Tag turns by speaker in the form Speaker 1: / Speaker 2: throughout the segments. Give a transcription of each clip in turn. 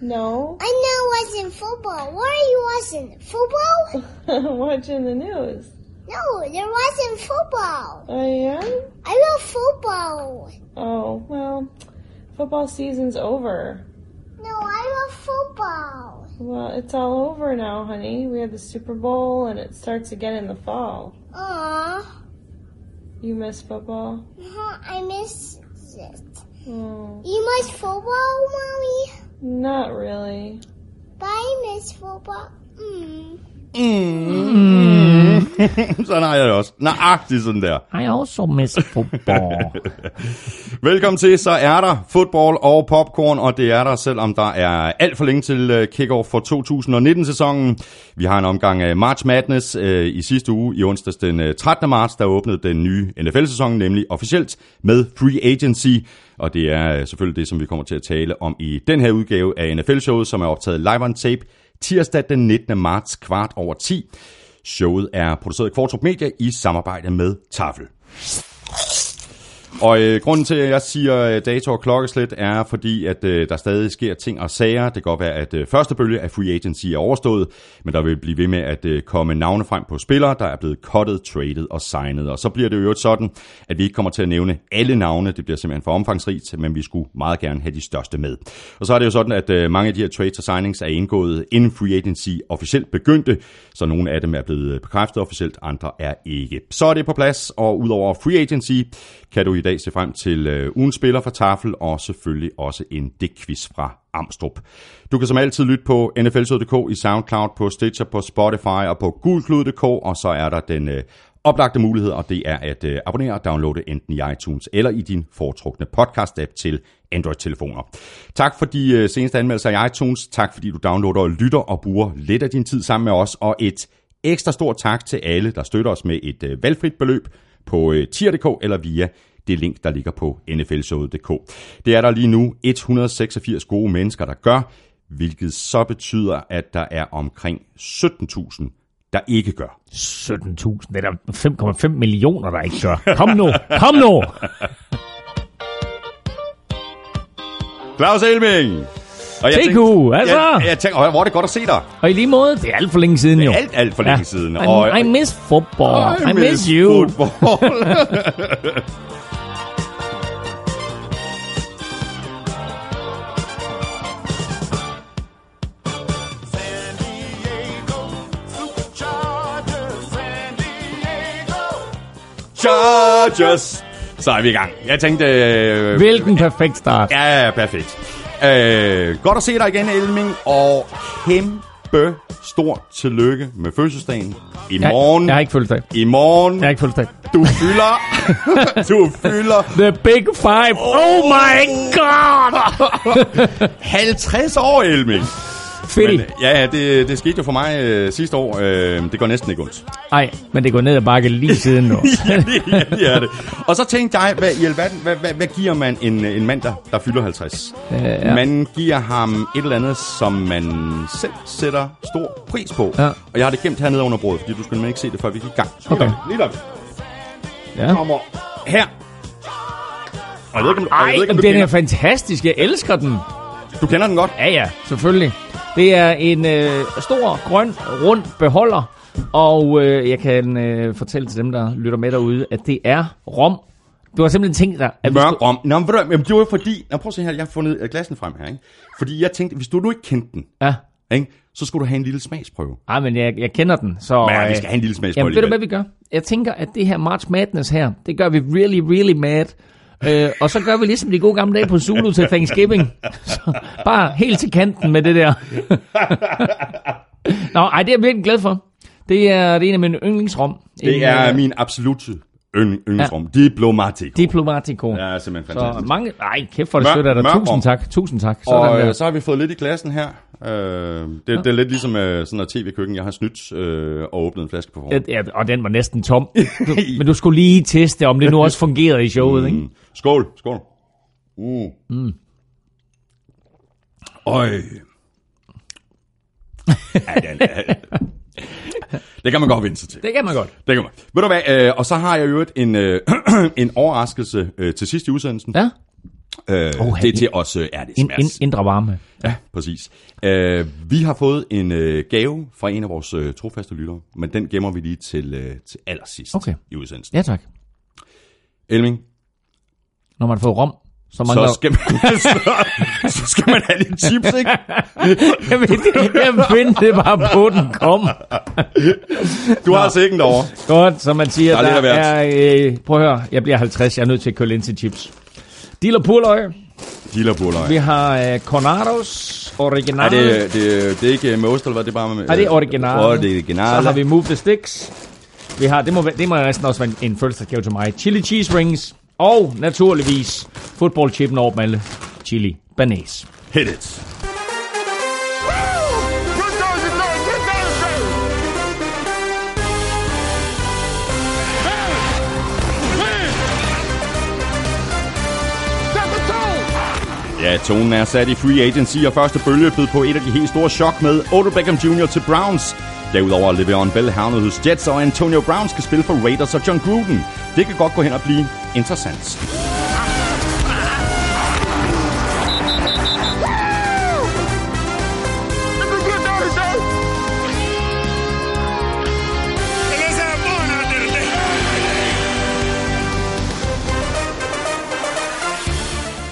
Speaker 1: No.
Speaker 2: I know watching football. What are you watching? Football?
Speaker 1: I'm Watching the news.
Speaker 2: No, you're watching football.
Speaker 1: I am?
Speaker 2: I love football.
Speaker 1: Oh, well, football season's over.
Speaker 2: No, I love football.
Speaker 1: Well, it's all over now, honey. We had the Super Bowl and it starts again in the fall.
Speaker 2: Aw,
Speaker 1: You miss football?
Speaker 2: uh-huh, I miss it.
Speaker 1: Oh,
Speaker 2: You miss football, mommy?
Speaker 1: Not really.
Speaker 2: I miss football. Mm.
Speaker 3: sådan har jeg det også. Nøjagtigt sådan der.
Speaker 4: I also miss football.
Speaker 3: Velkommen til, så er der fodbold og popcorn, og det er der, selvom der er alt for længe til øh, kickoff for 2019-sæsonen. Vi har en omgang af March Madness øh, i sidste uge, i onsdags den øh, 13. marts, der åbnede den nye NFL-sæson, nemlig officielt med Free Agency. Og det er øh, selvfølgelig det, som vi kommer til at tale om i den her udgave af NFL-showet, som er optaget live on tape tirsdag den 19. marts kvart over 10. Showet er produceret af Kvartrup Media i samarbejde med Tafel. Og øh, grunden til, at jeg siger øh, dato og klokkeslæt, er fordi, at øh, der stadig sker ting og sager. Det kan godt være, at øh, første bølge af free agency er overstået, men der vil blive ved med at øh, komme navne frem på spillere, der er blevet cuttet, traded og signet. Og så bliver det jo sådan, at vi ikke kommer til at nævne alle navne. Det bliver simpelthen for omfangsrigt, men vi skulle meget gerne have de største med. Og så er det jo sådan, at øh, mange af de her trades og signings er indgået inden free agency officielt begyndte, så nogle af dem er blevet øh, bekræftet officielt, andre er ikke. Så er det på plads, og udover free agency, kan du i dag se frem til øh, ugens spiller fra Tafel, og selvfølgelig også en digtquiz fra Amstrup. Du kan som altid lytte på nflsød.dk i SoundCloud, på Stitcher, på Spotify og på gulklud.dk, og så er der den øh, oplagte mulighed, og det er at øh, abonnere og downloade enten i iTunes eller i din foretrukne podcast-app til Android-telefoner. Tak for de øh, seneste anmeldelser i iTunes. Tak fordi du downloader og lytter og bruger lidt af din tid sammen med os, og et ekstra stort tak til alle, der støtter os med et øh, valgfrit beløb på øh, tier.dk eller via det link, der ligger på nflshowet.dk. Det er der lige nu 186 gode mennesker, der gør, hvilket så betyder, at der er omkring 17.000, der ikke gør.
Speaker 4: 17.000. Det er der 5,5 millioner, der ikke gør. Kom nu, kom nu!
Speaker 3: Claus Elming! Og
Speaker 4: TQ,
Speaker 3: tænkte-
Speaker 4: altså!
Speaker 3: Jeg, jeg tænker, åh, hvor er det godt at se dig.
Speaker 4: Og i lige måde, det er alt for længe siden jo.
Speaker 3: Alt, alt for længe siden.
Speaker 4: I, I miss football. I, miss you.
Speaker 3: Football. Chargers! Så er vi i gang. Jeg tænkte... Øh,
Speaker 4: Hvilken perfekt start.
Speaker 3: Ja, perfekt. Øh, godt at se dig igen, Elming, og kæmpe stort tillykke med fødselsdagen. I
Speaker 4: Jeg,
Speaker 3: morgen,
Speaker 4: jeg har ikke fødselsdag.
Speaker 3: i morgen,
Speaker 4: Jeg har ikke fødselsdag.
Speaker 3: du fylder, du fylder
Speaker 4: The Big Five. Oh my god!
Speaker 3: 50 år, Elming.
Speaker 4: Fedt.
Speaker 3: Men, ja, ja, det, det skete jo for mig øh, sidste år. Øh, det går næsten ikke ondt.
Speaker 4: Nej, men det går ned ad bakke lige siden nu.
Speaker 3: ja, det, ja, det er det. Og så tænkte jeg, hvad, i alverden, hvad, hvad, hvad giver man en, en mand, der, der fylder 50?
Speaker 4: Øh, ja.
Speaker 3: Man giver ham et eller andet, som man selv sætter stor pris på.
Speaker 4: Ja.
Speaker 3: Og jeg har det gemt hernede under bordet, fordi du nemlig ikke se det, før vi gik i gang. Så
Speaker 4: Okay.
Speaker 3: Lige der.
Speaker 4: ja.
Speaker 3: Kommer her. Og jeg ved ikke, om, og jeg
Speaker 4: Ej,
Speaker 3: ved ikke, om
Speaker 4: den er fantastisk. Jeg elsker den.
Speaker 3: du kender den godt.
Speaker 4: Ja, ja, selvfølgelig. Det er en øh, stor, grøn, rund beholder, og øh, jeg kan øh, fortælle til dem, der lytter med derude, at det er rom. Du har simpelthen tænkt dig, at
Speaker 3: Mørk
Speaker 4: skulle...
Speaker 3: om. Nå, men, du jamen, det var fordi... Nå, prøv at se her, jeg har fundet øh, glassen frem her, ikke? Fordi jeg tænkte, hvis du nu ikke kendte den,
Speaker 4: Ja,
Speaker 3: ikke? så skulle du have en lille smagsprøve.
Speaker 4: Ej, men jeg, jeg kender den, så...
Speaker 3: Men ja, vi
Speaker 4: øh,
Speaker 3: skal have en lille smagsprøve
Speaker 4: Jamen, ved du, hvad vi gør? Jeg tænker, at det her March Madness her, det gør vi really, really mad. Øh, og så gør vi ligesom de gode gamle dage på Zulu til Thanksgiving. Så bare helt til kanten med det der. Nå, ej, det er jeg virkelig glad for. Det er, det er en af mine yndlingsrom.
Speaker 3: Det
Speaker 4: En,
Speaker 3: er
Speaker 4: øh,
Speaker 3: min absolut yndling, yndlingsrum. Ja. Diplomatico.
Speaker 4: Diplomatico.
Speaker 3: Ja, simpelthen
Speaker 4: Så
Speaker 3: fantastisk.
Speaker 4: mange... Ej, kæft for det støtter dig. Tusind tak. Tusind tak. Sådan
Speaker 3: Og
Speaker 4: der.
Speaker 3: øh, så har vi fået lidt i glassen her. Øh, det, ja. det er lidt ligesom øh, sådan noget tv-køkken, jeg har snydt øh, og åbnet en flaske på forhånd.
Speaker 4: Ja, og den var næsten tom. Du, men du skulle lige teste, om det nu også fungerede i showet, ikke?
Speaker 3: Mm. Skål, skål. Mm. Mm. Øj. ja, den er, det kan man godt vinde sig til.
Speaker 4: Det kan man godt.
Speaker 3: Det kan man. Ved du hvad, øh, og så har jeg jo et, en, øh, en overraskelse øh, til sidst i udsendelsen.
Speaker 4: Ja.
Speaker 3: Øh,
Speaker 4: Oha,
Speaker 3: det er til os øh, er det
Speaker 4: In, in,
Speaker 3: smash.
Speaker 4: indre varme.
Speaker 3: Ja, præcis. Øh, vi har fået en øh, gave fra en af vores øh, trofaste lyttere, men den gemmer vi lige til, øh, til allersidst
Speaker 4: Okay.
Speaker 3: i udsendelsen.
Speaker 4: Ja, tak.
Speaker 3: Elming,
Speaker 4: Når man får rom, så mangler...
Speaker 3: så skal, man, så, så skal man have lidt chips, ikke?
Speaker 4: jeg, ved, det, jeg ventede bare på, den kom.
Speaker 3: Du har sækken derovre.
Speaker 4: Godt, som man siger,
Speaker 3: Der er
Speaker 4: der, er... Øh, prøv at høre, jeg bliver 50, jeg er nødt til at køle ind til chips. Dealer purløg.
Speaker 3: Dealerbuller.
Speaker 4: Vi har øh, Cornados
Speaker 3: Er
Speaker 4: Original.
Speaker 3: det, det, det er ikke med ost, eller hvad? Det er bare med...
Speaker 4: Er det original?
Speaker 3: Original.
Speaker 4: Så har vi Move the Sticks. Vi har, det må, det må næsten også være en, en fødselsdagsgave til mig. Chili cheese rings. Og naturligvis football chipen over dem alle. Chili banæs.
Speaker 3: Hit it. Ja, tonen er sat i free agency, og første bølge bød på et af de helt store chok med Odell Beckham Jr. til Browns. Derudover er Le'Veon Bell havnet hos Jets, og Antonio Brown skal spille for Raiders og John Gruden. Det kan godt gå hen og blive interessant.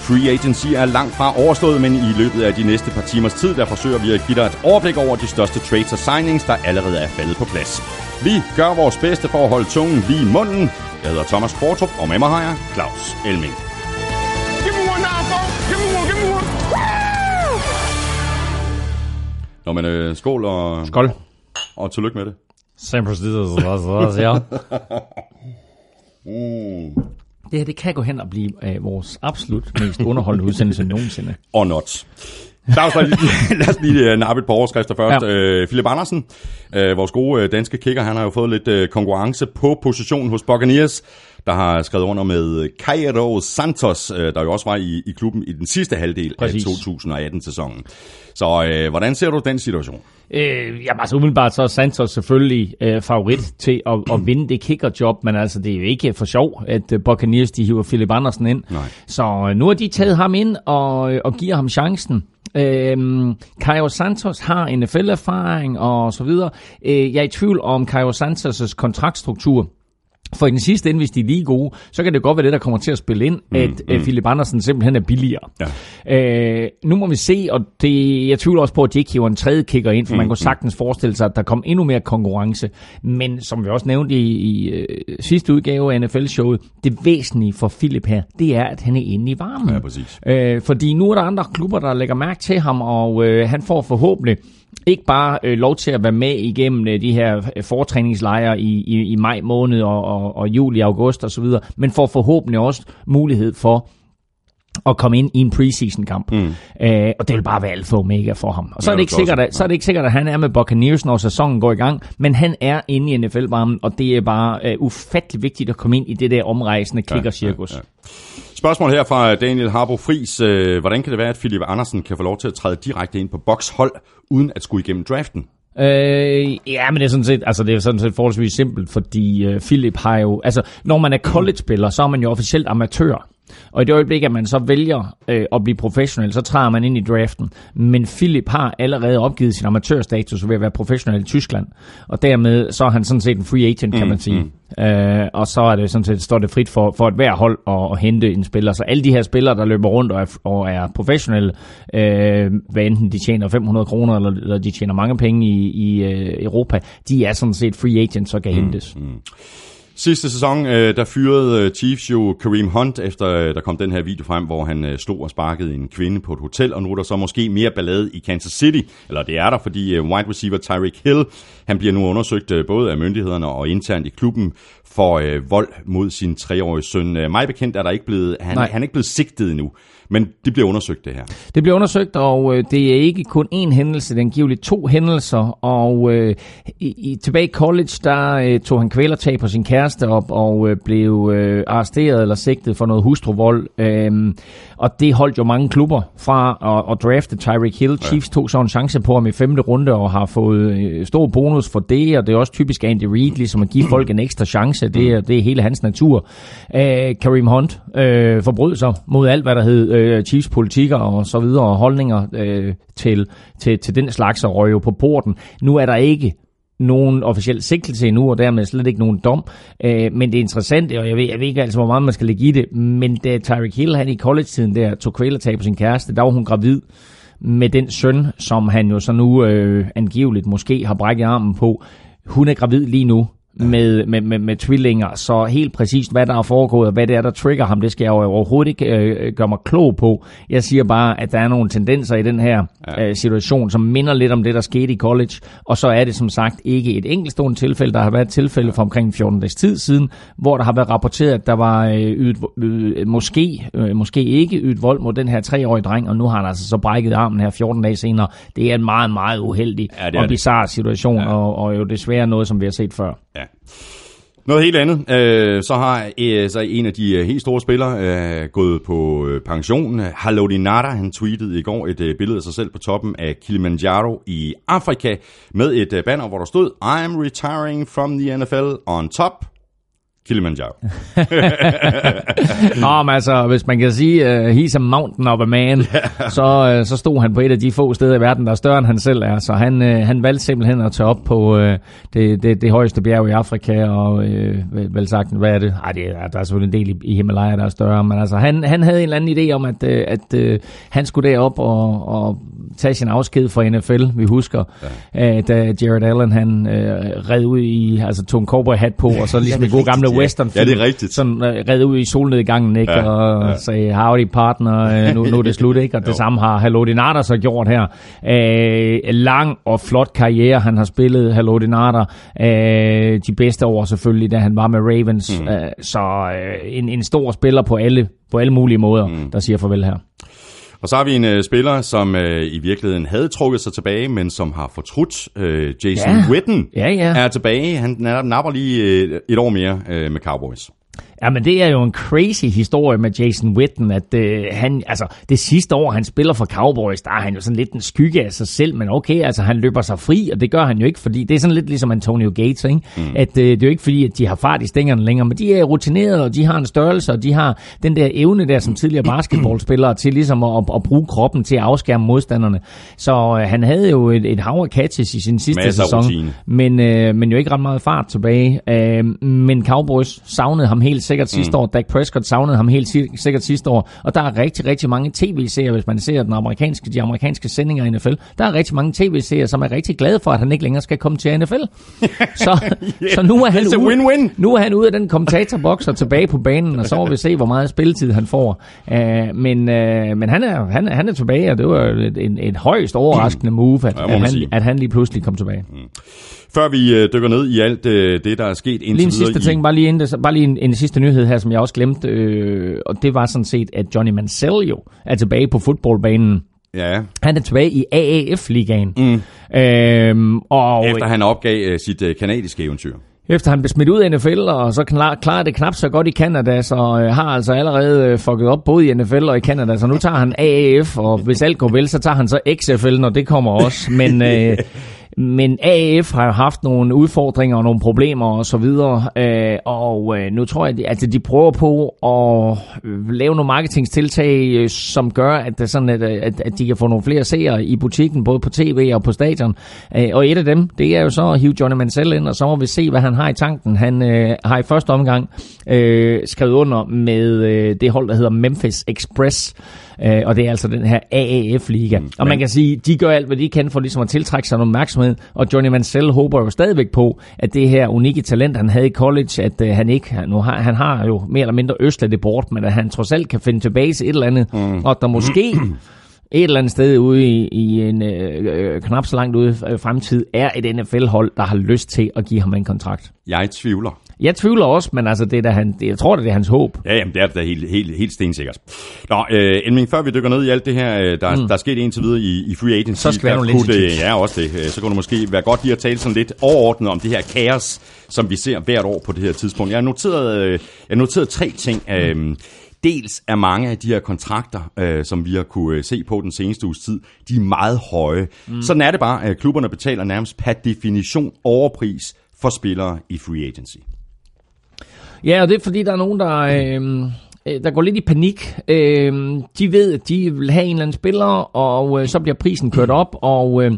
Speaker 3: Free agency er langt fra overstået, men i løbet af de næste par timers tid, der forsøger vi at give dig et overblik over de største trades og signings, der allerede er faldet på plads. Vi gør vores bedste for at holde tungen lige i munden. Jeg hedder Thomas Kvartrup, og med mig har jeg Claus Elming. Nå, men øh, skål og,
Speaker 4: Skål.
Speaker 3: og tillykke med det.
Speaker 4: San Francisco. ja. Det her, det kan gå hen og blive øh, vores absolut mest underholdende udsendelse nogensinde.
Speaker 3: Og not. Claus, lad os lige, lad os lige uh, nappe et par overskrifter først.
Speaker 4: Ja.
Speaker 3: Uh, Philip Andersen, uh, vores gode uh, danske kicker, han har jo fået lidt uh, konkurrence på positionen hos Buccaneers, der har skrevet under med Cairo Santos, uh, der jo også var i, i klubben i den sidste halvdel
Speaker 4: Præcis.
Speaker 3: af 2018-sæsonen. Så uh, hvordan ser du den situation?
Speaker 4: Øh, jamen altså umiddelbart så er Santos selvfølgelig øh, favorit til at, at vinde det kickerjob, men altså det er jo ikke for sjov, at øh, Buccaneers de hiver Philip Andersen ind.
Speaker 3: Nej.
Speaker 4: Så øh, nu har de taget ham ind og, og giver ham chancen. Øhm, Caio Santos har NFL-erfaring og så videre. Øh, jeg er i tvivl om Caio Santos' kontraktstruktur. For i den sidste ende, hvis de er lige gode, så kan det godt være det, der kommer til at spille ind, mm, at mm. Philip Andersen simpelthen er billigere.
Speaker 3: Ja.
Speaker 4: Øh, nu må vi se, og det, jeg tvivler også på, at de ikke hiver en tredje kicker ind, for mm, man kunne sagtens forestille sig, at der kom endnu mere konkurrence. Men som vi også nævnte i, i øh, sidste udgave af NFL-showet, det væsentlige for Philip her, det er, at han er inde i varmen.
Speaker 3: Ja, præcis.
Speaker 4: Øh, fordi nu er der andre klubber, der lægger mærke til ham, og øh, han får forhåbentlig ikke bare øh, lov til at være med igennem øh, de her øh, fortræningslejre i, i, i maj måned og, og, og juli, august osv., men får forhåbentlig også mulighed for at komme ind i en preseason-kamp. Mm. Øh, og det vil bare være alfa og omega for ham. Og så,
Speaker 3: Ja,
Speaker 4: er det ikke sikkert, at, så er det ikke sikkert, at han er med Buccaneers, når sæsonen går i gang, men han er inde i NFL-varmen, og det er bare øh, ufattelig vigtigt at komme ind i det der omrejsende kickercirkus.
Speaker 3: Ja, ja, ja. Spørgsmål her fra Daniel Harbo Fris. Øh, hvordan kan det være, at Philip Andersen kan få lov til at træde direkte ind på bokshold, uden at skulle igennem draften?
Speaker 4: Øh, ja, men det er sådan set, altså det er sådan set forholdsvis simpelt, fordi øh, Philip har jo, altså når man er college-spiller, så er man jo officielt amatør. Og i det øjeblik, at man så vælger øh, at blive professionel, så træder man ind i draften. Men Philip har allerede opgivet sin amatørstatus ved at være professionel i Tyskland. Og dermed så er han sådan set en free agent, kan man sige. Øh, og så er det sådan set, står det frit for, for et hver hold at, at hente en spiller. Så alle de her spillere, der løber rundt og er, og er professionelle, øh, hvad enten de tjener 500 kroner, eller, eller de tjener mange penge i, i øh, Europa, de er sådan set free agents og kan hentes.
Speaker 3: Sidste sæson, øh, der fyrede øh, Chiefs jo Kareem Hunt, efter øh, der kom den her video frem, hvor han øh, slog og sparkede en kvinde på et hotel, og nu er der så måske mere ballade i Kansas City, eller det er der, fordi øh, wide receiver Tyreek Hill, han bliver nu undersøgt øh, både af myndighederne og internt i klubben for øh, vold mod sin treårige søn. Øh, mig bekendt er der ikke blevet, han,
Speaker 4: Nej.
Speaker 3: han er ikke blevet sigtet endnu, men det bliver undersøgt det her.
Speaker 4: Det bliver undersøgt, og øh, det er ikke kun én hændelse, det er angiveligt to hændelser. Og øh, i, i, tilbage i college, der øh, tog han kvælertag på sin kæreste op og øh, blev øh, arresteret eller sigtet for noget hustruvold. Øh, og det holdt jo mange klubber fra at, at drafte Tyreek Hill. Chiefs tog så en chance på ham i femte runde og har fået øh, stor bonus for det, og det er også typisk Andy Reid, ligesom at give folk en ekstra chance. Det er, det er hele hans natur. Øh, Kareem Hunt øh, forbrød sig mod alt, hvad der hed øh, Chiefs politikker og så videre, og holdninger øh, til, til, til den slags, og røg jo på porten. Nu er der ikke nogen officiel sigtelse endnu, og dermed slet ikke nogen dom. Øh, men det er interessant, og jeg ved, jeg ved ikke altså, hvor meget man skal lægge i det, men da Tyreek Hill, han i college-tiden der, tog kvælertag på sin kæreste, der var hun gravid med den søn, som han jo så nu øh, angiveligt måske har brækket armen på. Hun er gravid lige nu, med, med, med, med tvillinger, så helt præcist, hvad der er foregået, og hvad det er, der trigger ham, det skal jeg jo overhovedet ikke øh, gøre mig klog på. Jeg siger bare, at der er nogle tendenser i den her ja. øh, situation, som minder lidt om det, der skete i college, og så er det som sagt ikke et enkeltstående tilfælde. Der har været et tilfælde for omkring 14 dages tid siden, hvor der har været rapporteret, at der var øh, ydet, øh, måske, øh, måske ikke ydet vold mod den her treårige dreng, og nu har han altså så brækket armen her 14 dage senere. Det er en meget, meget uheldig ja, og bizarre situation, ja. og, og jo desværre noget, som vi har set før.
Speaker 3: Ja. Noget helt andet. Øh, så har øh, så en af de øh, helt store spillere øh, gået på øh, pension. Halodi Nada, han tweetede i går et øh, billede af sig selv på toppen af Kilimanjaro i Afrika med et øh, banner, hvor der stod I am retiring from the NFL on top Kilimanjaro.
Speaker 4: Nå, men altså, hvis man kan sige, uh, he's a mountain of a man, yeah. så, uh, så stod han på et af de få steder i verden, der er større end han selv er. Så han, uh, han valgte simpelthen at tage op på uh, det, det, det højeste bjerg i Afrika, og uh, vel sagt, hvad er det? Ej, det er, der er selvfølgelig en del i, i Himalaya, der er større, men altså, han, han havde en eller anden idé om, at, uh, at uh, han skulle derop og, og tage sin afsked fra NFL. Vi husker, ja. uh, da Jared Allen, han uh, red ud i, altså tog en cowboy hat på, og så ligesom ja, det gode gamle western
Speaker 3: film. Ja, det er rigtigt.
Speaker 4: Sådan uh, redde ud i solnedgangen, ikke? Ja, og ja. sagde, howdy partner, uh, nu, nu er det slut, ikke? Og det samme har Halodinata så gjort her. Uh, lang og flot karriere, han har spillet Halodinata. Uh, de bedste år selvfølgelig, da han var med Ravens. Mm. Uh, så uh, en, en stor spiller på alle, på alle mulige måder, mm. der siger farvel her.
Speaker 3: Og så har vi en uh, spiller, som uh, i virkeligheden havde trukket sig tilbage, men som har fortrudt. Uh, Jason ja. Witten
Speaker 4: ja, ja.
Speaker 3: er tilbage. Han napper lige uh, et år mere uh, med Cowboys.
Speaker 4: Ja, men det er jo en crazy historie med Jason Witten, at øh, han, altså, det sidste år, han spiller for Cowboys, der er han jo sådan lidt en skygge af sig selv, men okay, altså, han løber sig fri, og det gør han jo ikke, fordi det er sådan lidt ligesom Antonio Gates, ikke? Mm. at øh, det er jo ikke fordi, at de har fart i stængerne længere, men de er rutinerede, og de har en størrelse, og de har den der evne der, som tidligere basketballspillere, til ligesom at, at, bruge kroppen til at afskærme modstanderne. Så øh, han havde jo et, et hav af catches i sin sidste Masser sæson, men, øh, men jo ikke ret meget fart tilbage. Øh, men Cowboys savnede ham helt sikkert sidste mm. år. Dak Prescott savnede ham helt sikkert sidste år. Og der er rigtig, rigtig mange tv-serier, hvis man ser den amerikanske, de amerikanske sendinger i NFL. Der er rigtig mange tv-serier, som er rigtig glade for, at han ikke længere skal komme til NFL. så, yeah. så nu er han ude,
Speaker 3: win-win.
Speaker 4: nu er han ude af den kommentatorboks og tilbage på banen, og så må vi se, hvor meget spilletid han får. Uh, men uh, men han, er, han, han er tilbage, og det var et, et, et højst overraskende move, at, ja, at, han, at han lige pludselig kom tilbage. Mm.
Speaker 3: Før vi øh, dykker ned i alt øh, det, der er sket indtil
Speaker 4: Lige en sidste i... ting, bare lige, inden, bare lige en, en sidste nyhed her, som jeg også glemte, øh, og det var sådan set, at Johnny Mansell jo er tilbage på fodboldbanen.
Speaker 3: Ja.
Speaker 4: Han er tilbage i AAF-ligaen.
Speaker 3: Mm. Øhm, og Efter han opgav øh, sit øh, kanadiske eventyr.
Speaker 4: Efter han blev smidt ud af NFL, og så klarer det knap så godt i Canada, så øh, har altså allerede øh, fucket op både i NFL og i Canada, så nu tager han AAF, og hvis alt går vel, så tager han så XFL, når det kommer også. Men øh, Men AF har jo haft nogle udfordringer og nogle problemer og så videre, øh, og øh, nu tror jeg, at altså, de prøver på at øh, lave nogle marketingstiltag, øh, som gør, at, det sådan, at, at, at de kan få nogle flere seere i butikken, både på tv og på stadion. Øh, og et af dem, det er jo så at hive Johnny Mansell ind, og så må vi se, hvad han har i tanken. Han øh, har i første omgang øh, skrevet under med øh, det hold, der hedder Memphis Express, Øh, og det er altså den her AAF-liga. Mm. Og man kan sige, de gør alt, hvad de kan for ligesom at tiltrække sig noget opmærksomhed, og Johnny Mansell håber jo stadigvæk på, at det her unikke talent, han havde i college, at øh, han ikke, nu har, han har jo mere eller mindre østlet det bort, men at han trods alt kan finde tilbage til et eller andet, mm. og der måske et eller andet sted ude i, i en øh, øh knap så langt ude øh, fremtid, er et NFL-hold, der har lyst til at give ham en kontrakt.
Speaker 3: Jeg tvivler.
Speaker 4: Jeg tvivler også, men altså, det er da han, det, jeg tror, det er hans håb.
Speaker 3: Ja, jamen, det er da helt, helt, helt stensikkert. Nå, øh, Elming, før vi dykker ned i alt det her, øh, der, mm. der er sket indtil videre i, i free agency.
Speaker 4: Så skal der lidt
Speaker 3: det, Ja, også det. Øh, så kunne det måske være godt lige at tale sådan lidt overordnet om det her kaos, som vi ser hvert år på det her tidspunkt. Jeg har noteret, jeg har noteret tre ting. Mm. dels er mange af de her kontrakter, øh, som vi har kunne øh, se på den seneste uges tid, de er meget høje. Mm. Sådan er det bare, at klubberne betaler nærmest per definition overpris for spillere i free agency.
Speaker 4: Ja, og det er fordi, der er nogen, der, øhm, øh, der går lidt i panik. Øh, de ved, at de vil have en eller anden spiller, og øh, så bliver prisen kørt op, og... Øh,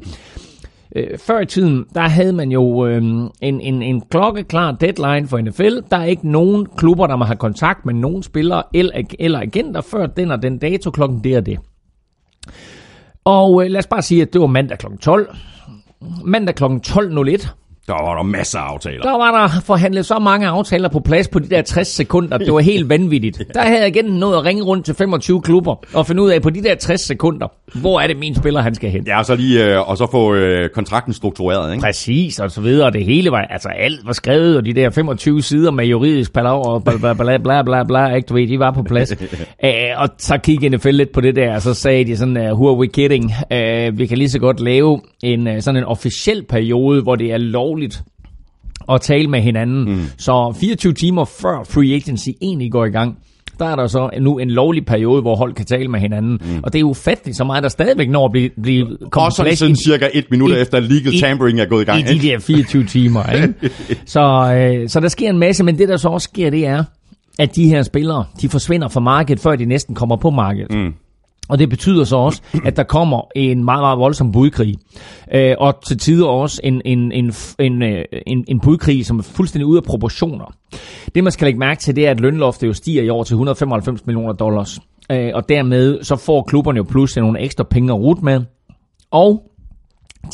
Speaker 4: Øh, før i tiden, der havde man jo øh, en, en, en klokkeklar deadline for NFL. Der er ikke nogen klubber, der må have kontakt med nogen spillere eller, eller agenter før den og den dato klokken det og det. Og øh, lad os bare sige, at det var mandag kl. 12. Mandag kl. 12.01,
Speaker 3: der var der masser af aftaler.
Speaker 4: Der var der forhandlet så mange aftaler på plads på de der 60 sekunder. Det var helt vanvittigt. Der havde jeg igen nået at ringe rundt til 25 klubber og finde ud af på de der 60 sekunder, hvor er det min spiller, han skal hen.
Speaker 3: Ja, og så lige øh, og så få øh, kontrakten struktureret, ikke?
Speaker 4: Præcis, og så videre. Det hele var, altså alt var skrevet, og de der 25 sider med juridisk palaver og bla bla bla bla bla, bla ikke du ved, de var på plads. Æ, og så kiggede NFL lidt på det der, og så sagde de sådan, uh, who are we kidding? Vi kan lige så godt lave en sådan en officiel periode, hvor det er lovligt at tale med hinanden. Mm. Så 24 timer før free agency egentlig går i gang, der er der så nu en lovlig periode, hvor hold kan tale med hinanden. Mm. Og det er ufatteligt så meget, der stadigvæk når at blive, blive
Speaker 3: kommet Også sådan, sådan cirka et minut i, efter legal i, tampering er gået i gang.
Speaker 4: I de der 24 timer. Ikke? så, øh, så der sker en masse, men det der så også sker, det er, at de her spillere, de forsvinder fra markedet, før de næsten kommer på markedet. Mm. Og det betyder så også, at der kommer en meget, meget voldsom budkrig. Øh, og til tider også en, en, en, en, øh, en, en budkrig, som er fuldstændig ude af proportioner. Det man skal lægge mærke til, det er, at lønloftet jo stiger i år til 195 millioner dollars. Øh, og dermed så får klubberne jo pludselig nogle ekstra penge at rute med. Og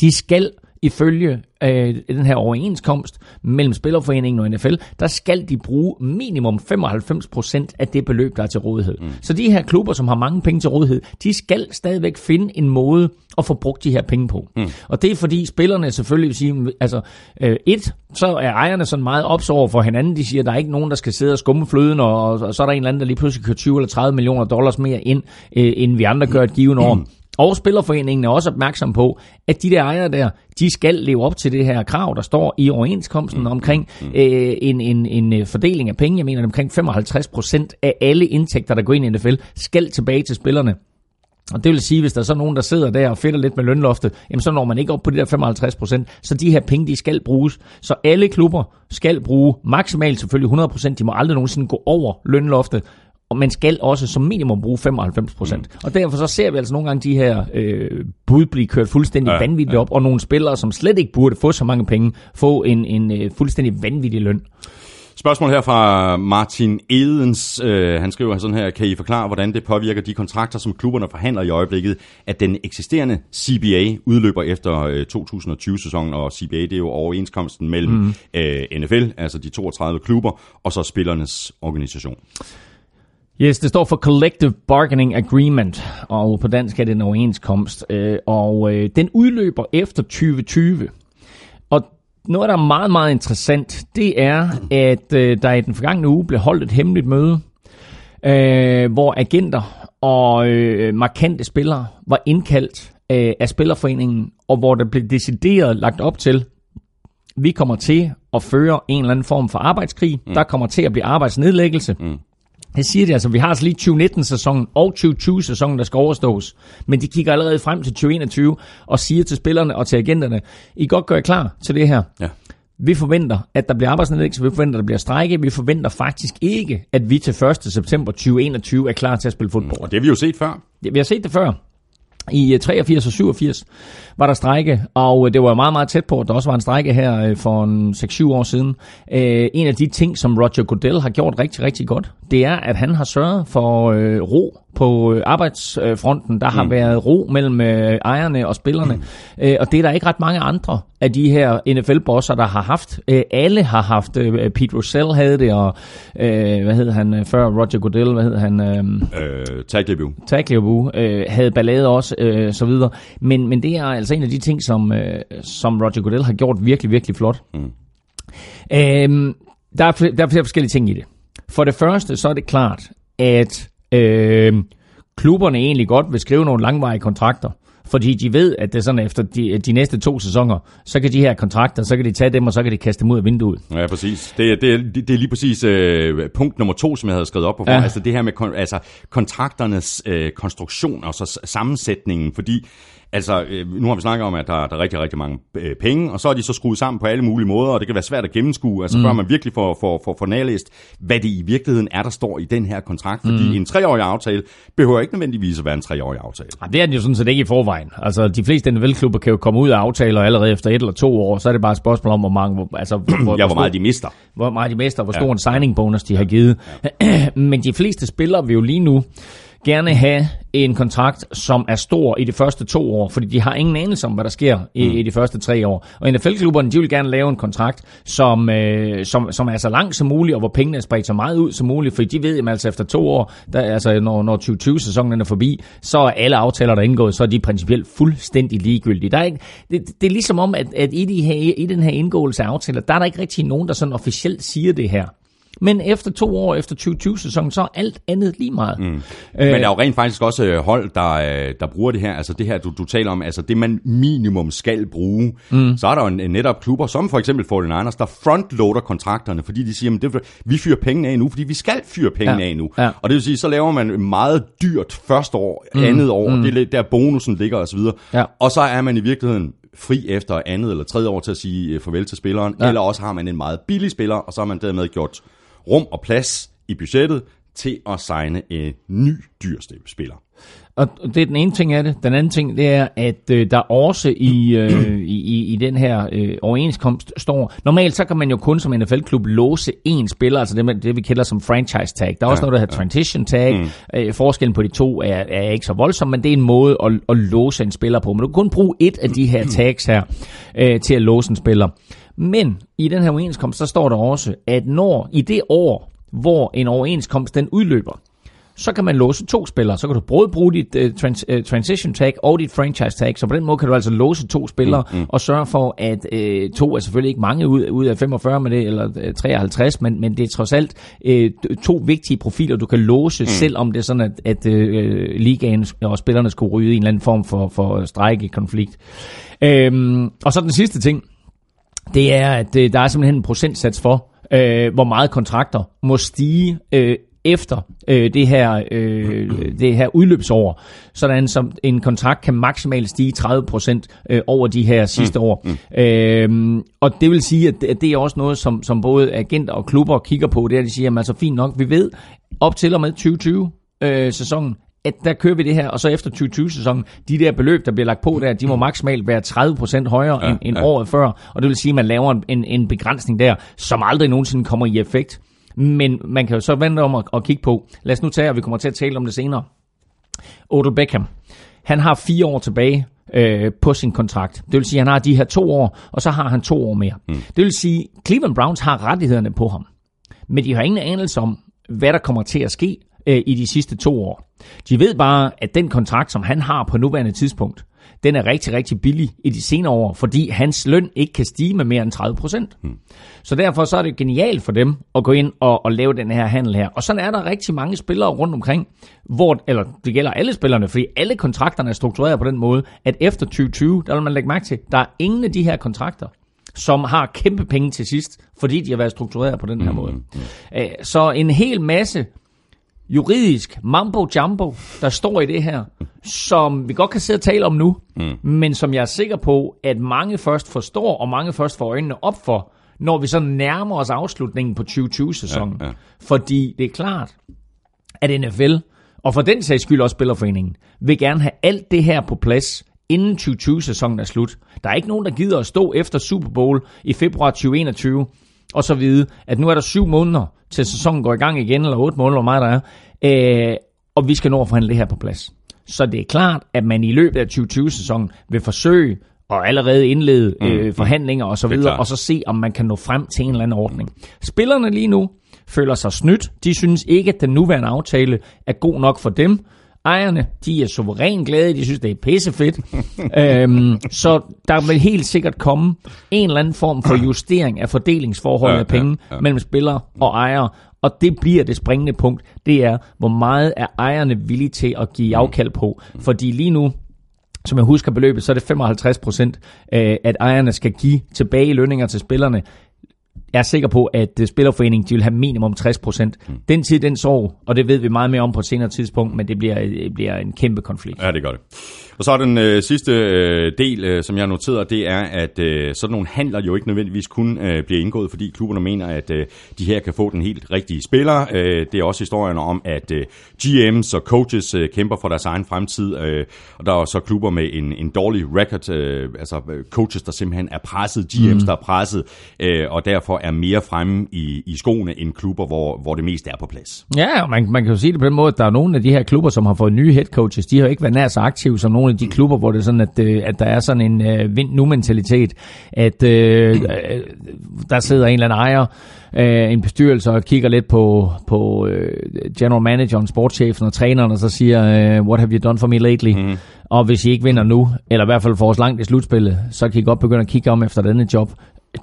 Speaker 4: de skal ifølge øh, den her overenskomst mellem Spillerforeningen og NFL, der skal de bruge minimum 95% af det beløb, der er til rådighed. Mm. Så de her klubber, som har mange penge til rådighed, de skal stadigvæk finde en måde at få brugt de her penge på. Mm. Og det er fordi spillerne selvfølgelig vil sige, altså øh, et, så er ejerne sådan meget ops over for hinanden. De siger, at der er ikke nogen, der skal sidde og skumme fløden, og, og så er der en eller anden, der lige pludselig kører 20 eller 30 millioner dollars mere ind, øh, end vi andre gør et givet år. Mm. Og Spillerforeningen er også opmærksom på, at de der ejere der, de skal leve op til det her krav, der står i overenskomsten mm. omkring mm. øh, en, en, en øh, fordeling af penge. Jeg mener, omkring 55 procent af alle indtægter, der går ind i NFL, skal tilbage til spillerne. Og det vil sige, hvis der er så nogen, der sidder der og fedter lidt med lønloftet, jamen så når man ikke op på de der 55 procent. Så de her penge, de skal bruges. Så alle klubber skal bruge maksimalt selvfølgelig 100 procent. De må aldrig nogensinde gå over lønloftet og man skal også som minimum bruge 95 procent. Mm. Og derfor så ser vi altså nogle gange de her øh, bud blive kørt fuldstændig ja, vanvittigt ja. op, og nogle spillere, som slet ikke burde få så mange penge, få en, en øh, fuldstændig vanvittig løn.
Speaker 3: Spørgsmål her fra Martin Edens. Øh, han skriver sådan her, kan I forklare, hvordan det påvirker de kontrakter, som klubberne forhandler i øjeblikket, at den eksisterende CBA udløber efter øh, 2020-sæsonen, og CBA det er jo overenskomsten mellem mm. øh, NFL, altså de 32 klubber, og så spillernes organisation.
Speaker 4: Yes, det står for Collective Bargaining Agreement, og på dansk er det en overenskomst, øh, og øh, den udløber efter 2020. Og noget, der er meget, meget interessant, det er, at øh, der i den forgangne uge blev holdt et hemmeligt møde, hvor agenter og markante spillere var indkaldt af Spillerforeningen, og hvor der blev decideret lagt op til, vi kommer til at føre en eller anden form for arbejdskrig, mm. der kommer til at blive arbejdsnedlæggelse, mm. Det siger de altså, vi har altså lige 2019-sæsonen og 2020-sæsonen, der skal overstås. Men de kigger allerede frem til 2021 og siger til spillerne og til agenterne, I godt gør klar til det her. Ja. Vi forventer, at der bliver arbejdsnedlæggelse, vi forventer, at der bliver strække, vi forventer faktisk ikke, at vi til 1. september 2021 er klar til at spille fodbold.
Speaker 3: Og det har vi jo set før.
Speaker 4: Ja, vi har set det før. I 83 og 87 var der strække, og det var meget, meget tæt på, at der også var en strække her øh, for en 6-7 år siden. Øh, en af de ting, som Roger Goodell har gjort rigtig, rigtig godt, det er, at han har sørget for øh, ro på arbejdsfronten. Der har mm. været ro mellem ejerne og spillerne, mm. og det er der ikke ret mange andre af de her NFL-bosser, der har haft. Alle har haft. Pete Russell havde det, og hvad hed han før? Roger Goodell, hvad hed han?
Speaker 3: Øh, Tagliabue.
Speaker 4: Tagliabue havde ballade også, så videre. Men, men det er altså en af de ting, som, øh, som Roger Goodell har gjort virkelig, virkelig flot. Mm. Øhm, der, er, der er flere forskellige ting i det. For det første, så er det klart, at øh, klubberne egentlig godt vil skrive nogle langvarige kontrakter Fordi de ved, at det er sådan, efter de, de næste to sæsoner, så kan de her kontrakter, så kan de tage dem, og så kan de kaste dem ud af vinduet.
Speaker 3: Ja, præcis. Det, er- det, er- det, er lige præcis øh, punkt nummer to, som jeg havde skrevet op på.
Speaker 4: Ja.
Speaker 3: Ja. Altså det her med kon, altså, kontrakternes øh, konstruktion og så sammensætningen, fordi altså, øh, nu har vi snakket om, at der, der er rigtig, rigtig mange øh, penge, og så er de så skruet sammen på alle mulige måder, og det kan være svært at gennemskue, altså mm. før man virkelig får, får, får, får nærlæst, hvad det i virkeligheden er, der står i den her kontrakt. Fordi mm. en treårig aftale behøver ikke nødvendigvis at være en treårig aftale.
Speaker 4: Ej, Det er den jo sådan set ikke i forvejen. Altså, de fleste NFL-klubber kan jo komme ud af aftaler allerede efter et eller to år, så er det bare et spørgsmål om, hvor mange, hvor, altså, hvor,
Speaker 3: Ja, hvor meget de mister.
Speaker 4: hvor meget de mister, hvor stor en signing bonus de har givet. Men de fleste spillere vil jo lige nu gerne have en kontrakt, som er stor i de første to år, fordi de har ingen anelse om, hvad der sker i,
Speaker 3: Mm.
Speaker 4: i de første tre år. Og NFL-klubberne, de vil gerne lave en kontrakt, som, øh, som, som er så lang som muligt, og hvor pengene er spredt så meget ud som muligt, fordi de ved, at altså efter to år, der, altså når, når 2020-sæsonen er forbi, så er alle aftaler, der er indgået, så er de principielt fuldstændig ligegyldige. Der er ikke, det, det er ligesom om, at, at i, de her, i den her indgåelse af aftaler, der er der ikke rigtig nogen, der sådan officielt siger det her. Men efter to år, efter 2020-sæsonen, så er alt andet lige meget. Mm.
Speaker 3: Men der er jo rent faktisk også øh, hold, der, øh, der bruger det her. Altså det her, du, du taler om, altså det man minimum skal bruge. Mm. Så er der jo en- netop klubber, som for eksempel 49ers, der frontloader kontrakterne, fordi de siger, at det, vi fyrer pengene af nu, fordi vi skal fyre pengene
Speaker 4: Ja.
Speaker 3: af nu.
Speaker 4: Ja.
Speaker 3: Og det vil sige, så laver man meget dyrt første år, mm. andet år, mm. det er der bonusen ligger osv.
Speaker 4: Ja.
Speaker 3: Og så er man i virkeligheden fri efter andet eller tredje år til at sige øh, farvel til spilleren, ja. eller også har man en meget billig spiller, og så har man dermed gjort rum og plads i budgettet til at signe en ny dyr spiller.
Speaker 4: Og det er den ene ting af det. Den anden ting, det er, at øh, der også i, øh, i, i- den her øh, overenskomst står, normalt så kan man jo kun som NFL-klub låse én spiller, altså det, det vi kalder som franchise tag. Der er også noget, der hedder transition tag. Mm. Øh, forskellen på de to er, er ikke så voldsom, men det er en måde at, at låse en spiller på. Men du kan kun bruge et af de her tags her øh, til at låse en spiller. Men i den her overenskomst, så står der også, at når i det år, hvor en overenskomst den udløber, så kan man låse to spillere. Så kan du både bruge dit uh, trans, uh, transition tag og dit franchise tag, så på den måde kan du altså låse to spillere mm, mm. og sørge for, at uh, to er selvfølgelig ikke mange ud, ud af 45 med det, eller uh, 53, men, men det er trods alt uh, to vigtige profiler, du kan låse, mm. selvom det er sådan, at, at uh, ligaen og spillerne skulle ryge i en eller anden form for, for strejkekonflikt. Um, og så den sidste ting, det er, at øh, der er simpelthen en procentsats for, øh, hvor meget kontrakter må stige øh, efter øh, det, her, øh, det her udløbsår, sådan som en kontrakt kan maksimalt stige 30% øh, over de her sidste mm. år. Mm. Øh, og det vil sige, at det, er også noget, som, som både agenter og klubber kigger på, det er, at de siger, at altså fint nok, vi ved op til og med 2020-sæsonen, at der kører vi det her, og så efter 2020-sæsonen, de der beløb, der bliver lagt på der, de må maksimalt være 30% højere ja, end, end
Speaker 3: ja.
Speaker 4: året før, og det vil sige, at man laver en, en, en begrænsning der, som aldrig nogensinde kommer i effekt. Men man kan jo så vente om at, at kigge på, lad os nu tage, og vi kommer til at tale om det senere, Odell Beckham, han har fire år tilbage øh, på sin kontrakt. Det vil sige, at han har de her to år, og så har han to år mere. Mm. Det vil sige, at Cleveland Browns har rettighederne på ham. Men de har ingen anelse om, hvad der kommer til at ske øh, i de sidste to år. De ved bare, at den kontrakt, som han har på nuværende tidspunkt, den er rigtig, rigtig billig i de senere år, fordi hans løn ikke kan stige med mere end 30 procent. Hmm. Så derfor så er det genialt for dem at gå ind og, og lave den her handel her. Og sådan er der rigtig mange spillere rundt omkring, hvor, eller det gælder alle spillerne, fordi alle kontrakterne er struktureret på den måde, at efter 2020, der vil man lægge mærke til, der er ingen af de her kontrakter, som har kæmpe penge til sidst, fordi de har været struktureret på den her måde. Øh, Så en hel masse juridisk mambo jumbo, der står i det her, som vi godt kan sidde og tale om nu, mm. men som jeg er sikker på, at mange først forstår, og mange først får øjnene op for, når vi så nærmer os afslutningen på 2020-sæsonen.
Speaker 3: Ja, ja.
Speaker 4: Fordi det er klart, at NFL, og for den sags skyld også Spillerforeningen, vil gerne have alt det her på plads, inden 2020-sæsonen er slut. Der er ikke nogen, der gider at stå efter Super Bowl i februar 2021, og så vide, at nu er der syv måneder, til sæsonen går i gang igen, eller otte måneder, hvor meget der er, øh, og vi skal nå at forhandle det her på plads. Så det er klart, at man i løbet af 2020-sæsonen vil forsøge og allerede indlede øh, forhandlinger og så
Speaker 3: er
Speaker 4: videre, og så se, om man kan nå frem til en eller anden ordning. Spillerne lige nu føler sig snydt. De synes ikke, at den nuværende aftale er god nok for dem. Ejerne, de er suverænt glade, de synes, det er pissefedt. øhm, så der vil helt sikkert komme en eller anden form for justering af fordelingsforholdet
Speaker 3: Ja,
Speaker 4: af penge
Speaker 3: ja, ja.
Speaker 4: mellem spillere og ejere. Og det bliver det springende punkt. Det er, hvor meget er ejerne villige til at give afkald på. Fordi lige nu, som jeg husker beløbet, så er det 55 procent, øh, at ejerne skal give tilbage i lønninger til spillerne. Jeg er sikker på, at øh, Spillerforeningen de vil have minimum 60 procent. Mm. Den tid, den sorg, og det ved vi meget mere om på et senere tidspunkt, men det bliver, det bliver en kæmpe konflikt.
Speaker 3: Ja, det gør det. Og så er den øh, sidste øh, del, øh, som jeg noterer, det er, at øh, sådan nogle handler jo ikke nødvendigvis kun øh, bliver indgået, fordi klubberne mener, at øh, de her kan få den helt rigtige spiller. Øh, det er også historien om, at øh, GM's og coaches øh, kæmper for deres egen fremtid, øh, og der er så klubber med en, en dårlig record, øh, altså øh, coaches, der simpelthen er presset, GM's, mm. der er presset, øh, og derfor er mere fremme i, i skoene end klubber, hvor, hvor det mest er på plads.
Speaker 4: Ja, man, man kan jo sige det på den måde, at der er nogle af de her klubber, som har fået nye head coaches, de har ikke været nær så aktive som nogle af de klubber, hvor det er sådan, at, øh, at der er sådan en øh, vind-nu-mentalitet, at øh, øh, der sidder en eller anden ejer, øh, en bestyrelse og kigger lidt på, på øh, general manageren, sportschefen og træneren, og så siger, øh, what have you done for me lately? Mm. Og hvis I ikke vinder nu, eller i hvert fald får os langt i slutspillet, så kan I godt begynde at kigge om efter denne job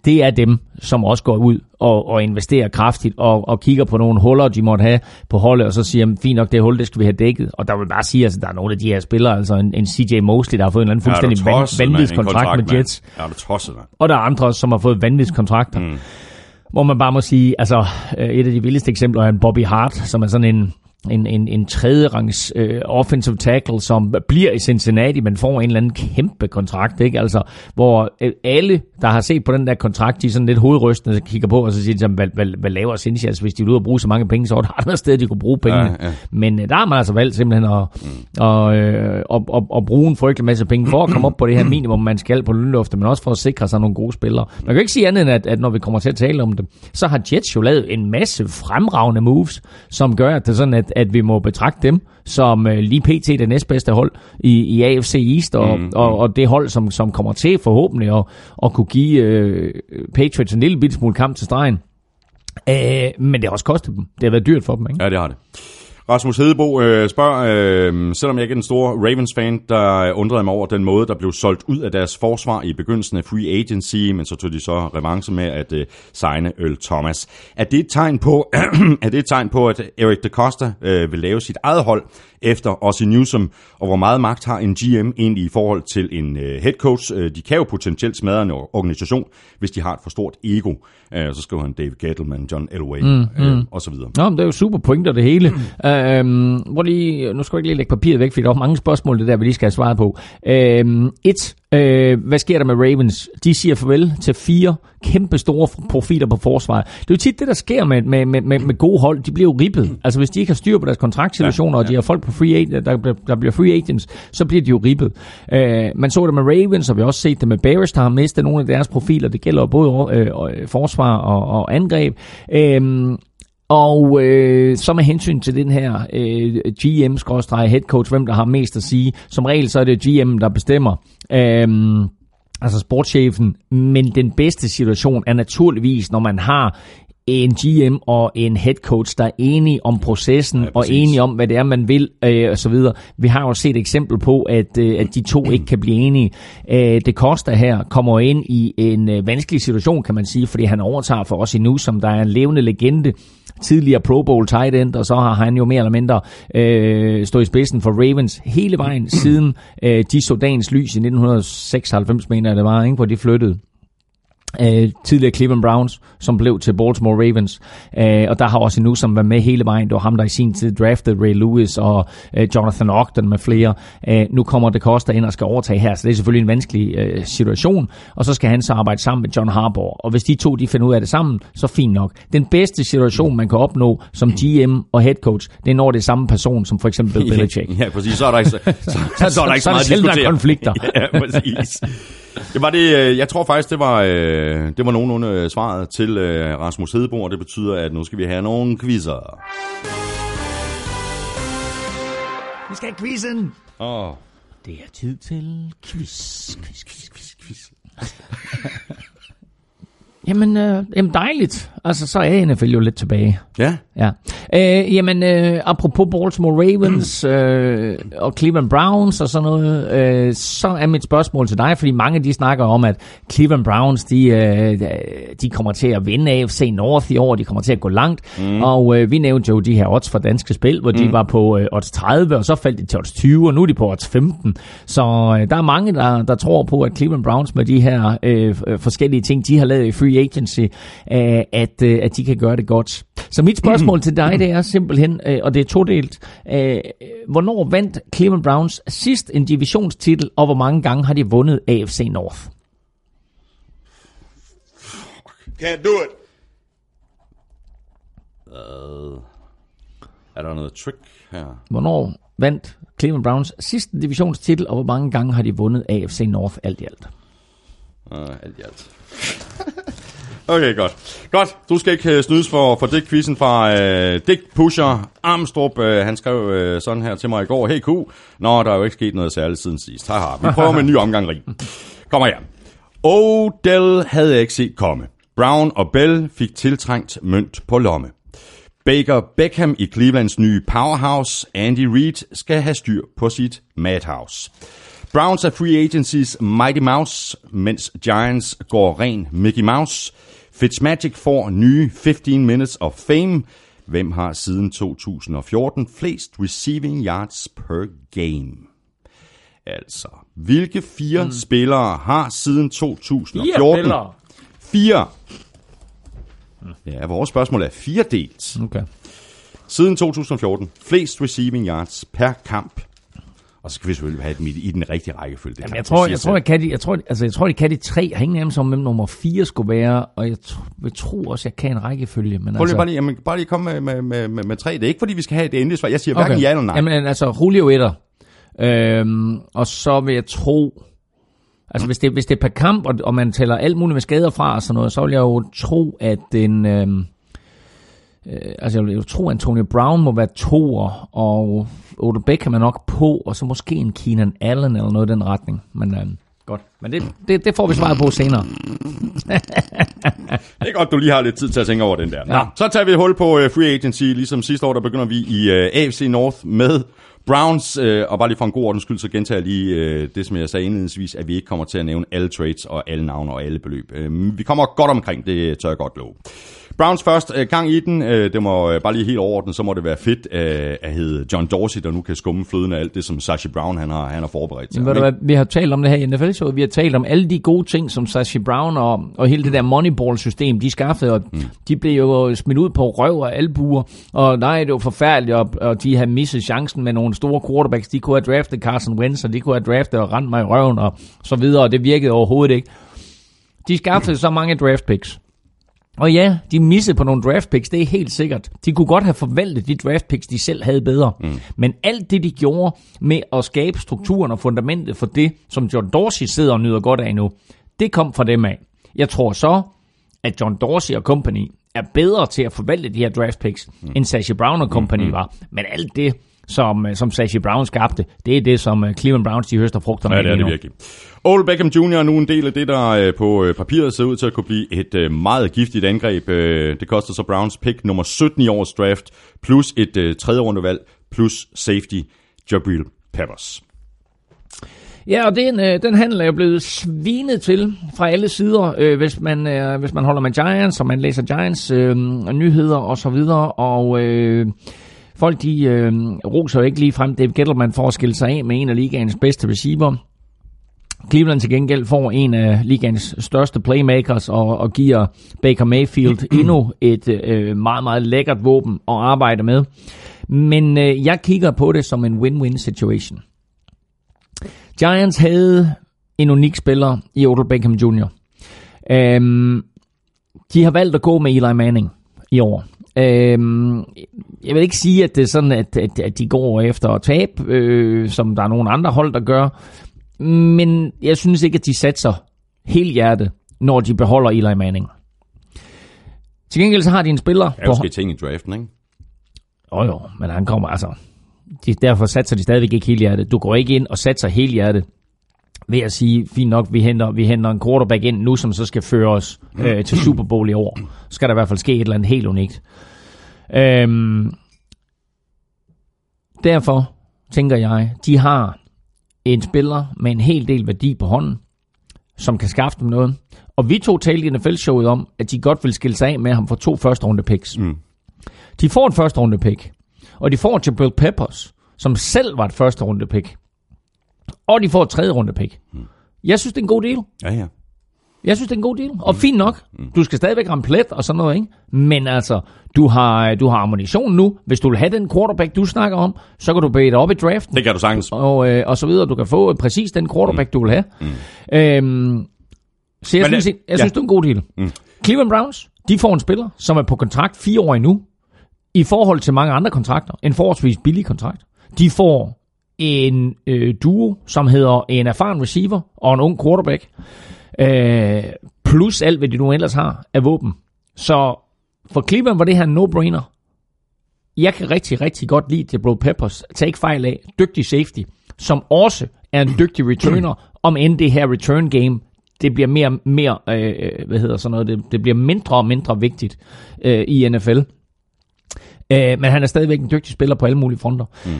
Speaker 4: det er dem, som også går ud og, og investerer kraftigt og, og kigger på nogle huller, de måtte have på holdet, og så siger, fint nok, det hul, det skal vi have dækket. Og der vil bare sige, at altså, der er nogle af de her spillere, altså en, en CJ Mosley, der har fået en eller anden fuldstændig ja, tosset, vanvittig kontrakt, kontrakt med Jets.
Speaker 3: Ja, tosset, man.
Speaker 4: Og der er andre, som har fået vanvittige kontrakter. Mm. Hvor man bare må sige, altså et af de vildeste eksempler er en Bobby Hart, som er sådan en en, en, en tredje rangs øh, offensive tackle, som bliver i Cincinnati, men får en eller anden kæmpe kontrakt, ikke? Altså, hvor øh, alle, der har set på den der kontrakt, de er sådan lidt hovedrystende, kigger på, og så siger de, hvad, hvad, hvad laver Cincinnati? Hvis de vil ud og bruge så mange penge, så er der andre steder, de kunne bruge pengene. Ja, ja. Men øh, der har man altså valgt simpelthen at, mm. og, øh, at, at, at, bruge en frygtelig masse penge for at komme op på det her minimum, man skal på lønlufte, men også for at sikre sig nogle gode spillere. Man kan ikke sige andet end, at, at når vi kommer til at tale om det, så har Jets jo lavet en masse fremragende moves, som gør, at det er sådan, at at vi må betragte dem som øh, lige pt. det næstbedste hold i, i AFC East, og, mm, og, og det hold, som, som kommer til forhåbentlig at, at kunne give øh, Patriots en lille smule kamp til stregen. Øh, men det har også kostet dem. Det har været dyrt for dem, ikke?
Speaker 3: Ja, det har det. Rasmus Hedebo øh, spørger, øh, selvom jeg ikke er en stor Ravens-fan, der undrede mig over den måde, der blev solgt ud af deres forsvar i begyndelsen af free agency, men så tog de så revanche med at øh, signe Earl Thomas. Er det et tegn på, er det et tegn på at Eric DeCosta øh, vil lave sit eget hold efter Ozzy Newsom, og hvor meget magt har en GM egentlig i forhold til en øh, head coach? Øh, de kan jo potentielt smadre en organisation, hvis de har et for stort ego. Øh, så skriver han David Gettleman, John Elway mm, øh, mm. og så videre.
Speaker 4: Nå, men det er jo super pointer det hele. Mm. Øhm, hvor lige, nu skal jeg ikke lige lægge papiret væk, for der er mange spørgsmål, det der, vi lige skal have svaret på. Øhm, et, Øh, hvad sker der med Ravens? De siger farvel til fire kæmpe store profiler på forsvaret. Det er jo tit det, der sker med, med, med, med, med gode hold. De bliver jo ribbet. Altså hvis de ikke har styr på deres kontraktsituationer, ja, ja. og de har folk på free agent, der, der bliver free agents, så bliver de jo ribbet. Øh, man så det med Ravens, og vi har også set det med Bears, der har mistet nogle af deres profiler. Det gælder både øh, forsvar og, og angreb. Øh, og øh, så med hensyn til den her øh, GM-head coach, hvem der har mest at sige, som regel så er det GM, der bestemmer. Øh, altså sportschefen, men den bedste situation er naturligvis, når man har en GM og en head coach, der er enige om processen ja, og enige om, hvad det er, man vil øh, og så videre. Vi har jo set eksempel på, at, øh, at de to ikke kan blive enige. Øh, det koster her kommer ind i en øh, vanskelig situation, kan man sige, fordi han overtager for os i nu, som der er en levende legende tidligere Pro Bowl tight end, og så har han jo mere eller mindre øh, stået i spidsen for Ravens hele vejen siden øh, de så dagens lys i 1996, mener jeg det var, ikke, hvor de flyttede øh, tidligere Cleveland Browns, som blev til Baltimore Ravens. Øh, og der har også nu som var med hele vejen. Det var ham, der i sin tid draftede Ray Lewis og øh, Jonathan Ogden med flere. Øh, nu kommer det koster ind og skal overtage her, så det er selvfølgelig en vanskelig øh, situation. Og så skal han så arbejde sammen med John Harbaugh. Og hvis de to de finder ud af det sammen, så fint nok. Den bedste situation, man kan opnå som GM og head coach, det er når det er samme person som for eksempel Bill Belichick.
Speaker 3: Ja, præcis. Så er der ikke så, så, så, så, er der ikke så, så, så meget
Speaker 4: at konflikter.
Speaker 3: ja, præcis. Det var det, øh, jeg tror faktisk, det var, øh, det var nogenlunde øh, svaret til Rasmus Hedebo, og det betyder, at nu skal vi have nogle quizzer.
Speaker 4: Vi skal have quizzen!
Speaker 3: Åh. Oh.
Speaker 4: Det er tid til quiz, quiz, quiz, quiz, quiz. jamen, øh, jamen dejligt. Altså, så er NFL jo lidt tilbage.
Speaker 3: Ja.
Speaker 4: Ja. Øh, jamen, øh, apropos Baltimore Ravens øh, og Cleveland Browns og sådan noget, øh, så er mit spørgsmål til dig, fordi mange de snakker om, at Cleveland Browns, de, øh, de kommer til at vinde AFC North i år, de kommer til at gå langt, mm. og øh, vi nævnte jo de her odds for danske spil, hvor de mm. var på øh, odds 30, og så faldt de til odds 20, og nu er de på odds 15. Så øh, der er mange, der, der tror på, at Cleveland Browns med de her øh, forskellige ting, de har lavet i free agency, øh, at, øh, at de kan gøre det godt. Så mit spørgsmål til dig, det er simpelthen, øh, og det er todelt, øh, hvornår vandt Cleveland Browns sidst en divisionstitel, og hvor mange gange har de vundet AFC North?
Speaker 5: Can't do it.
Speaker 3: Er der noget trick her?
Speaker 4: Hvornår vandt Cleveland Browns sidst en divisionstitel, og hvor mange gange har de vundet AFC North alt i alt?
Speaker 3: Uh, alt i alt. okay, godt. Godt, du skal ikke øh, snydes for, for det quizzen fra øh, Dick Pusher Armstrong. Øh, han skrev øh, sådan her til mig i går. Hey Q, nå, der er jo ikke sket noget særligt siden sidst. Haha, vi prøver med en ny omgang rig. Kommer her. Odell havde jeg ikke set komme. Brown og Bell fik tiltrængt mønt på lomme. Baker Beckham i Clevelands nye powerhouse, Andy Reid, skal have styr på sit madhouse. Browns er free agencies Mighty Mouse, mens Giants går ren Mickey Mouse. Fitzmagic får nye 15 minutes of fame. Hvem har siden 2014 flest receiving yards per game? Altså, hvilke fire mm. spillere har siden 2014
Speaker 4: spillere?
Speaker 3: Fire. Ja, vores spørgsmål er fire delt.
Speaker 4: Okay.
Speaker 3: Siden 2014, flest receiving yards per kamp. Og så skal vi selvfølgelig have dem i, i den rigtige rækkefølge. Det
Speaker 4: Jamen, jeg tror, jeg tror, jeg kan de, jeg tror, altså, jeg tror, de kan de tre. Jeg har ingen nærmest om, hvem nummer fire skulle være, og jeg, jeg tror også, jeg kan en rækkefølge. Men
Speaker 3: Prøv
Speaker 4: altså,
Speaker 3: bare, lige, jamen, bare lige komme med, med, med, med, med tre. Det er ikke, fordi vi skal have det endelige svar. Jeg siger hverken okay. ja eller nej.
Speaker 4: Jamen, altså, Julio etter. Øhm, og så vil jeg tro... Altså, hvis det, hvis det er per kamp, og, og man tæller alt muligt med skader fra og sådan noget, så vil jeg jo tro, at den... Øhm, øh, altså, jeg vil jo tro, at Antonio Brown må være toer, og Odell Beckham er nok på, og så måske en Keenan Allen eller noget i den retning. Men øhm, godt. Men det, det, det får vi svaret på senere.
Speaker 3: Det er godt, du lige har lidt tid til at tænke over den der.
Speaker 4: Ja.
Speaker 3: Nå, så tager vi et hul på uh, free agency. Ligesom sidste år, der begynder vi i uh, AFC North med Browns. Uh, og bare lige for en god ordens skyld, så gentager jeg lige uh, det, som jeg sagde indledningsvis, at vi ikke kommer til at nævne alle trades og alle navne og alle beløb. Uh, vi kommer godt omkring, det tør jeg godt love. Browns først, uh, gang i den. Uh, det må uh, bare lige helt overordnet, så må det være fedt uh, at hedde John Dorsey, der nu kan skumme fløden af alt det, som Sashi Brown han har, han har forberedt
Speaker 4: ved du hvad, vi har talt om det her i nfl showet vi har talt om alle de gode ting, som Sashi Brown og, og hele det der Moneyball-system, de skaffede, og mm. de blev jo smidt ud på røv og albuer, og nej, det var forfærdeligt, og, og de havde misset chancen med nogle store quarterbacks, de kunne have draftet Carson Wentz, og de kunne have draftet og rendt mig i røven, og så videre, og det virkede overhovedet ikke. De skaffede så mange draft picks. Og ja, de missede på nogle draft picks, det er helt sikkert. De kunne godt have forvaltet de draft picks, de selv havde bedre. Mm. Men alt det, de gjorde med at skabe strukturen og fundamentet for det, som John Dorsey sidder og nyder godt af nu, det kom fra dem af. Jeg tror så, at John Dorsey og company er bedre til at forvalte de her draft picks, mm. end Sashi Brown og company mm. var. Men alt det, som, øh, som Sashi Brown skabte, det er det, som øh, Cleveland Browns de høster frugterne
Speaker 3: Ja,
Speaker 4: af
Speaker 3: det er det
Speaker 4: nu.
Speaker 3: virkelig. Old Beckham Jr. er nu en del af det, der øh, på papiret ser ud til at kunne blive et meget giftigt angreb. Det koster så Browns pick nummer 17 i årets draft, plus et tredje rundevalg, plus safety Jabril Peppers.
Speaker 4: Ja, og den, øh, den handel er jo blevet svinet til fra alle sider, øh, hvis, man, øh, hvis man holder med Giants, og man læser Giants øh, nyheder og så videre, og øh, folk de øh, roser jo ikke lige frem Dave Gettleman for at skille sig af med en af ligaens bedste receiver. Cleveland til gengæld får en af ligaens største playmakers og, og giver Baker Mayfield endnu et øh, meget, meget lækkert våben at arbejde med. Men øh, jeg kigger på det som en win-win situation. Giants havde en unik spiller i Odell Beckham Jr. Øhm, de har valgt at gå med Eli Manning i år. Øhm, jeg vil ikke sige, at det er sådan, at, at, at de går efter at tabe, øh, som der er nogle andre hold, der gør. Men jeg synes ikke, at de satser helt hjerte, når de beholder Eli Manning. Til gengæld så har de en spiller
Speaker 3: er jo sket ting i draften, ikke?
Speaker 4: Jo jo, men han kommer altså... De, derfor satser de stadigvæk ikke helt hjertet. Du går ikke ind og satser helt hjertet ved at sige, fint nok, vi henter, vi henter en quarterback ind nu, som så skal føre os øh, til Super Bowl i år. Så skal der i hvert fald ske et eller andet helt unikt. Øhm, derfor tænker jeg, de har en spiller med en hel del værdi på hånden, som kan skaffe dem noget. Og vi to talte i NFL-showet om, at de godt vil skille sig af med ham for to første runde picks.
Speaker 3: Mm.
Speaker 4: De får en første runde pick, og de får Jabril Peppers, som selv var et første runde pick. Og de får et tredje runde pick. Jeg synes, det er en god deal.
Speaker 3: Ja, ja.
Speaker 4: Jeg synes, det er en god deal. Og fint nok. Du skal stadigvæk ramme plet og sådan noget, ikke? Men altså, du har, du har ammunition nu. Hvis du vil have den quarterback, du snakker om, så kan du bede op i draften.
Speaker 3: Det kan du sagtens.
Speaker 4: Og, øh, og så videre. Du kan få præcis den quarterback, du vil have. Mm. Øhm, så jeg
Speaker 3: Men,
Speaker 4: synes,
Speaker 3: øh,
Speaker 4: jeg, jeg
Speaker 3: ja.
Speaker 4: synes det er en god deal. Mm. Cleveland Browns, de får en spiller, som er på kontrakt fire år endnu. I forhold til mange andre kontrakter. En forholdsvis billig kontrakt. De får en øh, duo, som hedder en erfaren receiver og en ung quarterback. Øh, plus alt, hvad de nu ellers har af våben. Så for Cleveland var det her no-brainer. Jeg kan rigtig, rigtig godt lide Jabril Peppers. Tag ikke fejl af. Dygtig safety, som også er en dygtig returner, om end det her return game, det bliver mere mere, øh, hvad hedder sådan noget, det, det bliver mindre og mindre vigtigt øh, i NFL. Øh, men han er stadigvæk en dygtig spiller på alle mulige fronter. Mm.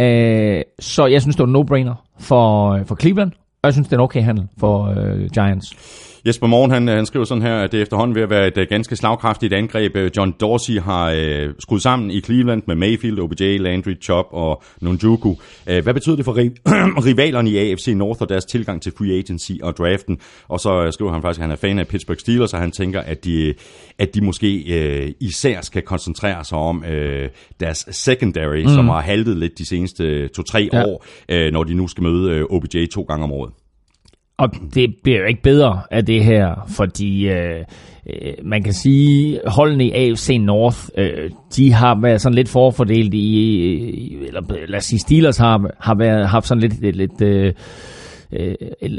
Speaker 4: øh, så jeg synes, det var en no-brainer for, for Cleveland, og jeg synes, det er en okay handel for øh, Giants.
Speaker 3: Jesper Morgen, han, han skriver sådan her, at det er efterhånden ved at være et øh, ganske slagkraftigt angreb. Øh, John Dorsey har øh, skruet sammen i Cleveland med Mayfield, OBJ, Landry, Chop og Nunjuku. Øh, hvad betyder det for ri- rivalerne i AFC North og deres tilgang til free agency og draften? Og så øh, skriver han faktisk, at han er fan af Pittsburgh Steelers, og han tænker, at de, at de måske øh, især skal koncentrere sig om øh, deres secondary, mm. som har haltet lidt de seneste to-tre
Speaker 4: Ja.
Speaker 3: ja. år, øh, når de nu skal møde øh, OBJ to gange om året.
Speaker 4: Og det bliver jo ikke bedre af det her, fordi øh, øh, man kan sige, holdene i AFC North, øh, de har været sådan lidt forfordelt i, i eller lad os sige, Steelers har, har været, haft sådan lidt, lidt, lidt, øh, øh,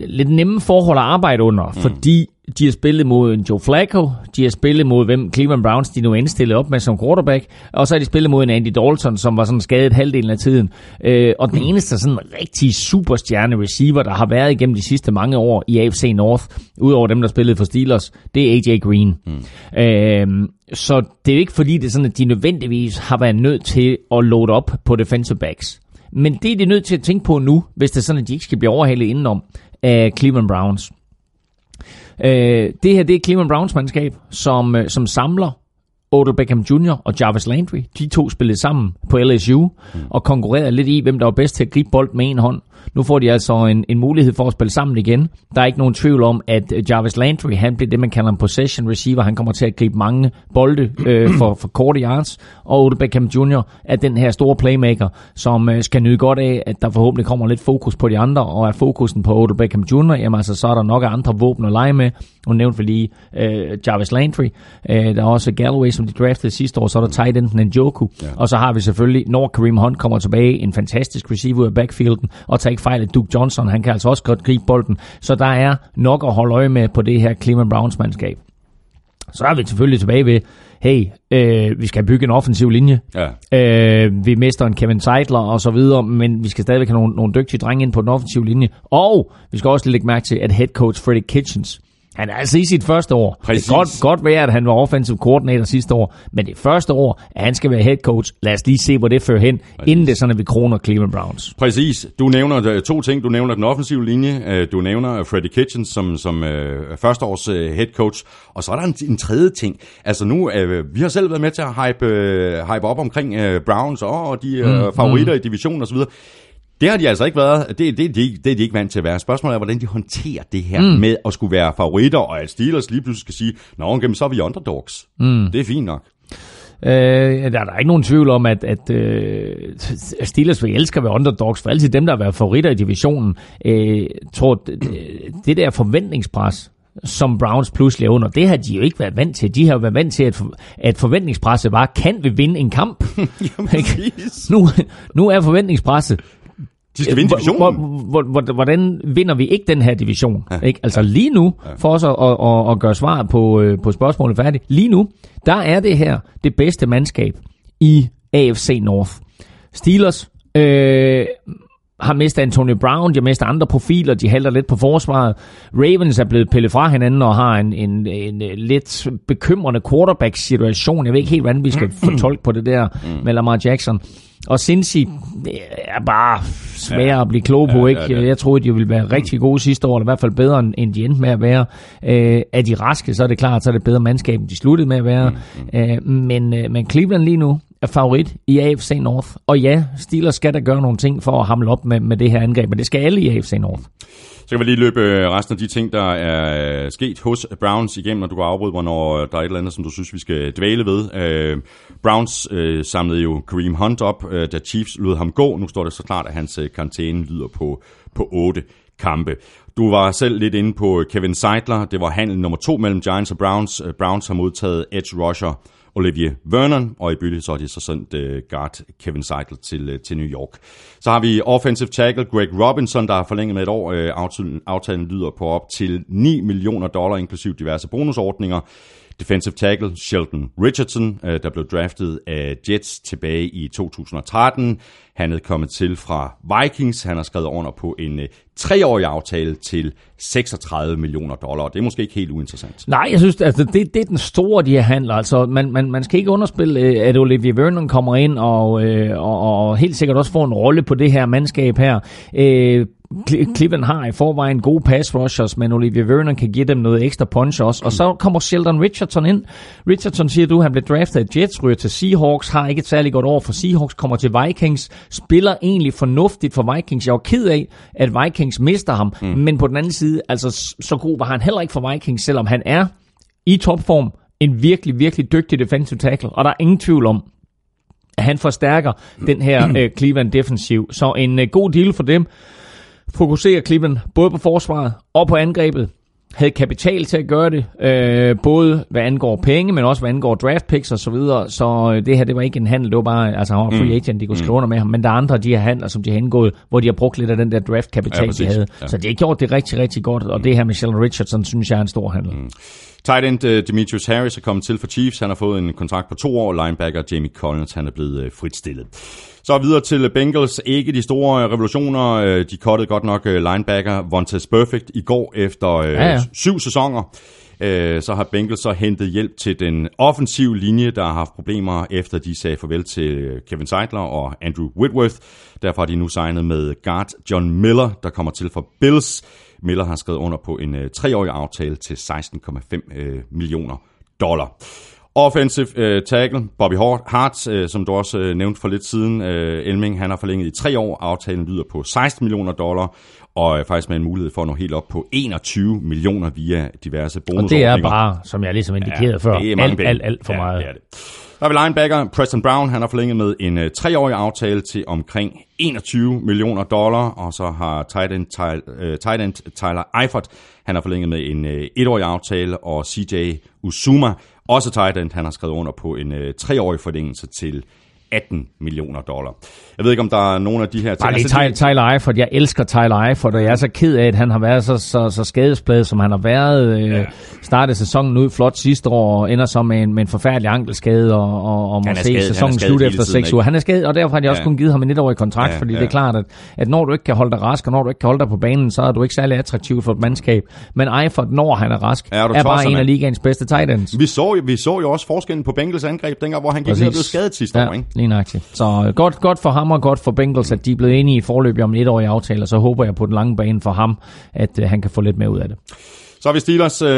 Speaker 4: lidt nemme forhold at arbejde under, mm. fordi de har spillet mod en Joe Flacco, de har spillet mod hvem Cleveland Browns de nu indstillet op med som quarterback, og så har de spillet mod en Andy Dalton, som var sådan skadet halvdelen af tiden. Øh, og den eneste sådan rigtig superstjerne receiver, der har været igennem de sidste mange år i AFC North, udover dem, der spillede for Steelers, det er AJ Green. Mm. Øh, så det er jo ikke fordi, det er sådan, at de nødvendigvis har været nødt til at load op på defensive backs. Men det er de nødt til at tænke på nu, hvis det er sådan, at de ikke skal blive overhalet indenom af Cleveland Browns. Øh, det her det er Cleveland Browns mandskab, som, øh, som samler Odell Beckham Jr. og Jarvis Landry. De to spillede sammen på LSU mm. og konkurrerede lidt i, hvem der var bedst til at gribe bold med en hånd. Nu får de altså en, en mulighed for at spille sammen igen. Der er ikke nogen tvivl om, at øh, Jarvis Landry, han bliver det, man kalder en possession receiver. Han kommer til at gribe mange bolde øh, for, for korte yards. Og Odell Beckham Jr. er den her store playmaker, som øh, skal nyde godt af, at der forhåbentlig kommer lidt fokus på de andre. Og er fokusen på Odell Beckham Jr., jamen altså, så er der nok af andre våben at lege med. Nu nævnte vi lige øh, Jarvis Landry. Øh, der er også Galloway, som de draftede sidste år. Så er der tight enden Njoku. Ja. Og så har vi selvfølgelig, når Kareem Hunt kommer tilbage, en fantastisk receiver ud af backfielden. Og tag ikke fejl af Duke Johnson. Han kan altså også godt gribe bolden. Så der er nok at holde øje med på det her Cleveland Browns mandskab. Så er vi selvfølgelig tilbage ved, hey, øh, vi skal bygge en offensiv linje.
Speaker 3: Ja.
Speaker 4: Øh, vi mister en Kevin Seidler og så videre, men vi skal stadigvæk have nogle, nogle dygtige drenge ind på den offensive linje. Og vi skal også lige lægge mærke til, at head coach Freddie Kitchens, han er altså i sit første år.
Speaker 3: Præcis.
Speaker 4: Det kan godt, godt være, at han var offensive coordinator sidste år, men det første år, at han skal være head coach, lad os lige se, hvor det fører hen, Præcis. inden det sådan, at vi kroner Cleveland Browns.
Speaker 3: Præcis. Du nævner øh, to ting. Du nævner den offensive linje. Øh, Du nævner Freddie Kitchens som, som øh, førsteårs øh, head coach. Og så er der en, en tredje ting. Altså nu, øh, vi har selv været med til at hype, øh, hype op omkring øh, Browns og de øh, mm, favoritter mm. i divisionen osv. Det har de altså ikke været. Det, det, det, det er de ikke vant til at være. Spørgsmålet er, hvordan de håndterer det her mm. med at skulle være favoritter, og at Steelers lige pludselig skal sige, Nå, okay, så er vi underdogs. Mm. Det er fint nok.
Speaker 4: Øh, der er der ikke nogen tvivl om, at, at øh, Steelers vil elske at være underdogs, for altid dem, der har været favoritter i divisionen, øh, tror, det, det der forventningspres, som Browns pludselig er under, det har de jo ikke været vant til. De har jo været vant til, at, for, at forventningspresset var, kan vi vinde en kamp? Ikke? nu, nu er forventningspresset,
Speaker 3: De skal vinde divisionen.
Speaker 4: hvor- hvor- hvor- Hvordan vinder vi ikke den her division? Ja. Ikke? Altså lige nu, for os at, at, at, gøre svaret på, øh, på spørgsmålet færdigt, lige nu, der er det her det bedste mandskab i AFC North. Steelers, øh, har mistet Antonio Brown, de har mistet andre profiler, de halter lidt på forsvaret. Ravens er blevet pillet fra hinanden og har en, en, en, en lidt bekymrende quarterback-situation. Jeg ved ikke helt, hvordan vi skal fortolke på det der mm. med Lamar Jackson. Og Cincy er bare svær ja. at blive klog på, ikke? Ja, ja, ja. Jeg troede, de ville være rigtig gode sidste år, eller i hvert fald bedre, end de endte med at være. Øh, er de raske, så er det klart, så er det bedre mandskab, end de sluttede med at være. Mm, mm. Øh, men, øh, men Cleveland lige nu er favorit i AFC North. Og ja, Steelers skal da gøre nogle ting for at hamle op med, med det her angreb, men det skal alle i AFC North.
Speaker 3: Så kan vi lige løbe øh, resten af de ting, der er øh, sket hos Browns igennem, og du kan afbryde mig, når øh, der er et eller andet, som du synes, vi skal dvæle ved. Uh, Browns uh, samlede jo Kareem Hunt op, uh, da Chiefs lod ham gå. Nu står det så klart, at hans karantæne lyder på, på 8 kampe. Du var selv lidt inde på Kevin Seidler. Det var handel nummer to mellem Giants og Browns. Browns har modtaget edge rusher Olivier Vernon, og i bytte så har de så sendt uh, guard Kevin Seidel til, uh, til New York. Så har vi offensive tackle Greg Robinson, der har forlænget med et år. Uh, aftalen, aftalen lyder på op til 9 millioner dollar, inklusiv diverse bonusordninger. Defensive tackle Sheldon Richardson, øh, der blev draftet af Jets tilbage i 2013. Han er kommet til fra Vikings. Han har skrevet under på en øh, treårig aftale til 36 millioner dollar. Det er måske ikke helt uinteressant.
Speaker 4: Nej, jeg synes, altså, det, det er den store, de her handler. Altså, man, man, man skal ikke underspille, øh, at Olivier Vernon kommer ind og, og, og helt sikkert også får en rolle på det her mandskab her. Cleveland har i forvejen gode pass rushers, men Olivier Vernon kan give dem noget ekstra punch også. Og så kommer Sheldon Richardson ind. Richardson siger du, han blev draftet af Jets, ryger til Seahawks, har ikke et særligt godt år for Seahawks, kommer til Vikings, spiller egentlig fornuftigt for Vikings. Jeg var ked af, at Vikings mister ham, mm. men på den anden side, altså så god var han heller ikke for Vikings, selvom han er i topform en virkelig, virkelig dygtig defensive tackle. Og der er ingen tvivl om, at han forstærker den her uh, Cleveland defensiv. Så en uh, god deal for dem fokuserer Cleveland både på forsvaret og på angrebet. Havde kapital til at gøre det, øh, både hvad angår penge, men også hvad angår draft picks og så videre. Så øh, det her, det var ikke en handel, det var bare, altså han var free mm. agent, de kunne skrive mm. under med ham. Men der er andre af de her handler, som de har indgået, hvor de har brugt lidt af den der draft kapital, ja, de havde. Ja. Så det har gjort det rigtig, rigtig godt, og mm. det her med Sheldon Richardson, synes jeg er en stor handel. Mm.
Speaker 3: Tight end uh, Demetrius Harris er kommet til for Chiefs. Han har fået en kontrakt på to år. Linebacker Jamie Collins, han er blevet uh, fritstillet. Så videre til Bengals. Ikke de store revolutioner. Øh, de kottede godt nok linebacker Vontaze Perfect i går efter ja, ja. syv sæsoner. Så har Bengals så hentet hjælp til den offensive linje, der har haft problemer efter de sagde farvel til Kevin Seidler og Andrew Whitworth. Derfor har de nu signet med guard John Miller, der kommer til for Bills. Miller har skrevet under på en øh, treårig aftale til 16,5 øh, millioner dollar. Offensive øh, tackle, Bobby Hart, øh, som du også øh, nævnte for lidt siden, øh, Elming, han har forlænget i tre år. Aftalen lyder på 16 millioner dollar, og øh, faktisk med en mulighed for at nå helt op på 21 millioner via diverse bonusordninger.
Speaker 4: Og det er bare, som jeg ligesom indikerede ja, før, alt, alt, alt for ja, meget. Det er det.
Speaker 3: Der er vi linebacker Preston Brown, han har forlænget med en uh, treårig aftale til omkring 21 millioner dollar, og så har tight end, Tyler, uh, tight end Tyler Eifert, han har forlænget med en uh, etårig aftale, og CJ Usuma, også tight end, han har skrevet under på en øh, treårig forlængelse til 18 millioner dollar. Jeg ved ikke, om der er nogen af de her...
Speaker 4: Bare lige altså, Tyler, Tyler Eifert. Jeg elsker Tyler Eifert, og jeg er så ked af, at han har været så, så, så skadespladet, som han har været. Øh, ja. Startede sæsonen ud flot sidste år, og ender så med en, med en forfærdelig ankelskade, og, og, og må se skadet, sæsonen slutte efter 6 uger. Han er skadet, og derfor har de også ja. kun givet ham en etårig kontrakt, ja, fordi ja. det er klart, at, at når du ikke kan holde dig rask, og når du ikke kan holde dig på banen, så er du ikke særlig attraktiv for et mandskab. Men Eifert, når han er rask, er, er bare en af ligaens bedste tight ends.
Speaker 3: Vi så, vi så jo også forskellen på Bengals angreb, dengang, hvor han gik ned og blev skadet sidste
Speaker 4: ja,
Speaker 3: år. Ikke?
Speaker 4: Lige nøjagtigt. Så øh, godt, godt for ham og godt for Bengals, at de er blevet enige i forløbet om en etårig aftale, og så håber jeg på den lange bane for ham, at øh, han kan få lidt mere ud af det.
Speaker 3: Så har vi Steelers, øh,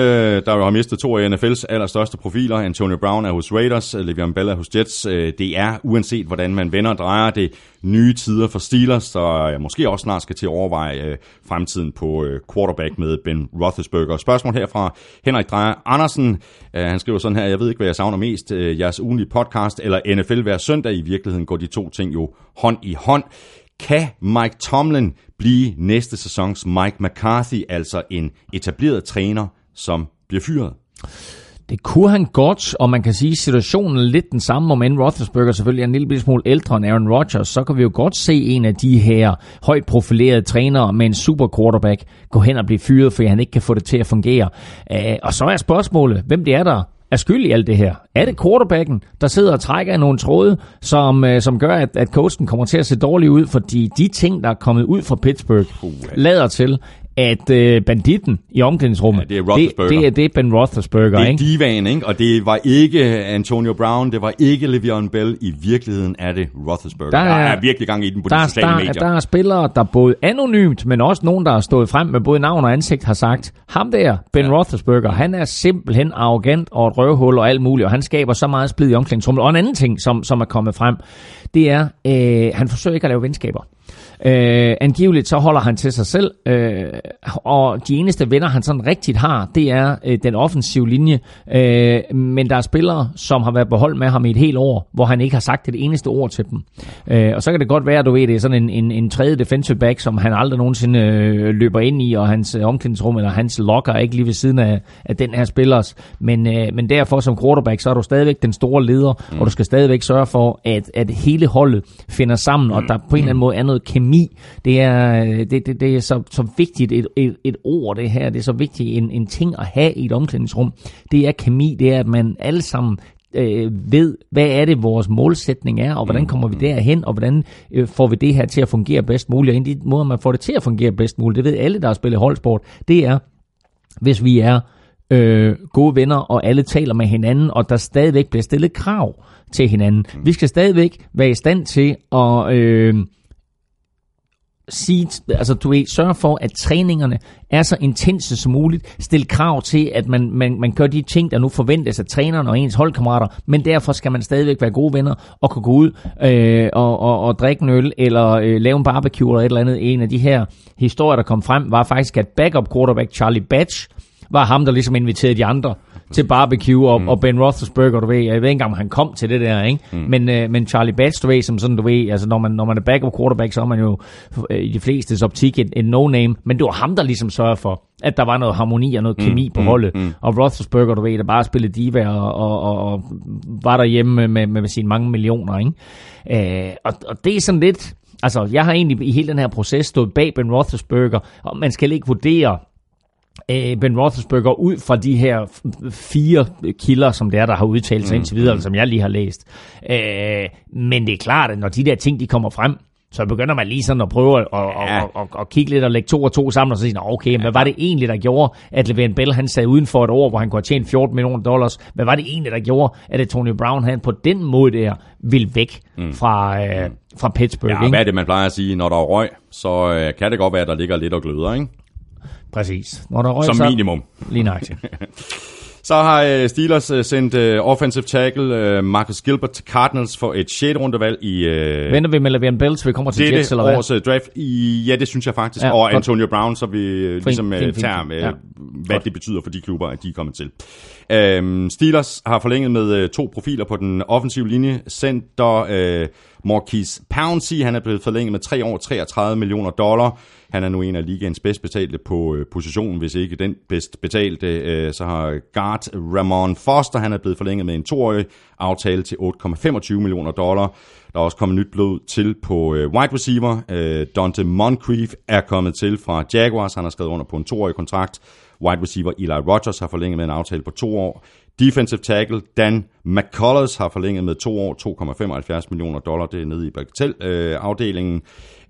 Speaker 3: der har mistet to af NFL's allerstørste profiler. Antonio Brown er hos Raiders, øh, Le'Veon Bell er hos Jets. Øh, det er, uanset hvordan man vender og drejer det, nye tider for Steelers, så jeg måske også snart skal til at overveje øh, fremtiden på øh, quarterback med Ben Roethlisberger. Spørgsmål her fra Henrik Drejer Andersen. Øh, han skriver sådan her, jeg ved ikke, hvad jeg savner mest, øh, jeres ugenlige podcast eller NFL hver søndag. I virkeligheden går de to ting jo hånd i hånd. Kan Mike Tomlin blive næste sæsons Mike McCarthy, altså en etableret træner, som bliver fyret?
Speaker 4: Det kunne han godt, og man kan sige, at situationen er lidt den samme, om end Roethlisberger selvfølgelig er en lille smule ældre end Aaron Rodgers, så kan vi jo godt se en af de her højt profilerede trænere med en super quarterback gå hen og blive fyret, fordi han ikke kan få det til at fungere. Øh, og så er spørgsmålet, hvem det er, der er skyld i alt det her? Er det quarterbacken, der sidder og trækker i nogle tråde, som, øh, som gør, at, at coachen kommer til at se dårligt ud? Fordi de ting, der er kommet ud fra Pittsburgh, lader til, at øh, banditten i omklædningsrummet,
Speaker 3: Ja, det er
Speaker 4: det, det, er, det er Ben Roethlisberger,
Speaker 3: Det er
Speaker 4: ikke?
Speaker 3: divaen, ikke? Og det var ikke Antonio Brown, det var ikke Le'Veon Bell. I virkeligheden er det Roethlisberger. Der er,
Speaker 4: er-
Speaker 3: der er virkelig gang i den på de
Speaker 4: der,
Speaker 3: sociale
Speaker 4: der,
Speaker 3: medier.
Speaker 4: der er spillere, der både anonymt, men også nogen, der har stået frem med både navn og ansigt, har sagt, ham der, Ben ja. Roethlisberger, han er simpelthen arrogant og et røvhul og alt muligt, og han skaber så meget splid i omklædningsrummet. Og en anden ting, som, som er kommet frem, det er, øh, han forsøger ikke at lave venskaber. Øh, angiveligt så holder han til sig selv, øh, og de eneste venner, han sådan rigtigt har, det er øh, den offensive linje. Øh, men der er spillere, som har været på hold med ham i et helt år, hvor han ikke har sagt et eneste ord til dem. Øh, og så kan det godt være, at du ved, det er sådan en, en, en tredje defensive back, som han aldrig nogensinde øh, løber ind i, og hans øh, omklædningsrum eller hans locker er ikke lige ved siden af, af den her spillers. Men, øh, men derfor som quarterback, så er du stadigvæk den store leder, mm. og du skal stadigvæk sørge for, at, at hele holdet finder sammen, og der på en eller anden måde er noget kemi. Det er, øh, det, det, det er så, så vigtigt et, et, et ord, det her. Det er så vigtigt en, en ting at have i et omklædningsrum. Det er kemi, det er, at man alle sammen øh, ved, hvad er det, vores målsætning er, og hvordan kommer vi derhen, og hvordan øh, får vi det her til at fungere bedst muligt. Og en af de måder, man får det til at fungere bedst muligt, det ved alle, der har spillet holdsport, det er, hvis vi er øh, gode venner, og alle taler med hinanden, og der stadigvæk bliver stillet krav til hinanden. Vi skal stadigvæk være i stand til at... Øh, sige, altså du ved, sørge for, at træningerne er så intense som muligt. Stil krav til, at man, man, man gør de ting, der nu forventes af træneren og ens holdkammerater, men derfor skal man stadigvæk være gode venner og kunne gå ud øh, og, og, og drikke en øl, eller øh, lave en barbecue eller et eller andet. En af de her historier, der kom frem, var faktisk, at backup quarterback Charlie Batch var ham, der ligesom inviterede de andre til barbecue, og, mm. og Ben Roethlisberger, du ved, jeg ved ikke engang, om han kom til det der, ikke? Mm. Men, øh, men Charlie Batch, du ved, som sådan, du ved, altså når man, når man er backup quarterback, så er man jo øh, i de flestes optik en, en no-name, men det var ham, der ligesom sørgede for, at der var noget harmoni og noget kemi på holdet. Mm. Og Roethlisberger, du ved, der bare spillede diva og, og, og, og var derhjemme med, med, med sine mange millioner, ikke? Øh, og, og det er sådan lidt, altså jeg har egentlig i hele den her proces stået bag Ben Roethlisberger, og man skal ikke vurdere, Ben Roethlisberger ud fra de her fire kilder, som det er, der har udtalt sig indtil videre, som jeg lige har læst. Øh, men det er klart, at når de der ting, de kommer frem, så begynder man lige sådan at prøve at, at,
Speaker 3: Ja.
Speaker 4: at, at, at kigge lidt og lægge to og to sammen, og så sige, "Nå, okay, men hvad var det egentlig, der gjorde, at Le'Veon Bell han sad uden for et år, hvor han kunne have tjent 14 millioner dollars? Hvad var det egentlig, der gjorde, at Tony Brown han på den måde der ville væk fra, øh, fra Pittsburgh?
Speaker 3: Ja,
Speaker 4: ikke?
Speaker 3: hvad er det, man plejer at sige? Når der er røg, så øh, kan det godt være, at der ligger lidt og gløder, ikke?
Speaker 4: Præcis. Når der røg,
Speaker 3: Som
Speaker 4: så,
Speaker 3: minimum.
Speaker 4: Lige nøjagtigt.
Speaker 3: Så har øh, Steelers øh, sendt øh, offensive tackle Marcus Gilbert til Cardinals for et 6. rundevalg i
Speaker 4: Venter vi med Le'Veon Bell, til vi kommer til Jets, eller hvad?
Speaker 3: års øh, draft. I, ja, det synes jeg faktisk.
Speaker 4: Ja,
Speaker 3: og
Speaker 4: godt.
Speaker 3: Antonio Brown, så vi øh, ligesom
Speaker 4: fint,
Speaker 3: tager,
Speaker 4: fint.
Speaker 3: øh,
Speaker 4: Ja.
Speaker 3: hvad
Speaker 4: Godt.
Speaker 3: det betyder for de klubber, at de er kommet til. Øhm, Steelers har forlænget med øh, to profiler på den offensive linje. Center øh, Marquise Pouncey, han er blevet forlænget med 3 år, 33 millioner dollar. Han er nu en af ligaens bedst betalte på øh, positionen, hvis ikke den bedst betalte. Øh, så har guard Ramon Foster, han er blevet forlænget med en toårig aftale til 8,25 millioner dollar. Der er også kommet nyt blod til på øh, wide receiver. Øh, Dante Moncrief er kommet til fra Jaguars. Han har skrevet under på en toårig kontrakt. Wide receiver Eli Rogers har forlænget med en aftale på to år. Defensive tackle Dan McCullers har forlænget med to år, 2,75 millioner dollar. Det er nede i Bagatell-afdelingen.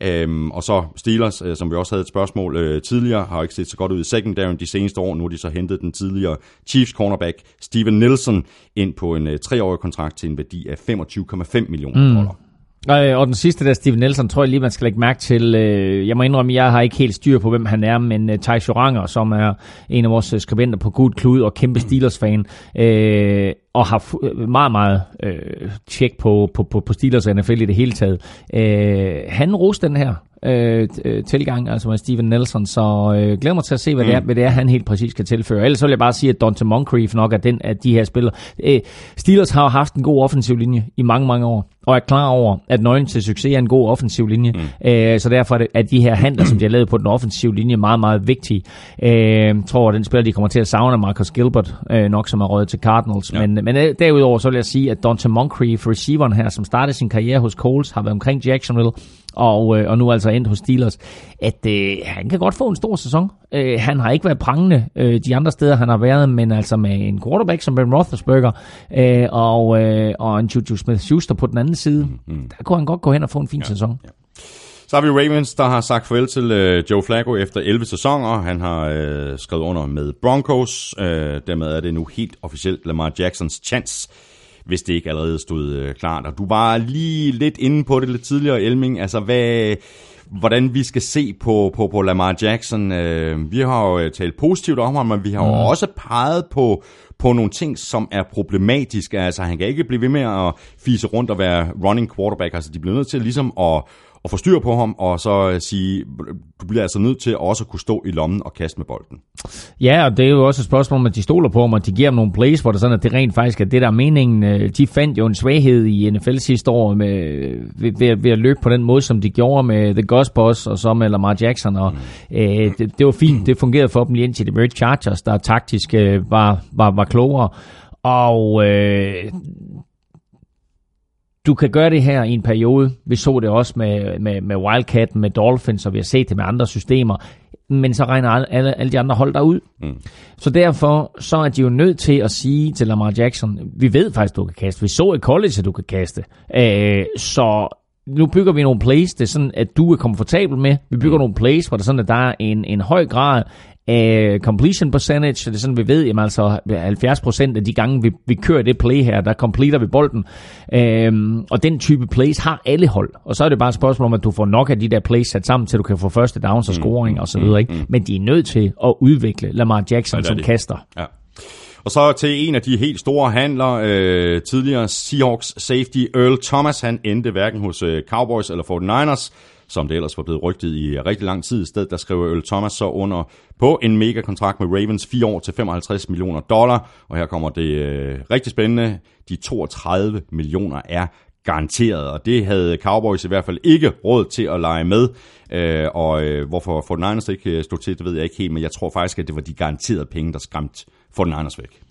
Speaker 3: Øhm, og så Steelers, øh, som vi også havde et spørgsmål øh, tidligere, har ikke set så godt ud i secondary de seneste år. Nu har de så hentet den tidligere Chiefs cornerback Steven Nielsen ind på en øh, treårig kontrakt til en værdi af 25,5 millioner mm. dollar.
Speaker 4: Øh, og den sidste der, Steven Nelson, tror jeg lige, man skal lægge mærke til. Øh, jeg må indrømme, jeg har ikke helt styr på, hvem han er, men øh, Thijs Joranger, som er en af vores øh, skribenter på Gud Klud og kæmpe Steelers-fan, øh, og har fu- øh, meget, meget øh, tjek på, på, på, på Steelers og NFL i det hele taget. Øh, han roste den her øh, øh, tilgang, altså med Steven Nelson, så øh, glæder mig til at se, hvad, mm. det er, hvad det er, han helt præcis kan tilføre. Ellers så vil jeg bare sige, at Dante Moncrief nok er den af de her spillere. Øh, Steelers har jo haft en god offensiv linje i mange, mange år, og er klar over, at nøglen til succes er en god offensiv linje. Mm. Øh, så derfor er, det, er de her handler, som de har lavet på den offensive linje, meget, meget vigtige. Øh, jeg tror, at den spiller, de kommer til at savne Marcus Gilbert, øh, nok som er røget til Cardinals. Ja. Men, men øh, derudover så vil jeg sige, at Dante Moncrief, receiveren her, som startede sin karriere hos Coles, har været omkring Jacksonville, og, øh, og nu altså endt hos Steelers, at øh, han kan godt få en stor sæson. Øh, han har ikke været prangende øh, de andre steder, han har været, men altså med en quarterback som Ben Roethlisberger øh, og, øh, og en Juju Smith-Schuster på den anden side, mm. der kunne han godt gå hen og få en fin ja. sæson. Ja.
Speaker 3: Så har vi Ravens, der har sagt farvel til øh, Joe Flacco efter 11 sæsoner. Han har øh, skrevet under med Broncos. Øh, dermed er det nu helt officielt Lamar Jacksons chance hvis det ikke allerede stod øh, klart. Og du var lige lidt inde på det lidt tidligere, Elming. Altså, hvad, hvordan vi skal se på, på, på Lamar Jackson. Øh, vi har jo øh, talt positivt om ham, men vi har jo mm. også peget på, på nogle ting, som er problematiske. Altså, han kan ikke blive ved med at fise rundt og være running quarterback. Altså, de bliver nødt til ligesom at at få styr på ham, og så øh, sige, du bliver altså nødt til også at kunne stå i lommen og kaste med bolden.
Speaker 4: Ja, og det er jo også et spørgsmål om, at de stoler på ham, og de giver ham nogle plays, hvor det sådan, at det rent faktisk er det, der er meningen. Øh, de fandt jo en svaghed i NFL sidste år med, ved, ved, ved at løbe på den måde, som de gjorde med The Gus Boss, og så med Lamar Jackson, og mm. øh, det, det var fint, det fungerede for dem lige indtil de mødte Chargers, der taktisk øh, var, var, var klogere. Og øh, du kan gøre det her i en periode. Vi så det også med, med, med Wildcat, med Dolphins, og vi har set det med andre systemer. Men så regner alle, alle, de andre hold derud. Mm. Så derfor så er de jo nødt til at sige til Lamar Jackson, vi ved faktisk, du kan kaste. Vi så i college, at du kan kaste. Æh, så nu bygger vi nogle plays, det er sådan, at du er komfortabel med. Vi bygger mm. nogle plays, hvor det er sådan, at der er en, en høj grad Uh, completion percentage, det er sådan, vi ved, jamen altså 70% af de gange, vi, vi kører det play her, der completer vi bolden. Uh, og den type plays har alle hold. Og så er det bare et spørgsmål om, at du får nok af de der plays sat sammen, til du kan få første downs og mm, scoring mm, og så videre. Ikke? Mm. Men de er nødt til at udvikle Lamar Jackson ja, som de. kaster. Ja.
Speaker 3: Og så til en af de helt store handler, øh, tidligere Seahawks safety Earl Thomas, han endte hverken hos øh, Cowboys eller 49ers som det ellers var blevet rygtet i rigtig lang tid. I stedet der skriver Earl Thomas så under på en mega-kontrakt med Ravens, 4 år til 55 millioner dollar. Og her kommer det øh, rigtig spændende. De 32 millioner er garanteret, og det havde Cowboys i hvert fald ikke råd til at lege med. Øh, og øh, hvorfor 49ers ikke øh, stod til, det ved jeg ikke helt, men jeg tror faktisk, at det var de garanterede penge, der skræmte 49ers væk.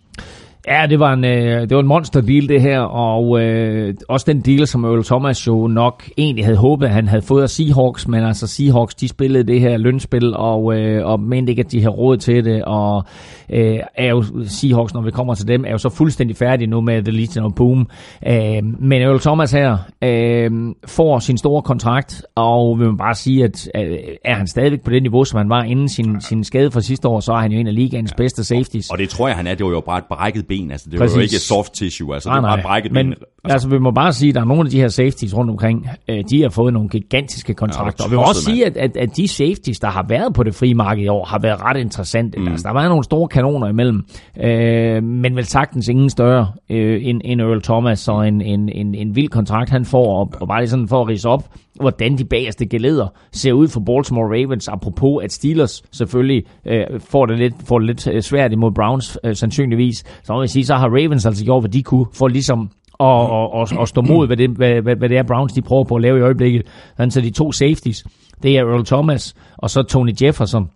Speaker 4: Ja, det var en, øh, det var en monster deal det her, og øh, også den deal, som Earl Thomas jo nok egentlig havde håbet, at han havde fået af Seahawks, men altså Seahawks, de spillede det her lønspil, og, øh, og mente ikke, at de havde råd til det, og øh, er jo Seahawks, når vi kommer til dem, er jo så fuldstændig færdige nu med The Legion of Boom. Øh, men Earl Thomas her øh, får sin store kontrakt, og vil man bare sige, at øh, er han stadigvæk på det niveau, som han var inden sin, sin skade fra sidste år, så er han jo en af ligaens ja. bedste safeties.
Speaker 3: Og, og det tror jeg, han er. Det var jo bare et brækket ben. Altså, det Præcis. var jo ikke soft tissue. Altså, nej, det var bare brækket
Speaker 4: men, ben. Altså. altså, vi må bare sige, at der er nogle af de her safeties rundt omkring, øh, de har fået nogle gigantiske kontrakter. Ja, og vi må også sige, at, at, at de safeties, der har været på det frie marked i år, har været ret interessante. Mm. Altså, der har været nogle store kanoner imellem, øh, men vel sagtens ingen større øh, end, end Earl Thomas, og en, en, en, en vild kontrakt, han får, og, og bare lige sådan for at rise op, hvordan de bagerste geleder ser ud for Baltimore Ravens, apropos at Steelers selvfølgelig øh, får, det lidt, får det lidt øh, svært imod Browns øh, sandsynligvis. Så må jeg sige, så har Ravens altså gjort, hvad de kunne, for ligesom og, og, og, og stå mod, hvad det, hvad, hvad, hvad det er Browns, de prøver på at lave i øjeblikket. Så de to safeties, det er Earl Thomas, og så Tony Jefferson.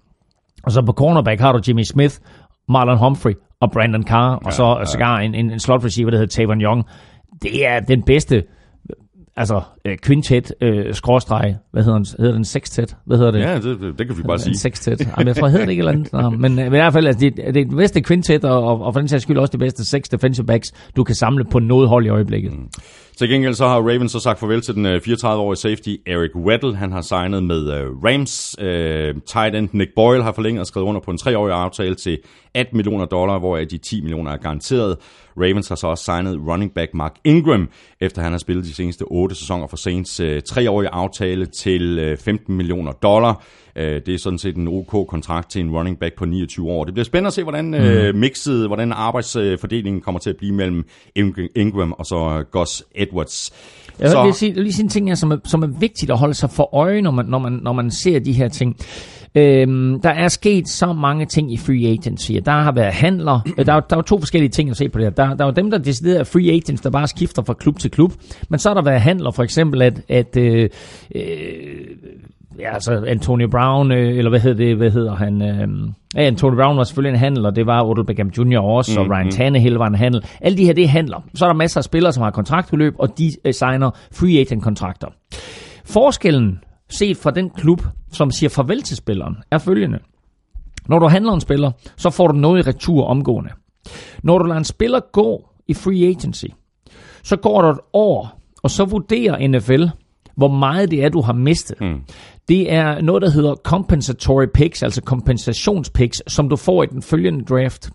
Speaker 4: Og så på cornerback har du Jimmy Smith, Marlon Humphrey og Brandon Carr, ja, og så ja. sågar en, en, en slot receiver, der hedder Tavon Young. Det er den bedste altså øh, quintet, øh, skråstreg, hvad hedder den, hedder den sextet? Hvad hedder det?
Speaker 3: Ja, det, det kan vi bare sige.
Speaker 4: Sextet. Jamen, jeg tror, hedder det ikke eller andet. Nå, men øh, i hvert fald, altså, det, det er det bedste quintet, og, og, og for den sags skyld også det bedste seks defensive backs, du kan samle på noget hold i øjeblikket. Mm.
Speaker 3: Til gengæld så har Ravens så sagt farvel til den øh, 34-årige safety Eric Weddle. Han har signet med øh, Rams. Øh, tight end Nick Boyle har forlænget og skrevet under på en treårig aftale til 18 millioner dollar, hvoraf de 10 millioner er garanteret. Ravens har så også signet running back Mark Ingram, efter han har spillet de seneste 8 sæsoner for Saints. Uh, treårig aftale til uh, 15 millioner dollar. Øh, det er sådan set en OK kontrakt til en running back på 29 år. Det bliver spændende at se, hvordan mm. mixet, hvordan arbejdsfordelingen kommer til at blive mellem Ingram og så Gus Edwards.
Speaker 4: Jeg så... vil sige, lige sige en ting, her, som er, som er vigtigt at holde sig for øje, når man, når man, når man ser de her ting. Øhm, der er sket så mange ting i free agency. Der har været handler. Der er, der er to forskellige ting at se på det her. Der, der er dem, der decideret er free agents, der bare skifter fra klub til klub. Men så har der været handler, for eksempel at, at øh, øh, ja, altså Antonio Brown, øh, eller hvad hedder det, hvad hedder han? Øh, ja, Antonio Brown var selvfølgelig en handel, og det var Odell Beckham Jr. også, mm, og Ryan mm. Tannehill var en handel. Alle de her, det er handler. Så er der masser af spillere, som har kontraktbeløb, og de øh, signer free agent kontrakter. Forskellen set fra den klub, som siger farvel til spilleren, er følgende. Når du handler en spiller, så får du noget i retur omgående. Når du lader en spiller gå i free agency, så går der et år, og så vurderer NFL, hvor meget det er, du har mistet. Mm. Det er noget, der hedder compensatory picks, altså kompensationspicks, som du får i den følgende draft.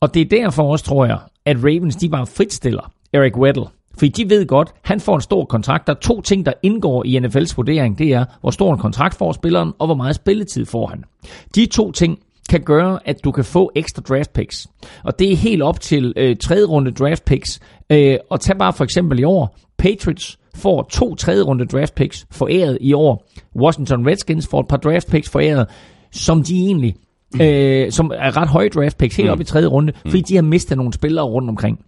Speaker 4: Og det er derfor også, tror jeg, at Ravens de bare fritstiller Eric Weddle. Fordi de ved godt, han får en stor kontrakt. Der er to ting, der indgår i NFL's vurdering. Det er, hvor stor en kontrakt får spilleren, og hvor meget spilletid får han. De to ting kan gøre, at du kan få ekstra draft picks. Og det er helt op til øh, tredje runde draft picks. Øh, og tag bare for eksempel i år, Patriots får to tredje runde draft picks foræret i år. Washington Redskins får et par draft picks foræret, som de egentlig øh, som er ret høje draft picks, helt mm. op i tredje runde, fordi de har mistet nogle spillere rundt omkring.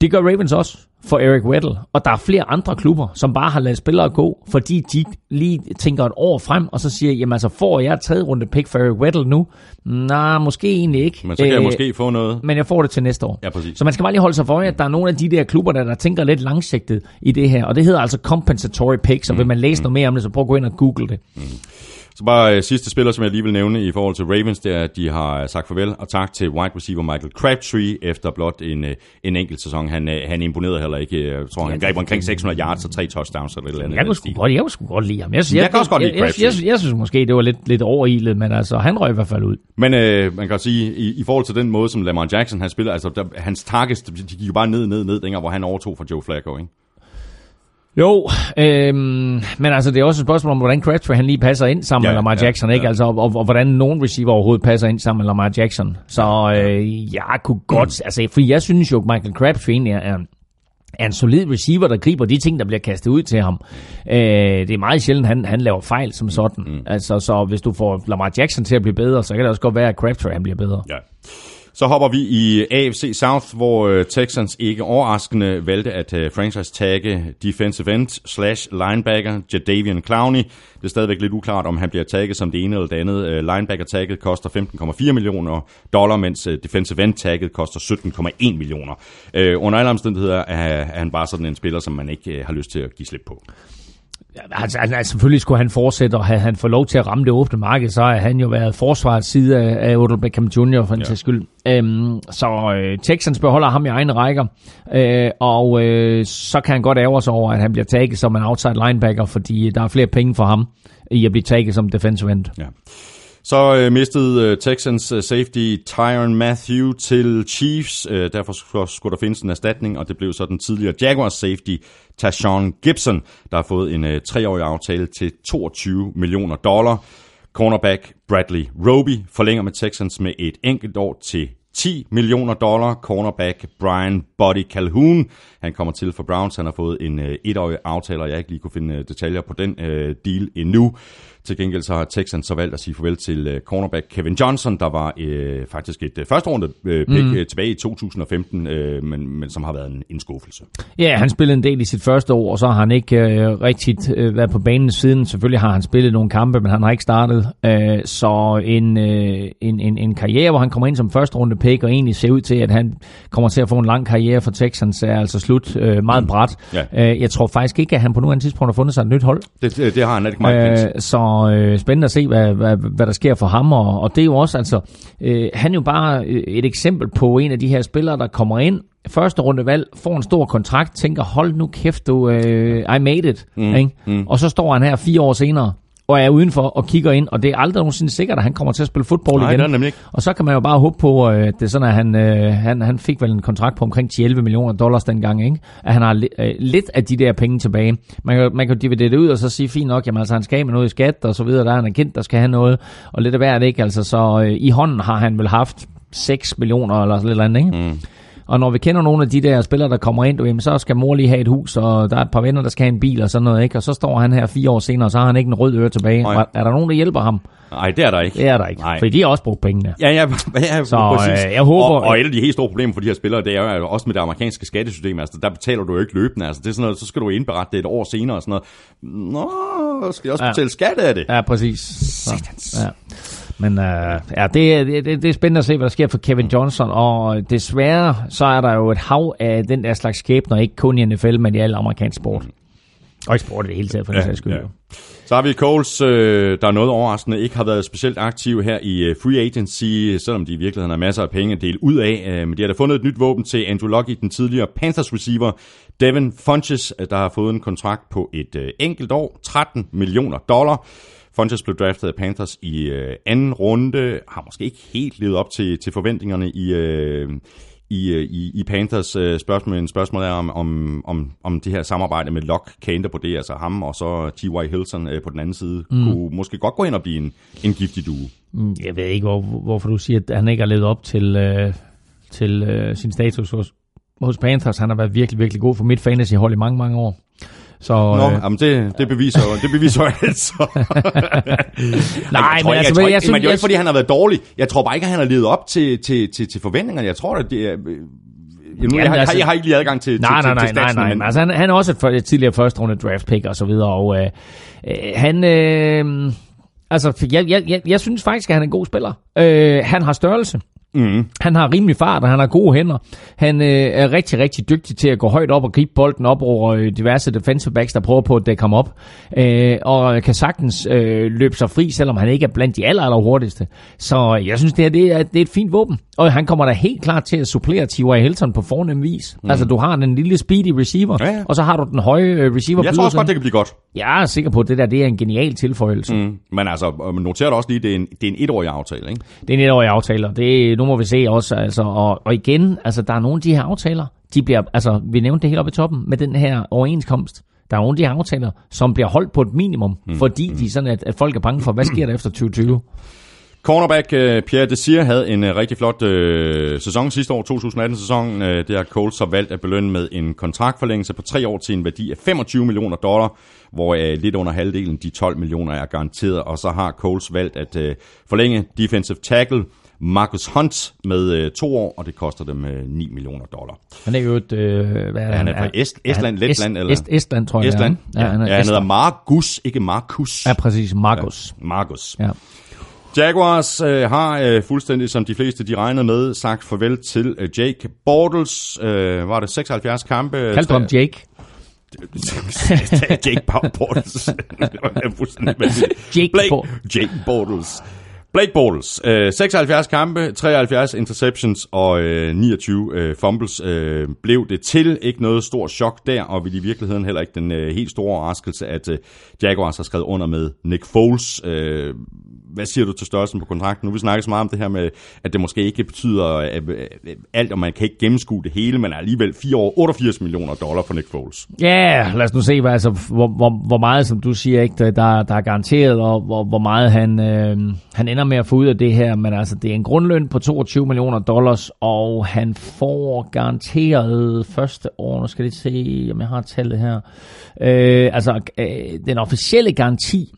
Speaker 4: Det gør Ravens også for Eric Weddle, og der er flere andre klubber, som bare har lavet spillere gå, fordi de lige tænker et år frem, og så siger, jamen altså, får jeg et tredje runde pick for Eric Weddle nu? Nej, måske egentlig ikke.
Speaker 3: Men så kan øh, jeg måske få noget.
Speaker 4: Men jeg får det til næste år.
Speaker 3: Ja, præcis.
Speaker 4: Så man skal bare lige holde sig for, at der er nogle af de der klubber, der, der tænker lidt langsigtet i det her, og det hedder altså compensatory picks, og mm. vil man læse mm. noget mere om det, så prøv at gå ind og google det. Mm.
Speaker 3: Så bare øh, sidste spiller, som jeg lige vil nævne i forhold til Ravens, det er, at de har sagt farvel og tak til wide receiver Michael Crabtree efter blot en, øh, en enkelt sæson. Han, øh, han imponerede heller ikke. Jeg tror, han greb omkring 600 yards og tre touchdowns eller et eller andet.
Speaker 4: Jeg kunne sgu godt, jeg kunne sgu godt lide ham. Jeg,
Speaker 3: jeg, jeg, kan også godt lide
Speaker 4: jeg, jeg, jeg, jeg, synes måske, det var lidt, lidt overilet, men altså, han røg i hvert fald ud.
Speaker 3: Men øh, man kan sige, i, i forhold til den måde, som Lamar Jackson han spiller, altså der, hans targets, de gik jo bare ned, ned, ned, dengang, hvor han overtog fra Joe Flacco, ikke?
Speaker 4: Jo, øhm, men altså det er også et spørgsmål om, hvordan Crabtree han lige passer ind sammen ja, med Lamar Jackson, ja, ikke? Ja. Altså, og, og, og, hvordan nogen receiver overhovedet passer ind sammen med Lamar Jackson. Så øh, jeg kunne godt, mm. altså, for jeg synes jo, Michael Crabtree egentlig er, er, er en solid receiver, der griber de ting, der bliver kastet ud til ham. Øh, det er meget sjældent, han, han laver fejl som sådan. Mm. Altså, så hvis du får Lamar Jackson til at blive bedre, så kan det også godt være, at Crabtree han bliver bedre.
Speaker 3: Ja. Så hopper vi i AFC South, hvor øh, Texans ikke overraskende valgte at øh, franchise-tagge defensive end slash linebacker Jadavian Clowney. Det er stadigvæk lidt uklart, om han bliver tagget som det ene eller det andet. Øh, Linebacker-tagget koster 15,4 millioner dollar, mens defensive end-tagget koster 17,1 millioner. Under alle omstændigheder er han bare sådan en spiller, som man ikke har lyst til at give slip på.
Speaker 4: Altså, altså, selvfølgelig skulle han fortsætte, og havde han fået lov til at ramme det åbne marked, så har han jo været forsvarets side af, af Odell Beckham Jr. for en ja. skyld. Øhm, så øh, Texans beholder ham i egne rækker, øh, og øh, så kan han godt ære sig over, at han bliver taget som en outside linebacker, fordi der er flere penge for ham i at blive taget som defensive end.
Speaker 3: Ja. Så øh, mistede øh, Texans øh, safety Tyron Matthew til Chiefs. Øh, derfor skulle der findes en erstatning, og det blev så den tidligere Jaguars safety Tashawn Gibson, der har fået en øh, treårig aftale til 22 millioner dollar. Cornerback Bradley Roby forlænger med Texans med et enkelt år til 10 millioner dollar. Cornerback Brian Buddy Calhoun, han kommer til for Browns. Han har fået en øh, etårig aftale, og jeg ikke lige kunne finde øh, detaljer på den øh, deal endnu. Til gengæld så har Texans så valgt at sige farvel til uh, cornerback Kevin Johnson, der var uh, faktisk et uh, første runde uh, pick mm. uh, tilbage i 2015, uh, men, men som har været en, en skuffelse.
Speaker 4: Ja, han spillede en del i sit første år, og så har han ikke uh, rigtigt uh, været på banen siden. Selvfølgelig har han spillet nogle kampe, men han har ikke startet. Uh, så en, uh, en, en, en karriere, hvor han kommer ind som første runde pick, og egentlig ser ud til, at han kommer til at få en lang karriere for Texans, er altså slut uh, meget mm. bræt. Ja. Uh, jeg tror faktisk ikke, at han på nuværende tidspunkt har fundet sig et nyt hold.
Speaker 3: Det, det, det har han ikke meget
Speaker 4: uh, Så øh, spændende at se, hvad, hvad, hvad der sker for ham. Og, og det er jo også, altså, øh, han er jo bare øh, et eksempel på en af de her spillere, der kommer ind, første runde valg, får en stor kontrakt, tænker, hold nu kæft du, øh, I made it. Mm, ikke? Mm. Og så står han her fire år senere, og er udenfor og kigger ind, og det er aldrig nogensinde sikkert, at han kommer til at spille fodbold
Speaker 3: igen.
Speaker 4: Nej,
Speaker 3: nemlig ikke.
Speaker 4: Og så kan man jo bare håbe på, at det er sådan, at han, øh, han, han fik vel en kontrakt på omkring 11 millioner dollars dengang, ikke? at han har li- øh, lidt af de der penge tilbage. Man kan, man kan dividere det ud og så sige, fint nok, jamen altså han skal med noget i skat og så videre, der er han kendt, der skal have noget, og lidt af hvert ikke, altså så øh, i hånden har han vel haft 6 millioner eller sådan lidt andet, ikke? Mm. Og når vi kender nogle af de der spillere, der kommer ind, jamen, så skal mor lige have et hus, og der er et par venner, der skal have en bil og sådan noget, ikke? Og så står han her fire år senere, og så har han ikke en rød øre tilbage. Nej. Er der nogen, der hjælper ham?
Speaker 3: Nej, det er der ikke.
Speaker 4: Det er der ikke, Nej. fordi de har også brugt pengene.
Speaker 3: Ja, ja, ja
Speaker 4: så, præcis. Øh, jeg håber,
Speaker 3: og, og et af de helt store problemer for de her spillere, det er jo også med det amerikanske skattesystem. Altså, der betaler du jo ikke løbende. Altså, det er sådan noget, så skal du indberette det et år senere og sådan noget. Nå, skal jeg også betale ja. skat af det?
Speaker 4: Ja, præcis. Så, ja. Men uh, ja, det, det, det er spændende at se, hvad der sker for Kevin Johnson, og desværre så er der jo et hav af den der slags skæbner, ikke kun i NFL, men i alle amerikansk sport. Og i sport i det hele taget, for den sags skyld.
Speaker 3: ja. Så har vi Coles, øh, der er noget overraskende, ikke har været specielt aktiv her i øh, free agency, selvom de i virkeligheden har masser af penge at dele ud af. Øh, men de har da fundet et nyt våben til Andrew Lucky, den tidligere Panthers receiver, Devin Funches, øh, der har fået en kontrakt på et øh, enkelt år, 13 millioner dollar. Funches blev draftet af Panthers i øh, anden runde, har måske ikke helt levet op til, til forventningerne i, øh, i, øh, i, i Panthers øh, spørgsmål. En spørgsmål er, om, om, om, om det her samarbejde med Locke kan ændre på det, altså ham og så T.Y. Hilton øh, på den anden side, mm. kunne måske godt gå ind og blive en, en giftig duo.
Speaker 4: Mm, Jeg ved ikke, hvor, hvorfor du siger, at han ikke har levet op til, øh, til øh, sin status hos, hos Panthers. Han har været virkelig, virkelig god for mit fantasy-hold i mange, mange år. Så,
Speaker 3: Nå,
Speaker 4: øh,
Speaker 3: jamen det, det beviser jo, det beviser jo altså.
Speaker 4: nej,
Speaker 3: jeg
Speaker 4: men altså,
Speaker 3: jeg
Speaker 4: jeg
Speaker 3: er jo
Speaker 4: jeg
Speaker 3: ikke, fordi han har været dårlig. Jeg tror bare ikke, at han har levet op til, til, til, til forventningerne. Jeg tror, at det er... øh, Jeg, jeg, har,
Speaker 4: altså-
Speaker 3: jeg har ikke lige adgang til,
Speaker 4: Nej,
Speaker 3: til,
Speaker 4: nej, nej,
Speaker 3: til,
Speaker 4: nej, nej. Men altså, han, han er også et, for- et tidligere første runde draft pick og så videre, og øh, øh, han, øh, altså, jeg, jeg, jeg, jeg synes faktisk, at han er en god spiller. Øh, han har størrelse.
Speaker 3: Mm.
Speaker 4: Han har rimelig fart, og han har gode hænder. Han øh, er rigtig, rigtig dygtig til at gå højt op og gribe bolden op over øh, diverse defensive backs, der prøver på at dække ham op. Øh, og kan sagtens øh, løbe sig fri, selvom han ikke er blandt de aller, aller hurtigste. Så jeg synes, det, her, det, er, det er et fint våben. Og han kommer da helt klart til at supplere T.Y. Hilton på fornem vis. Mm. Altså, du har den lille speedy receiver,
Speaker 3: Ja, ja.
Speaker 4: og så har du den høje øh, receiver
Speaker 3: Jeg tror også godt, det kan blive godt.
Speaker 4: Jeg er sikker på, at det der det er en genial tilføjelse. Mm.
Speaker 3: Men altså, noter du også lige, det er en, det er en etårig aftale, ikke?
Speaker 4: Det er en etårig aftale, og det, nu må vi se også, altså, og, og igen, altså, der er nogle af de her aftaler, de bliver, altså, vi nævnte det helt oppe i toppen med den her overenskomst. Der er nogle af de her aftaler, som bliver holdt på et minimum, mm. fordi de er sådan, at, at folk er bange for, hvad sker der efter 2020?
Speaker 3: Cornerback uh, Pierre Desir havde en uh, rigtig flot uh, sæson sidste år, 2018-sæson. Uh, det har Colts så valgt at belønne med en kontraktforlængelse på tre år til en værdi af 25 millioner dollar, hvor uh, lidt under halvdelen, de 12 millioner, er garanteret. Og så har Colts valgt at uh, forlænge defensive tackle Marcus Hunt med uh, to år, og det koster dem uh, 9 millioner dollar.
Speaker 4: Han er jo et, øh, hvad er
Speaker 3: Han er fra Est, Estland,
Speaker 4: han-
Speaker 3: Letland,
Speaker 4: Est,
Speaker 3: eller?
Speaker 4: Est, Estland, tror jeg. er.
Speaker 3: Estland?
Speaker 4: Ja, han er
Speaker 3: ja, han hedder. Margus, ikke Markus.
Speaker 4: Ja, præcis. Marcus.
Speaker 3: Margus.
Speaker 4: Ja.
Speaker 3: Jaguars øh, har øh, fuldstændig, som de fleste de regnede med, sagt farvel til øh, Jake Bortles. Øh, var det 76 kampe?
Speaker 4: Kaldte ham Jake?
Speaker 3: Jake Bortles.
Speaker 4: Jake
Speaker 3: Blake, Jake Bortles. Blake Bortles. Øh, 76 kampe, 73 interceptions og øh, 29 øh, fumbles øh, blev det til. Ikke noget stort chok der, og vil i virkeligheden heller ikke den øh, helt store overraskelse, at øh, Jaguars har skrevet under med Nick Foles. Øh, hvad siger du til størrelsen på kontrakten? Nu vi snakket så meget om det her med, at det måske ikke betyder øh, øh, alt, og man kan ikke gennemskue det hele, men alligevel 4 år 88 millioner dollar for Nick Foles.
Speaker 4: Ja, lad os nu se, hvad, altså, hvor, hvor, hvor meget, som du siger, ikke, der, der er garanteret, og hvor, hvor meget han, øh, han ender med at få ud af det her. Men altså, det er en grundløn på 22 millioner dollars, og han får garanteret første år, nu skal jeg lige se, om jeg har tallet her. Øh, altså, øh, den officielle garanti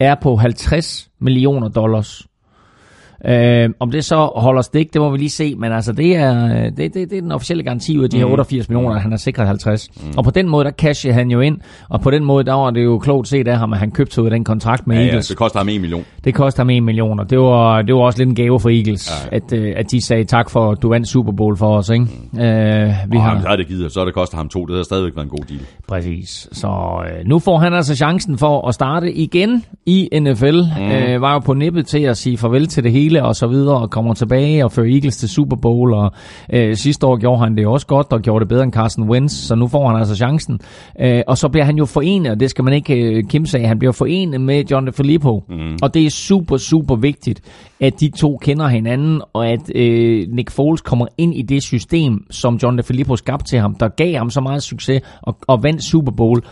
Speaker 4: er på 50 millioner dollars. Øh, om det så holder stik, det må vi lige se, men altså det er, det, det, det er den officielle garanti ud af de her 88 millioner, at han har sikret 50. Mm. Og på den måde, der casher han jo ind, og på den måde, der var det jo klogt set af ham, at han købte ud af den kontrakt med
Speaker 3: Ja, ja,
Speaker 4: Eagles.
Speaker 3: det koster ham 1 million.
Speaker 4: Det koster ham 1 million, og det var, det var også lidt en gave for Eagles, ja. at, øh, at de sagde tak for, at du vandt Super Bowl for os. Ikke? Mm. Øh, vi
Speaker 3: Og
Speaker 4: har,
Speaker 3: har... så er det givet, så er det koster ham to. Det har stadigvæk været en god deal.
Speaker 4: Præcis. Så øh, nu får han altså chancen for at starte igen i NFL. Mm. Øh, var jo på nippet til at sige farvel til det hele og så videre, og kommer tilbage og fører Eagles til Super Bowl. Og øh, sidste år gjorde han det også godt, og gjorde det bedre end Carson Wentz, så nu får han altså chancen. Øh, og så bliver han jo forenet, og det skal man ikke øh, kimse af, han bliver forenet med John DeFilippo. Mm. Og det er super, super vigtigt, at de to kender hinanden, og at øh, Nick Foles kommer ind i det system, som John DeFilippo skabte til ham, der gav ham så meget succes og, og vandt Super Bowl.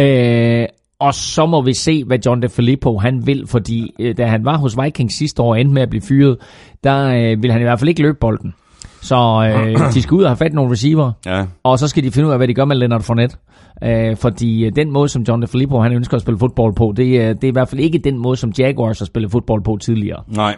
Speaker 4: Øh, og så må vi se, hvad John DeFilippo han vil, fordi øh, da han var hos Vikings sidste år og endte med at blive fyret, der øh, vil han i hvert fald ikke løbe bolden. Så øh, de skal ud og have fat i nogle receiver,
Speaker 3: Ja,
Speaker 4: og så skal de finde ud af, hvad de gør med Leonard Fournette. Øh, fordi øh, den måde, som John DeFilippo han ønsker at spille fodbold på, det, det er i hvert fald ikke den måde, som Jaguars har spillet fodbold på tidligere.
Speaker 3: nej.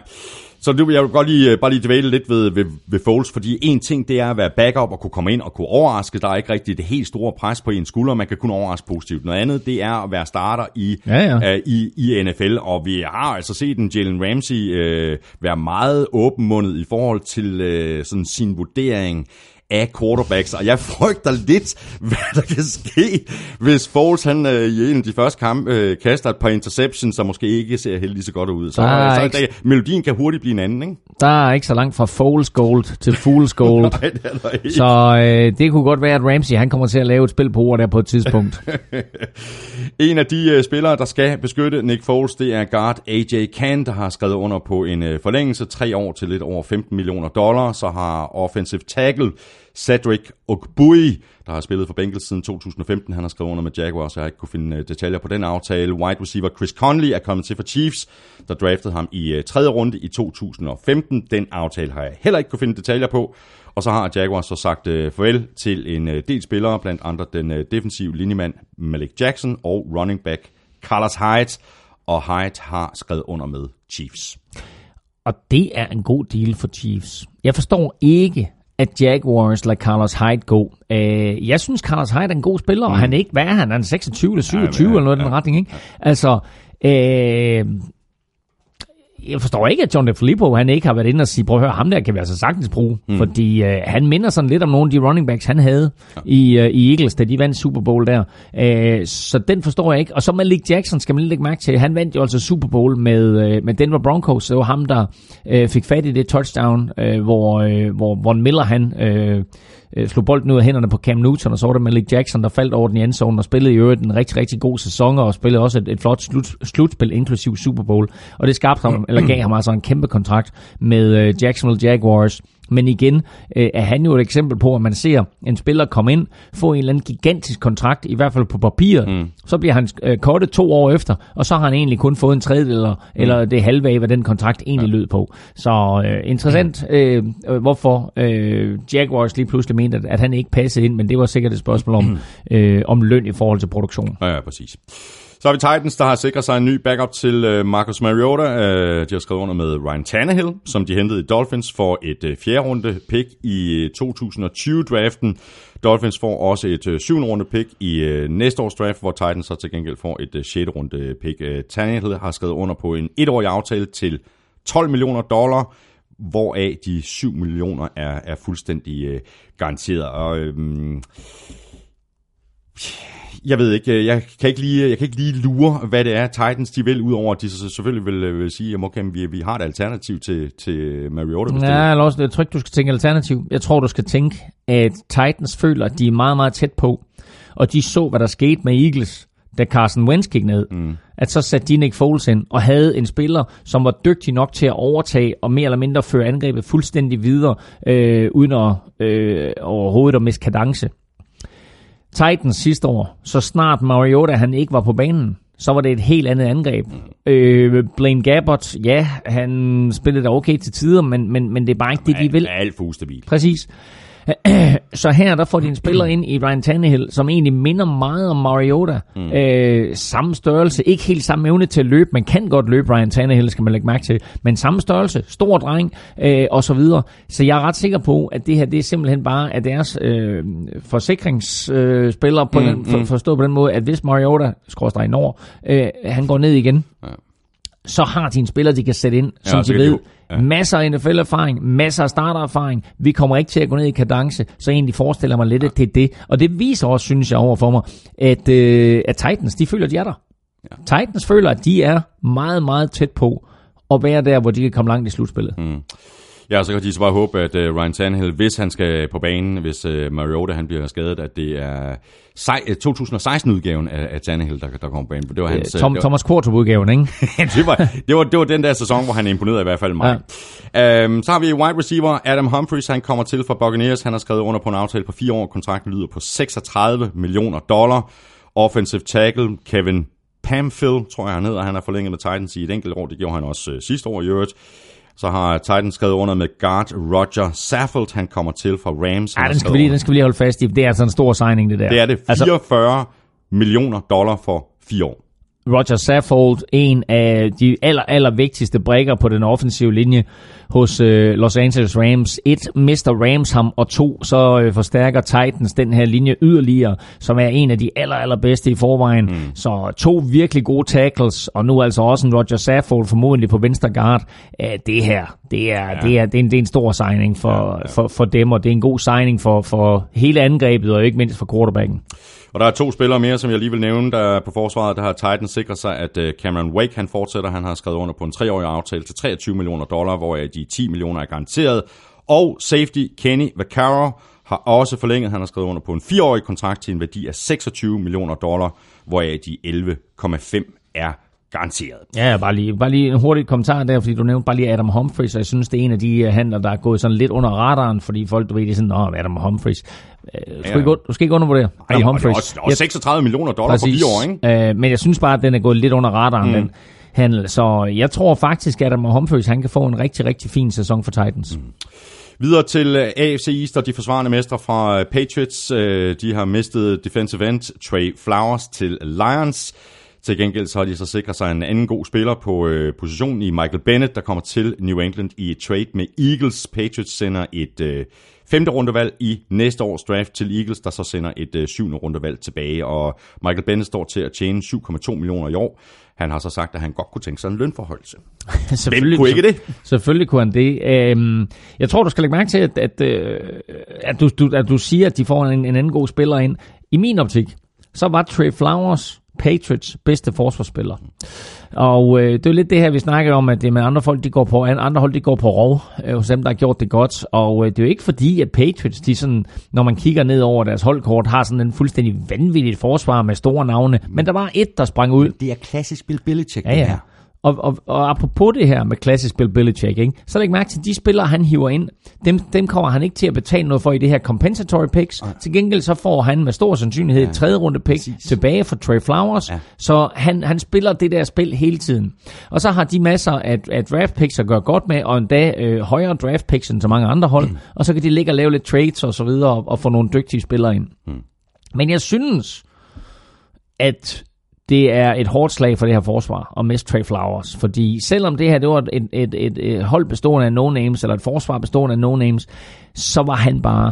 Speaker 3: Så du, jeg vil godt lige, øh, bare lige dvæle lidt ved, ved, ved Foles, fordi en ting, det er at være backup og kunne komme ind og kunne overraske. Der er ikke rigtig det helt store pres på en skulder, man kan kun overraske positivt. Noget andet, det er at være starter i,
Speaker 4: Ja, ja.
Speaker 3: Øh, i, i NFL, og vi har altså set en Jalen Ramsey øh, være meget åbenmundet i forhold til øh, sådan sin vurdering af quarterbacks, og jeg frygter lidt, hvad der kan ske, hvis Foles han øh, i en af de første kampe øh, kaster et par interceptions, som måske ikke ser helt lige så godt ud. Så,
Speaker 4: Der er
Speaker 3: øh, så
Speaker 4: ikke-
Speaker 3: der, melodien kan hurtigt blive en anden, ikke?
Speaker 4: Der er ikke så langt fra Foles Gold til Fools Gold.
Speaker 3: Nej, det er der ikke.
Speaker 4: så øh, det kunne godt være, at Ramsey han kommer til at lave et spil på ord der på et tidspunkt.
Speaker 3: En af de uh, spillere, der skal beskytte Nick Foles, det er guard AJ Can, der har skrevet under på en uh, forlængelse, tre år til lidt over 15 millioner dollar. Så har offensive tackle Cedric Ogbui, der har spillet for Bengals siden 2015, han har skrevet under med Jaguars, så jeg har ikke kunne finde øh, detaljer på den aftale. Wide receiver Chris Conley er kommet til for Chiefs, der draftede ham i øh, tredje runde i 2015. Den aftale har jeg heller ikke kunne finde detaljer på. Og så har Jaguars så sagt øh, farvel til en øh, del spillere, blandt andre den øh, defensive linjemand Malik Jackson og running back Carlos Hyde. Og Hyde har skrevet under med Chiefs.
Speaker 4: Og det er en god deal for Chiefs. Jeg forstår ikke, at Jaguars lader Carlos Hyde gå. Øh, jeg synes, Carlos Hyde er en god spiller, og han er ikke, hvad er han? Han er 26 eller 27
Speaker 3: Ja,
Speaker 4: eller noget i den retning, ikke? Altså, øh, jeg forstår ikke, at John DeFilippo, han ikke har været inde og sige, prøv at høre, ham der kan vi altså sagtens bruge. Mm. Fordi øh, han minder sådan lidt om nogle af de running backs, han havde ja. i, øh, i Eagles, da de vandt Super Bowl der. Øh, så den forstår jeg ikke. Og så Malik Jackson skal man lige lægge mærke til. Han vandt jo altså Super Bowl med, øh, med Denver Broncos. Det var ham, der øh, fik fat i det touchdown, øh, hvor, øh, hvor Von Miller han... Øh, øh, slog bolden ud af hænderne på Cam Newton, og så var det Malik Jackson, der faldt over den i endzone og spillede i øvrigt en rigtig, rigtig god sæson, og spillede også et, et flot slut, slutspil, inklusiv Super Bowl. Og det skabte ham, eller gav ham altså en kæmpe kontrakt med øh, Jacksonville Jaguars. Men igen øh, er han jo et eksempel på, at man ser en spiller komme ind, få en eller anden gigantisk kontrakt, i hvert fald på papiret. Mm. Så bliver han øh, kortet to år efter, og så har han egentlig kun fået en tredjedel, eller, mm. eller det halve af, hvad den kontrakt egentlig ja. lød på. Så øh, interessant, øh, øh, hvorfor øh, Jaguars lige pludselig mente, at, at han ikke passede ind, men det var sikkert et spørgsmål om, øh, om løn i forhold til produktion.
Speaker 3: Ja, ja, præcis. Så har vi Titans, der har sikret sig en ny backup til øh, Marcus Mariota. Øh, de har skrevet under med Ryan Tannehill, som de hentede i Dolphins for et øh, fjerde runde pick i øh, 2020-draften. Dolphins får også et øh, syvende runde pick i øh, næste års draft, hvor Titans så til gengæld får et øh, sjette runde pick. Øh, Tannehill har skrevet under på en etårig aftale til 12 millioner dollar, hvoraf de 7 millioner er, er fuldstændig øh, garanteret. Og øhm, jeg ved ikke, jeg kan ikke lige, jeg kan ikke lige lure, hvad det er, Titans de vil, udover at de så selvfølgelig vil, øh, vil sige, at okay, vi, vi har et alternativ til, til Mariota.
Speaker 4: Ja, også, jeg tror ikke, du skal tænke alternativ. Jeg tror, du skal tænke, at Titans føler, at de er meget, meget tæt på, og de så, hvad der skete med Eagles, da Carson Wentz gik ned. Mm. At så satte de Nick Foles ind, og havde en spiller, som var dygtig nok til at overtage, og mere eller mindre føre angrebet fuldstændig videre, øh, uden at øh, overhovedet at miste kadence. Titans sidste år, så snart Mariota han ikke var på banen, så var det et helt andet angreb. Øh, Blaine Gabbert, ja, han spillede da okay til tider, men, men, men det er bare ikke det, de vil.
Speaker 3: er alt for ustabil.
Speaker 4: Præcis. Så her der får de en spiller ind i Ryan Tannehill, som egentlig minder meget om Mariota. Mm. Øh, samme størrelse, ikke helt samme evne til at løbe, man kan godt løbe Ryan Tannehill, skal man lægge mærke til, men samme størrelse, stor dreng øh, og så videre. Så jeg er ret sikker på, at det her det er simpelthen bare at deres øh, forsikringsspillere øh, på mm, den, for, forstået på den måde, at hvis Mariota, skråstrej Nord, øh, han går ned igen,
Speaker 3: Ja.
Speaker 4: Så har de en spiller, de kan sætte ind, som
Speaker 3: Ja,
Speaker 4: de
Speaker 3: så kan
Speaker 4: ved.
Speaker 3: de ja.
Speaker 4: Masser af NFL-erfaring, masser af startererfaring. Vi kommer ikke til at gå ned i kadence, så egentlig forestiller mig lidt, at det er det. Og det viser også, synes jeg, over for mig, at, øh, at Titans, de føler, at de er der. Ja. Titans føler, at de er meget, meget tæt på at være der, hvor de kan komme langt i slutspillet. Mm.
Speaker 3: Ja, så kan de så bare håbe, at uh, Ryan Tannehill, hvis han skal på banen, hvis uh, Mariota han bliver skadet, at det er sej- øh, 2016-udgaven af, af Tannehill, der, der kommer på banen. For det var hans, øh,
Speaker 4: Tom,
Speaker 3: det var,
Speaker 4: Thomas Kvartrup-udgaven, ikke?
Speaker 3: det, var, det, var, det var den der sæson, hvor han imponerede i hvert fald mig. Ja. Um, så har vi wide receiver Adam Humphries, han kommer til fra Buccaneers. Han har skrevet under på en aftale på fire år. Kontrakten lyder på 36 millioner dollar. Offensive tackle Kevin Pamphil, tror jeg han hedder. Han har forlænget med Titans i et enkelt år. Det gjorde han også uh, sidste år i øvrigt. Så har Titans skrevet under med guard Roger Saffold. Han kommer til fra Rams.
Speaker 4: Ja, den skal, vi lige, den skal vi lige holde fast i. Det er altså en stor signing, det der.
Speaker 3: Det er det.
Speaker 4: Altså,
Speaker 3: 44 millioner dollar for fire år.
Speaker 4: Roger Saffold, en af de aller, aller vigtigste brækker på den offensive linje hos øh, Los Angeles Rams. Et, mister Rams ham, og to, så øh, forstærker Titans den her linje yderligere, som er en af de aller, aller bedste i forvejen. Mm. Så to virkelig gode tackles, og nu altså også en Roger Saffold formodentlig på venstre guard. Æh, det her, det er, ja. det, er, det, er en, det er en stor signing for, ja, ja. For, for dem, og det er en god signing for, for hele angrebet, og ikke mindst for quarterbacken.
Speaker 3: Og der er to spillere mere, som jeg lige vil nævne, der på forsvaret, der har Titans sikret sig, at øh, Cameron Wake han fortsætter. Han har skrevet under på en treårig aftale til 23 millioner dollar, hvor de 10 millioner er garanteret. Og safety Kenny Vaccaro har også forlænget. Han har skrevet under på en fireårig kontrakt til en værdi af 26 millioner dollar, hvoraf de 11,5 er garanteret.
Speaker 4: Ja, bare lige, bare lige en hurtig kommentar der, fordi du nævnte bare lige Adam Humphries, og jeg synes, det er en af de handler, der er gået sådan lidt under radaren, fordi folk, du ved, det er sådan, nå, Adam Humphries. Øh, du, skal ikke, du skal ikke undervurdere Adam
Speaker 3: Ej,
Speaker 4: Humphries.
Speaker 3: Det er også 36 millioner dollar Præcis. for fire år,
Speaker 4: ikke? Øh, men jeg synes bare, at den er gået lidt under radaren, mm. den handel. Så jeg tror faktisk, at Adam Humphries, han kan få en rigtig, rigtig fin sæson for Titans. Mm.
Speaker 3: Videre til øh, AFC East og de forsvarende mestre fra øh, Patriots. De har mistet defensive end Trey Flowers til Lions. Til gengæld så har de så sikret sig en anden god spiller på øh, positionen i Michael Bennett, der kommer til New England i et trade med Eagles. Patriots sender et øh, femte rundevalg i næste års draft til Eagles, der så sender et øh, syvende rundevalg tilbage. Og Michael Bennett står til at tjene 7,2 millioner i år. Han har så sagt, at han godt kunne tænke sig en lønforholdelse. Hvem kunne ikke det?
Speaker 4: Selvfølgelig kunne han det. Øhm, jeg tror, du skal lægge mærke til, at, at, øh, at, du, du, at du siger, at de får en, en anden god spiller ind. I min optik, så var Trey Flowers Patriots bedste forsvarsspiller. Og øh, det er lidt det her, vi snakker om, at det med andre folk, de går på, andre hold, de går på rov øh, hos dem, der har gjort det godt. Og øh, det er jo ikke fordi, at Patriots, de sådan, når man kigger ned over deres holdkort, har sådan en fuldstændig vanvittigt forsvar med store navne. Men der var et, der sprang ud.
Speaker 3: Det er klassisk Bill Belichick,
Speaker 4: ja, ja. her. Og, og, og apropos det her med klassisk Bill Belichick, ikke? så læg mærke til, de spillere, han hiver ind, dem, dem kommer han ikke til at betale noget for i det her compensatory picks. Ja. Til gengæld så får han med stor sandsynlighed ja. et tredje runde pick Præcis. tilbage for Trey Flowers. Ja. Så han, han spiller det der spil hele tiden. Og så har de masser af, af draft picks at gøre godt med, og endda øh, højere draft picks end så mange andre hold. Mm. Og så kan de ligge og lave lidt trades og så videre, og, og få nogle dygtige spillere ind. Mm. Men jeg synes, at det er et hårdt slag for det her forsvar at miste Trey Flowers. Fordi selvom det her det var et, et, et, et hold bestående af no-names, eller et forsvar bestående af no-names, så var han bare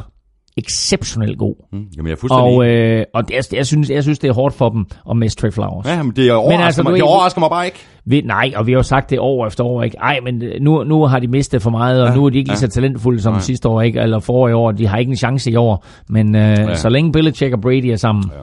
Speaker 4: exceptionelt god.
Speaker 3: Mm, jamen, jeg er fuldstændig
Speaker 4: Og, øh, og det, jeg, jeg, synes, jeg synes, det er hårdt for dem at miste Trey Flowers.
Speaker 3: Ja, men det overrasker, men altså, mig, det overrasker mig bare ikke.
Speaker 4: Vi, nej, og vi har jo sagt det år efter år, ikke? Ej, men øh, nu, nu har de mistet for meget, og ja, nu er de ikke lige så talentfulde som nej. sidste år, ikke? Eller forrige år. De har ikke en chance i år. Men øh, ja. så længe Belichick og Brady er sammen, ja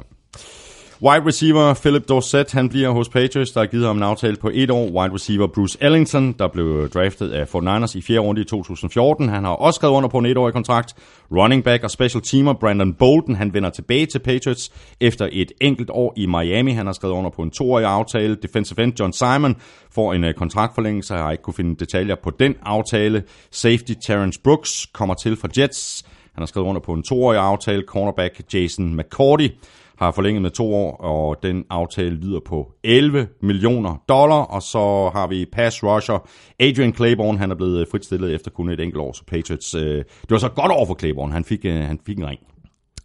Speaker 3: Wide receiver Philip Dorsett, han bliver hos Patriots, der har givet ham en aftale på et år. Wide receiver Bruce Ellington, der blev draftet af 49ers i fjerde runde i 2014. Han har også skrevet under på en etårig kontrakt. Running back og special teamer Brandon Bolden, han vender tilbage til Patriots efter et enkelt år i Miami. Han har skrevet under på en toårig aftale. Defensive end John Simon får en øh, kontraktforlængelse. Jeg har ikke kunne finde detaljer på den aftale. Safety Terrence Brooks kommer til fra Jets. Han har skrevet under på en toårig aftale. Cornerback Jason McCourty har forlænget med to år, og den aftale lyder på 11 millioner dollar. Og så har vi pass rusher Adrian Claiborne, han er blevet fritstillet efter kun et enkelt år, så Patriots. Øh, det var så godt over for Claiborne, han fik, øh, han fik en ring.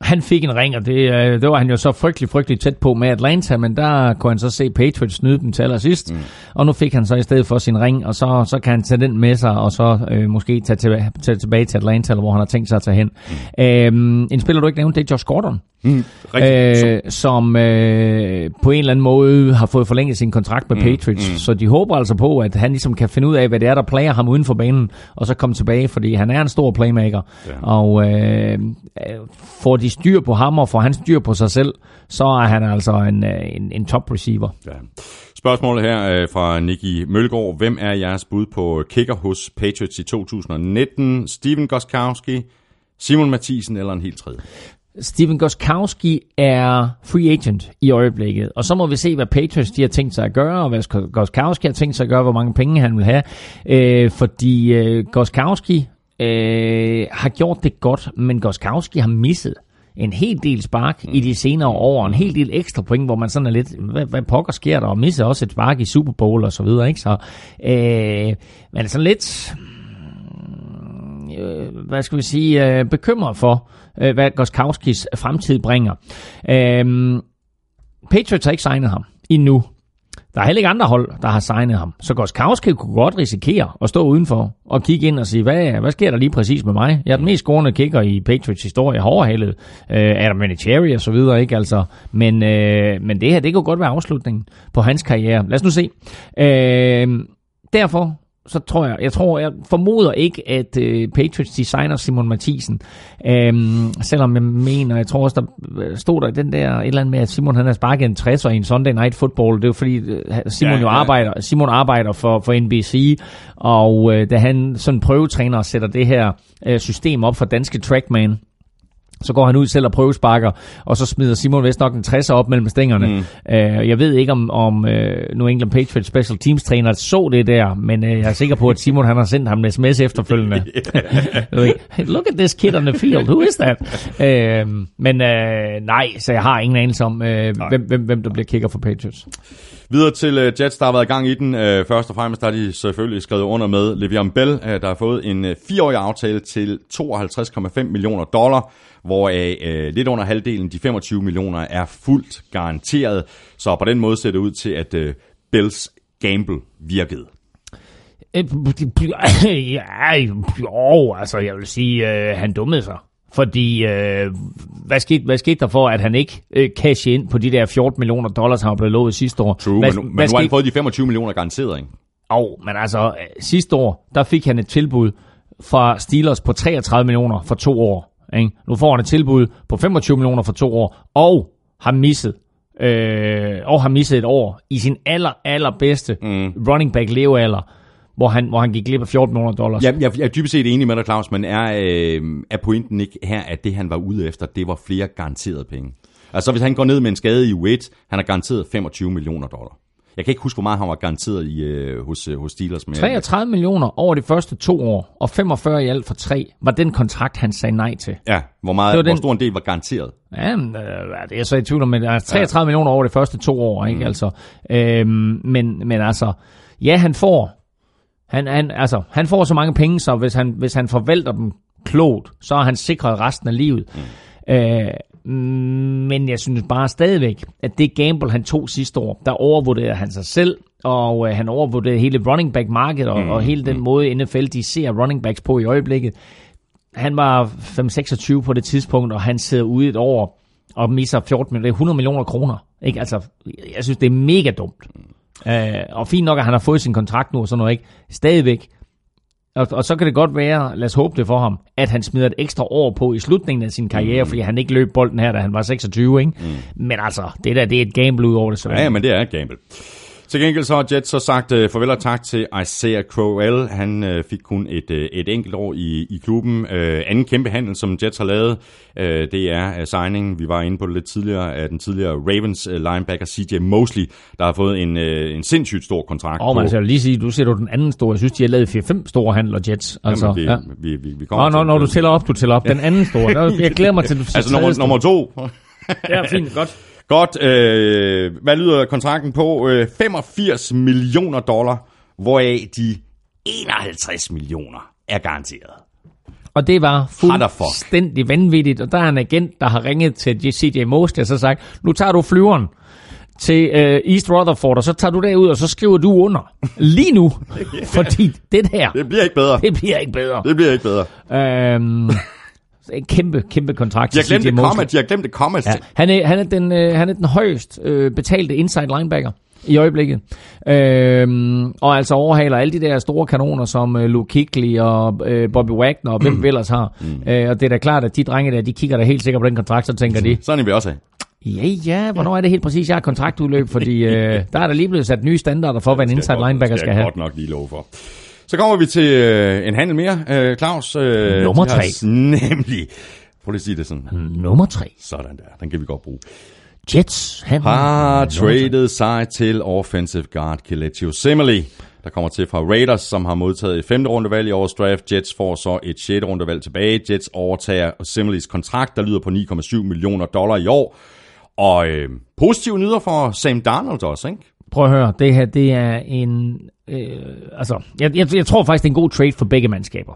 Speaker 4: Han fik en ring, og det, øh, det var han jo så frygtelig, frygtelig tæt på med Atlanta, men der kunne han så se Patriots snyde dem til allersidst, mm. og nu fik han så i stedet for sin ring, og så, så kan han tage den med sig, og så øh, måske tage, til, tage tilbage til Atlanta, eller hvor han har tænkt sig at tage hen. Mm. Øhm, en spiller, du ikke nævnte, det er Josh Gordon. Mm, øh, som øh, på en eller anden måde har fået forlænget sin kontrakt med mm, Patriots. Mm. Så de håber altså på, at han ligesom kan finde ud af, hvad det er, der plager ham uden for banen, og så komme tilbage, fordi han er en stor playmaker. Ja. Og øh, får de styr på ham, og får han styr på sig selv, så er han altså en, øh, en, en top receiver. Ja.
Speaker 3: Spørgsmålet her øh, fra Nicky Mølgaard. Hvem er jeres bud på kicker hos Patriots i 2019? Steven Goskowski, Simon Mathisen eller en helt tredje?
Speaker 4: Steven Goskowski er free agent i øjeblikket, og så må vi se, hvad Patriots de har tænkt sig at gøre, og hvad Goskowski har tænkt sig at gøre, hvor mange penge han vil have. Øh, fordi øh, Goskowski øh, har gjort det godt, men Goskowski har misset en hel del spark i de senere år, en hel del ekstra point, hvor man sådan er lidt, hvad, hvad pokker sker der, og misser også et spark i Super Bowl og så videre, ikke? Så, øh, men sådan lidt, øh, hvad skal vi sige, øh, bekymret for, øh, hvad Goskowskis fremtid bringer. Øh, Patriots har ikke signet ham endnu. Der er heller ikke andre hold, der har signet ham. Så Goskowski kunne godt risikere at stå udenfor og kigge ind og sige, hvad, hvad sker der lige præcis med mig? Jeg er den mest scorende kicker i Patriots historie, overhalet øh, Adam Vinatieri og så videre, ikke altså. Men, øh, men det her, det kunne godt være afslutningen på hans karriere. Lad os nu se. Øh, derfor så tror jeg, jeg tror, jeg formoder ikke, at øh, Patriots designer Simon Mathisen, øhm, selvom jeg mener, jeg tror også, der stod der den der, et eller andet med, at Simon han har sparket en 60'er i en Sunday Night Football, det er jo fordi, øh, Simon ja, jo arbejder, Simon arbejder for, for NBC, og øh, da han sådan prøvetræner sætter det her øh, system op for danske trackman, så går han ud selv og prøvesparker, og så smider Simon vist nok en 60'er op mellem stængerne. Mm. Uh, jeg ved ikke, om, om uh, New England Patriots Special Teams træner så det der, men uh, jeg er sikker på, at Simon han har sendt ham en sms efterfølgende. Look at this kid on the field, who is that? Uh, men uh, nej, så jeg har ingen anelse om, uh, hvem, hvem, hvem der bliver kicker for Patriots.
Speaker 3: Videre til uh, Jets, der har været i gang i den. Uh, først og fremmest har de selvfølgelig skrevet under med Le'Veon Bell, uh, der har fået en uh, fireårig aftale til 52,5 millioner dollar hvoraf uh, lidt under halvdelen, de 25 millioner, er fuldt garanteret. Så på den måde ser det ud til, at uh, Bells gamble virkede.
Speaker 4: Ja, jo, altså jeg vil sige, øh, han dummede sig. Fordi, øh, hvad, skete, hvad skete der for, at han ikke øh, cash ind på de der 14 millioner dollars, han blev lovet sidste år?
Speaker 3: True,
Speaker 4: hvad,
Speaker 3: men, men hvad nu har han fået de 25 millioner garanteret, ikke?
Speaker 4: Jo, men altså, øh, sidste år, der fik han et tilbud fra Steelers på 33 millioner for to år. Ikke? Nu får han et tilbud på 25 millioner for to år, og har misset øh, og har misset et år i sin aller, allerbedste mm. running back levealder, hvor han, hvor han gik glip af 14 millioner dollars.
Speaker 3: Jeg, jeg, jeg er dybest set enig med dig, Claus, men er, øh, er pointen ikke her, at det han var ude efter, det var flere garanterede penge? Altså hvis han går ned med en skade i weight, han har garanteret 25 millioner dollar. Jeg kan ikke huske, hvor meget han var garanteret i, øh, hos, øh, hos Steelers.
Speaker 4: Med. 33 millioner over de første to år, og 45 i alt for tre, var den kontrakt, han sagde nej til.
Speaker 3: Ja, hvor, meget, hvor den... stor en del var garanteret?
Speaker 4: Ja, men, øh, det er så i tvivl om, men altså, 33 ja. millioner over de første to år, ikke? Mm. Altså, øhm, men, men altså, ja, han får, han, han, altså, han får så mange penge, så hvis han, hvis han forvalter dem klogt, så er han sikret resten af livet. Mm. Øh, men jeg synes bare stadigvæk, at det gamble, han tog sidste år, der overvurderede han sig selv, og øh, han overvurderede hele running back market og, mm, og hele den mm. måde NFL de ser running backs på i øjeblikket. Han var 5-26 på det tidspunkt, og han sidder ude et år og misser 14 millioner, 100 millioner kroner. Ikke? Altså, jeg synes, det er mega dumt. Uh, og fint nok, at han har fået sin kontrakt nu og sådan noget, ikke? Stadigvæk, og, og så kan det godt være, lad os håbe det for ham, at han smider et ekstra år på i slutningen af sin karriere, mm. fordi han ikke løb bolden her, da han var 26, ikke? Mm. Men altså, det der, det er et gamble ud over det.
Speaker 3: Så ja, men det er et gamble. Til gengæld så har Jets så sagt uh, farvel og tak til Isaiah Crowell. Han uh, fik kun et, uh, et enkelt år i, i klubben. Uh, anden kæmpe handel, som Jets har lavet, uh, det er uh, signingen, vi var inde på det lidt tidligere, af den tidligere Ravens uh, linebacker CJ Mosley, der har fået en, uh, en sindssygt stor kontrakt.
Speaker 4: Oh, man skal lige sige, du ser du den anden store. Jeg synes, de har lavet 4-5 store handler, Jets. Altså,
Speaker 3: Jamen, det,
Speaker 4: ja.
Speaker 3: vi, vi, vi kommer
Speaker 4: Nå, når, når du tæller op, du tæller op. Den anden store. Jeg glæder mig til, du
Speaker 3: siger Altså nummer, nummer to.
Speaker 4: ja, fint, godt.
Speaker 3: Godt. Øh, hvad lyder kontrakten på? Øh, 85 millioner dollar, hvoraf de 51 millioner er garanteret.
Speaker 4: Og det var fuldstændig vanvittigt. Og der er en agent, der har ringet til CJ Mosley og så sagt, nu tager du flyveren til uh, East Rutherford, og så tager du derud, og så skriver du under. Lige nu. Fordi det der...
Speaker 3: Det bliver ikke bedre.
Speaker 4: Det bliver ikke bedre.
Speaker 3: Det bliver ikke bedre.
Speaker 4: Øhm, en kæmpe, kæmpe kontrakt.
Speaker 3: Jeg glemte kommet, de har glemt det kommet. Ja,
Speaker 4: han, er, han, er den, øh, han er den højst øh, betalte inside linebacker i øjeblikket. Øhm, og altså overhaler alle de der store kanoner, som øh, Luke Kigley og øh, Bobby Wagner og hvem mm. vi ellers har. Mm. Øh, og det er da klart, at de drenge der, de kigger da helt sikkert på den kontrakt, så tænker de...
Speaker 3: Sådan er vi også af.
Speaker 4: Ja, ja, hvornår er det helt præcis, jeg har kontraktudløb? Fordi øh, der er der lige blevet sat nye standarder for, hvad en inside linebacker skal, skal have.
Speaker 3: Det godt nok lige lov for. Så kommer vi til øh, en handel mere, øh, Claus.
Speaker 4: Øh, Nummer tre.
Speaker 3: Nemlig. Prøv lige at sige det sådan.
Speaker 4: Nummer tre.
Speaker 3: Sådan der, den kan vi godt bruge.
Speaker 4: Jets
Speaker 3: handel. Har traded sig til offensive guard Kelechi Simile der kommer til fra Raiders, som har modtaget et femte rundevalg i årets draft. Jets får så et sjette rundevalg tilbage. Jets overtager Similes kontrakt, der lyder på 9,7 millioner dollar i år. Og øh, positive nyder for Sam Darnold også, ikke?
Speaker 4: Prøv at høre, det her det er en... Øh, altså, jeg, jeg, jeg tror faktisk, det er en god trade for begge mandskaber.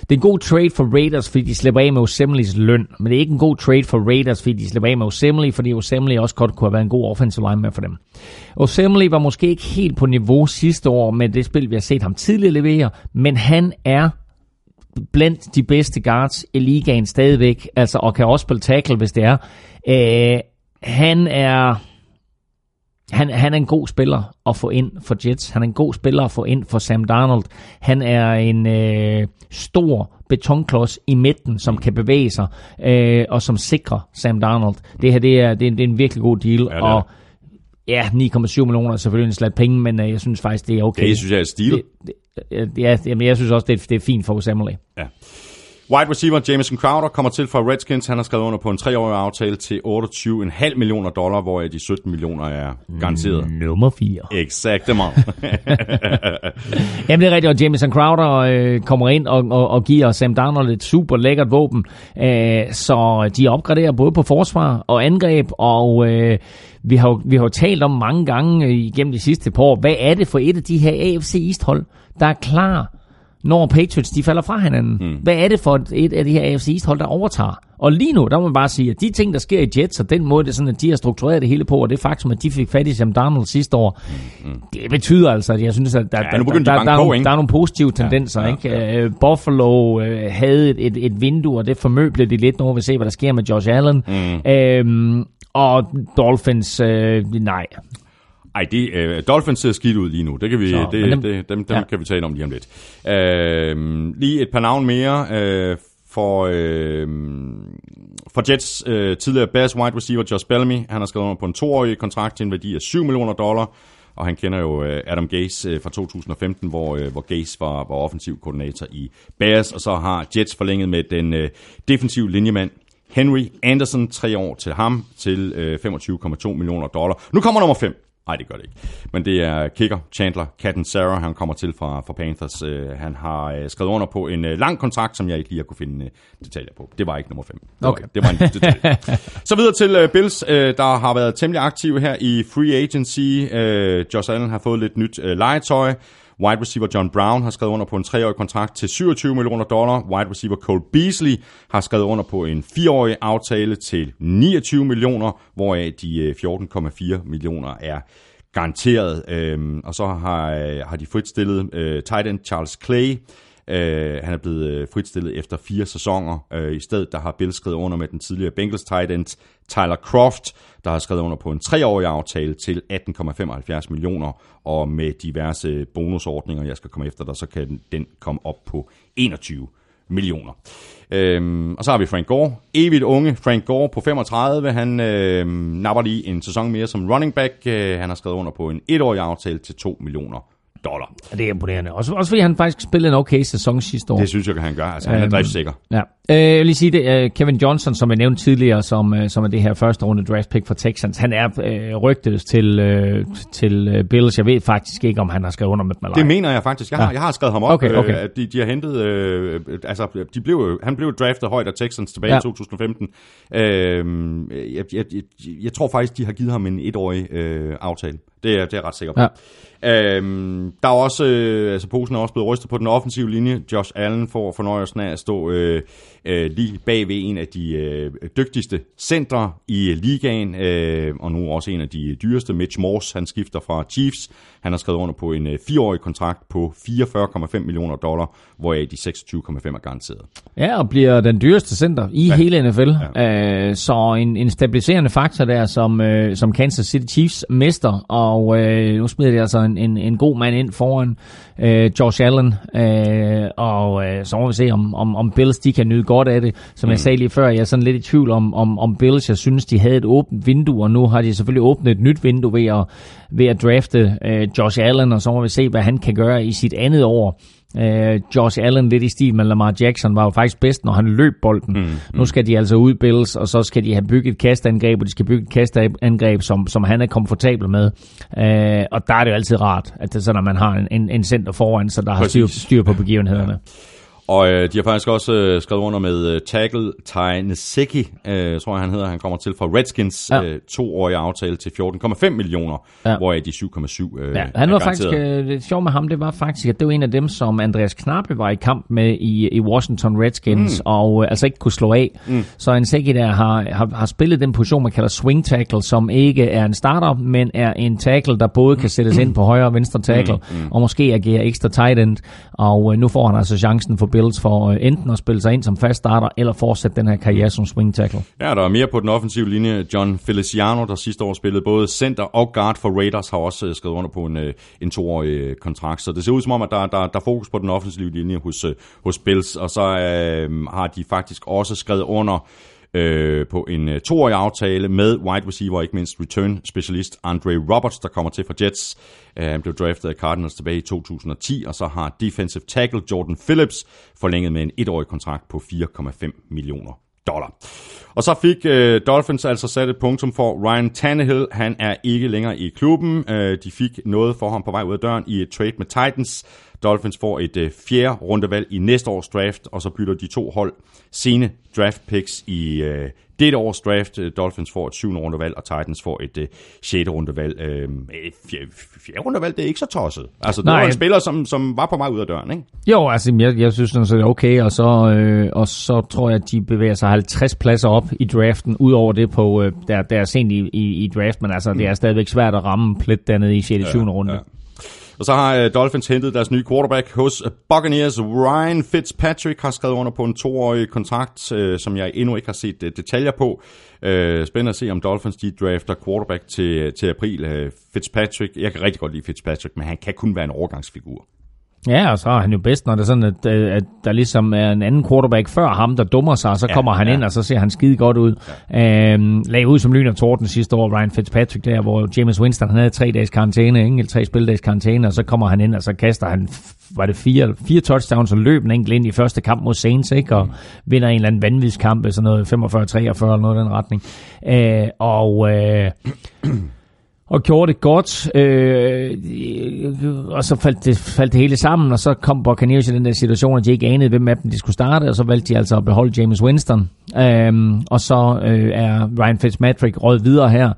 Speaker 4: det er en god trade for Raiders, fordi de slipper af med Osemlis løn, men det er ikke en god trade for Raiders, fordi de slipper af med Osemli, fordi Osemli også godt kunne have været en god offensive lineman for dem. Osemli var måske ikke helt på niveau sidste år med det spil, vi har set ham tidligere levere, men han er blandt de bedste guards i ligaen stadigvæk, altså, og kan også spille tackle, hvis det er. Øh, han er han, han er en god spiller at få ind for Jets. Han er en god spiller at få ind for Sam Darnold. Han er en øh, stor betonklods i midten, som kan bevæge sig, øh, og som sikrer Sam Darnold. Det her det er, det er, det er en virkelig god deal,
Speaker 3: Ja,
Speaker 4: og ja, 9,7 millioner er selvfølgelig en slat penge, men øh, jeg synes faktisk, det er okay.
Speaker 3: Det synes jeg er stil.
Speaker 4: Det, det, ja, jamen, jeg synes også, det er, det er fint for Osamele.
Speaker 3: Ja. Wide receiver Jameson Crowder kommer til fra Redskins. Han har skrevet under på en treårig aftale til 28,5 millioner dollar, hvor de 17 millioner er garanteret.
Speaker 4: Nummer 4.
Speaker 3: Exactement.
Speaker 4: Jamen det er rigtigt, og Jameson Crowder øh, kommer ind og, og, og giver Sam Darnold et super lækkert våben. Øh, så de opgraderer både på forsvar og angreb, og øh, vi, har, jo- vi har jo talt om mange gange øh, igennem de sidste par år, hvad er det for et af de her AFC East hold, der er klar, når Patriots de falder fra hinanden? Mm. Hvad er det for et, af de her AFC East hold, der overtager? Og lige nu, der må man bare sige, at de ting, der sker i Jets, og den måde, det er sådan, at de har struktureret det hele på, og det faktum, at de fik fat i Sam Darnold sidste år, mm. det betyder altså, at jeg synes, at der,
Speaker 3: Ja,
Speaker 4: der, der, der, der, er nogle, der er nogle positive tendenser.
Speaker 3: ja,
Speaker 4: ikke? Øh, Buffalo øh, havde et, et, et vindue, og det formøblede de lidt. Nu må vi se, hvad der sker med Josh Allen. Mm. Øhm, og Dolphins, øh, nej.
Speaker 3: Ej, det, øh, Dolphins ser skidt ud lige nu. Det kan vi,
Speaker 4: Så,
Speaker 3: det, dem,
Speaker 4: dem-
Speaker 3: det, dem, dem
Speaker 4: ja.
Speaker 3: kan vi tale om lige om lidt. Øh, lige et par navn mere øh, for, øh, for Jets øh, tidligere Bears wide receiver Josh Bellamy. Han har skrevet under på en toårig kontrakt til en værdi af 7 millioner dollar. Og han kender jo øh, Adam Gase øh, fra 2015, hvor, øh, hvor Gase var, var offensiv koordinator i Bears. Og så har Jets forlænget med den øh, defensive linjemand Henry Anderson, tre år til ham, til øh, 25,2 millioner dollar. Nu kommer nummer 5. Nej, det gør det ikke. Men det er kicker Chandler Catton Sarah. Han kommer til fra, fra Panthers. Øh, han har øh, skrevet under på en øh, lang kontrakt, som jeg ikke lige har kunne finde øh, detaljer på. Det var ikke nummer 5. Det,
Speaker 4: Okay.
Speaker 3: var, det var en detalje. Så videre til øh, Bills, øh, der har været temmelig aktive her i free agency. Øh, Josh Allen har fået lidt nyt øh, legetøj. Wide receiver John Brown har skrevet under på en treårig kontrakt til 27 millioner dollar. Wide receiver Cole Beasley har skrevet under på en fireårig aftale til 29 millioner, hvoraf de øh, 14,4 millioner er garanteret. Øhm, og så har, øh, har de fritstillet øh, tight end Charles Clay. Øh, han er blevet øh, fritstillet efter fire sæsoner. Øh, I stedet der har Bill skrevet under med den tidligere Bengals tight end Tyler Croft, der har skrevet under på en treårig aftale til 18,75 millioner, og med diverse bonusordninger, jeg skal komme efter dig, så kan den- den komme op på 21 millioner. Øhm, og så har vi Frank Gore. Evigt unge Frank Gore på 35. Han øhm, napper lige en sæson mere som running back. Øh, han har skrevet under på en etårig aftale til 2 millioner dollar.
Speaker 4: Det er imponerende. Også, også fordi han faktisk spillede en okay sæson sidste år.
Speaker 3: Det synes jeg, at han gør. Altså, han er
Speaker 4: Øhm,
Speaker 3: driftssikker.
Speaker 4: Ja. Øh, jeg vil lige sige det. øh, Kevin Johnson, som jeg nævnte tidligere, som, øh, som er det her første runde draft pick for Texans, han er øh, rygtet til, øh, til øh, Bills. Jeg ved faktisk ikke, om han har skrevet under med dem eller
Speaker 3: Det mener jeg faktisk. Jeg har,
Speaker 4: Ja.
Speaker 3: jeg har skrevet ham op,
Speaker 4: Okay, okay.
Speaker 3: Øh, de, de har hentet... Øh, altså, de blev, han blev draftet højt af Texans tilbage
Speaker 4: Ja.
Speaker 3: i 2015. Øh, jeg, jeg, jeg, jeg tror faktisk, de har givet ham en etårig øh, aftale. Det er, det er jeg ret sikker på.
Speaker 4: Ja.
Speaker 3: Øhm, der er også, øh, altså posen er også blevet rystet på den offensive linje. Josh Allen får fornøjelsen af at stå øh, øh, lige bag ved en af de øh, dygtigste centre i ligaen, øh, og nu også en af de dyreste, Mitch Morse, han skifter fra Chiefs. Han har skrevet under på en øh, fireårig kontrakt på 44,5 millioner dollar, hvoraf de 26,5 er garanteret.
Speaker 4: Ja, og bliver den dyreste center i ja. hele NFL. Ja. Øh, så en, en stabiliserende faktor der, som, øh, som Kansas City Chiefs mester, og øh, nu smider de altså en, en, en god mand ind foran øh, Josh Allen, øh, og øh, så må vi se, om, om, om Bills de kan nyde godt af det. Som mm. jeg sagde lige før, jeg er sådan lidt i tvivl om, om, om Bills, jeg synes, de havde et åbent vindue, og nu har de selvfølgelig åbnet et nyt vindue ved at, ved at drafte øh, Josh Allen, og så må vi se, hvad han kan gøre i sit andet år. Øh, Josh Allen lidt i stil med Lamar Jackson var jo faktisk bedst, når han løb bolden. Mm, nu skal de altså ud Bills, og så skal de have bygget et kastangreb, og de skal bygge et kastangreb, som, som han er komfortabel med. Øh, og der er det jo altid rart, at det er sådan, at man har en, en, en center foran, så der har styr, styr på begivenhederne.
Speaker 3: Og øh, de har faktisk også øh, skrevet under med øh, tackle Ty Neseki, øh, tror jeg han hedder. Han kommer til fra Redskins.
Speaker 4: Ja.
Speaker 3: Øh, toårig aftale til 14,5 millioner,
Speaker 4: Ja.
Speaker 3: hvoraf de 7,7 øh,
Speaker 4: Ja, han var faktisk, øh, det sjove med ham, det var faktisk, at det var en af dem, som Andreas Knappe var i kamp med i, i Washington Redskins, mm. og øh, altså ikke kunne slå af. Mm. Så en Seki der har, har, har spillet den position, man kalder swing tackle, som ikke er en starter, men er en tackle, der både kan sættes ind på højre og venstre tackle, mm. Mm. og måske agere ekstra tight end. Og øh, nu får han altså chancen for Bills for øh, enten at spille sig ind som fast starter, eller fortsætte den her karriere som swing tackle.
Speaker 3: Ja, der er mere på den offensive linje. John Feliciano, der sidste år spillede både center og guard for Raiders, har også øh, skrevet under på en, øh, en toårig øh, kontrakt. Så det ser ud som om, at der, der, der er fokus på den offensive linje hos, hos Bills. Og så øh, har de faktisk også skrevet under øh, på en øh, toårig aftale med wide receiver, ikke mindst return specialist Andre Roberts, der kommer til fra Jets. Øh, han blev draftet af Cardinals tilbage i 2010, og så har defensive tackle Jordan Phillips forlænget med en etårig kontrakt på 4,5 millioner dollar. Og så fik øh, Dolphins altså sat et punktum for Ryan Tannehill. Han er ikke længere i klubben. Øh, de fik noget for ham på vej ud af døren i et trade med Titans. Dolphins får et øh, fjerde rundevalg i næste års draft, og så bytter de to hold sene draft picks i øh, dette års draft. Øh, Dolphins får et syvende rundevalg, og Titans får et øh, sjette rundevalg. Øh, et fjerde, fjerde rundevalg, det er ikke så tosset. Altså, det
Speaker 4: Nej.
Speaker 3: var en spiller, som, som var på vej ud af døren, ikke?
Speaker 4: Jo, altså jeg, jeg synes sådan set er okay, og så, øh, og så tror jeg, at de bevæger sig 50 pladser op i draften, udover det på, øh, der, der er sent i, i, i draft, men altså det er stadigvæk svært at ramme plet dernede i 6. og 7. runde.
Speaker 3: ja. Og så har øh, Dolphins hentet deres nye quarterback hos øh, Buccaneers. Ryan Fitzpatrick har skrevet under på en toårig kontrakt, øh, som jeg endnu ikke har set detaljer på. Spændende at se, om Dolphins de drafter quarterback til, til april. Fitzpatrick, jeg kan rigtig godt lide Fitzpatrick, men han kan kun være en overgangsfigur.
Speaker 4: Ja, og så er han jo bedst, når det er sådan, at, at der ligesom er en anden quarterback før ham, der dummer sig, og så
Speaker 3: Ja,
Speaker 4: kommer han
Speaker 3: ja.
Speaker 4: ind, og så ser han skide godt ud. Ja. Øhm, lagde ud som lyn og torden sidste år, Ryan Fitzpatrick der, hvor James Winston, han havde tre dages karantæne? Eller tre spildags karantæne, og så kommer han ind, og så kaster han, var det fire, fire touchdowns, og løb en enkelt ind i første kamp mod Saints, ikke? Og vinder en eller anden vanvidskamp, sådan noget 45-43 eller noget i den retning. Øh, og... Øh, og gjorde det godt, øh, og så faldt det, faldt det hele sammen, og så kom Buccaneers i den der situation, at de ikke anede, hvem af dem de skulle starte, og så valgte de altså at beholde James Winston. Øhm, og så øh, er Ryan Fitzpatrick råd videre her.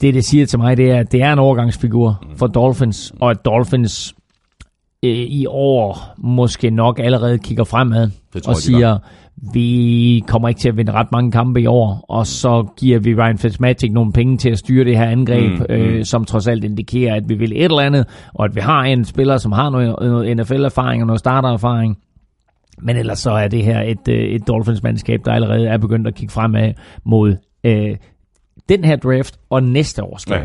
Speaker 4: Det, det siger til mig, det er, at det er en overgangsfigur for Dolphins, og at Dolphins øh, i år måske nok allerede kigger fremad og siger, vi kommer ikke til at vinde ret mange kampe i år, og så giver vi Ryan Fitzmagic nogle penge til at styre det her angreb, mm, øh, som trods alt indikerer, at vi vil et eller andet, og at vi har en spiller, som har noget, noget NFL-erfaring og noget startererfaring. Men ellers så er det her et, øh, et Dolphins-mandskab, der allerede er begyndt at kigge fremad mod øh, den her draft og næste års
Speaker 3: Ja.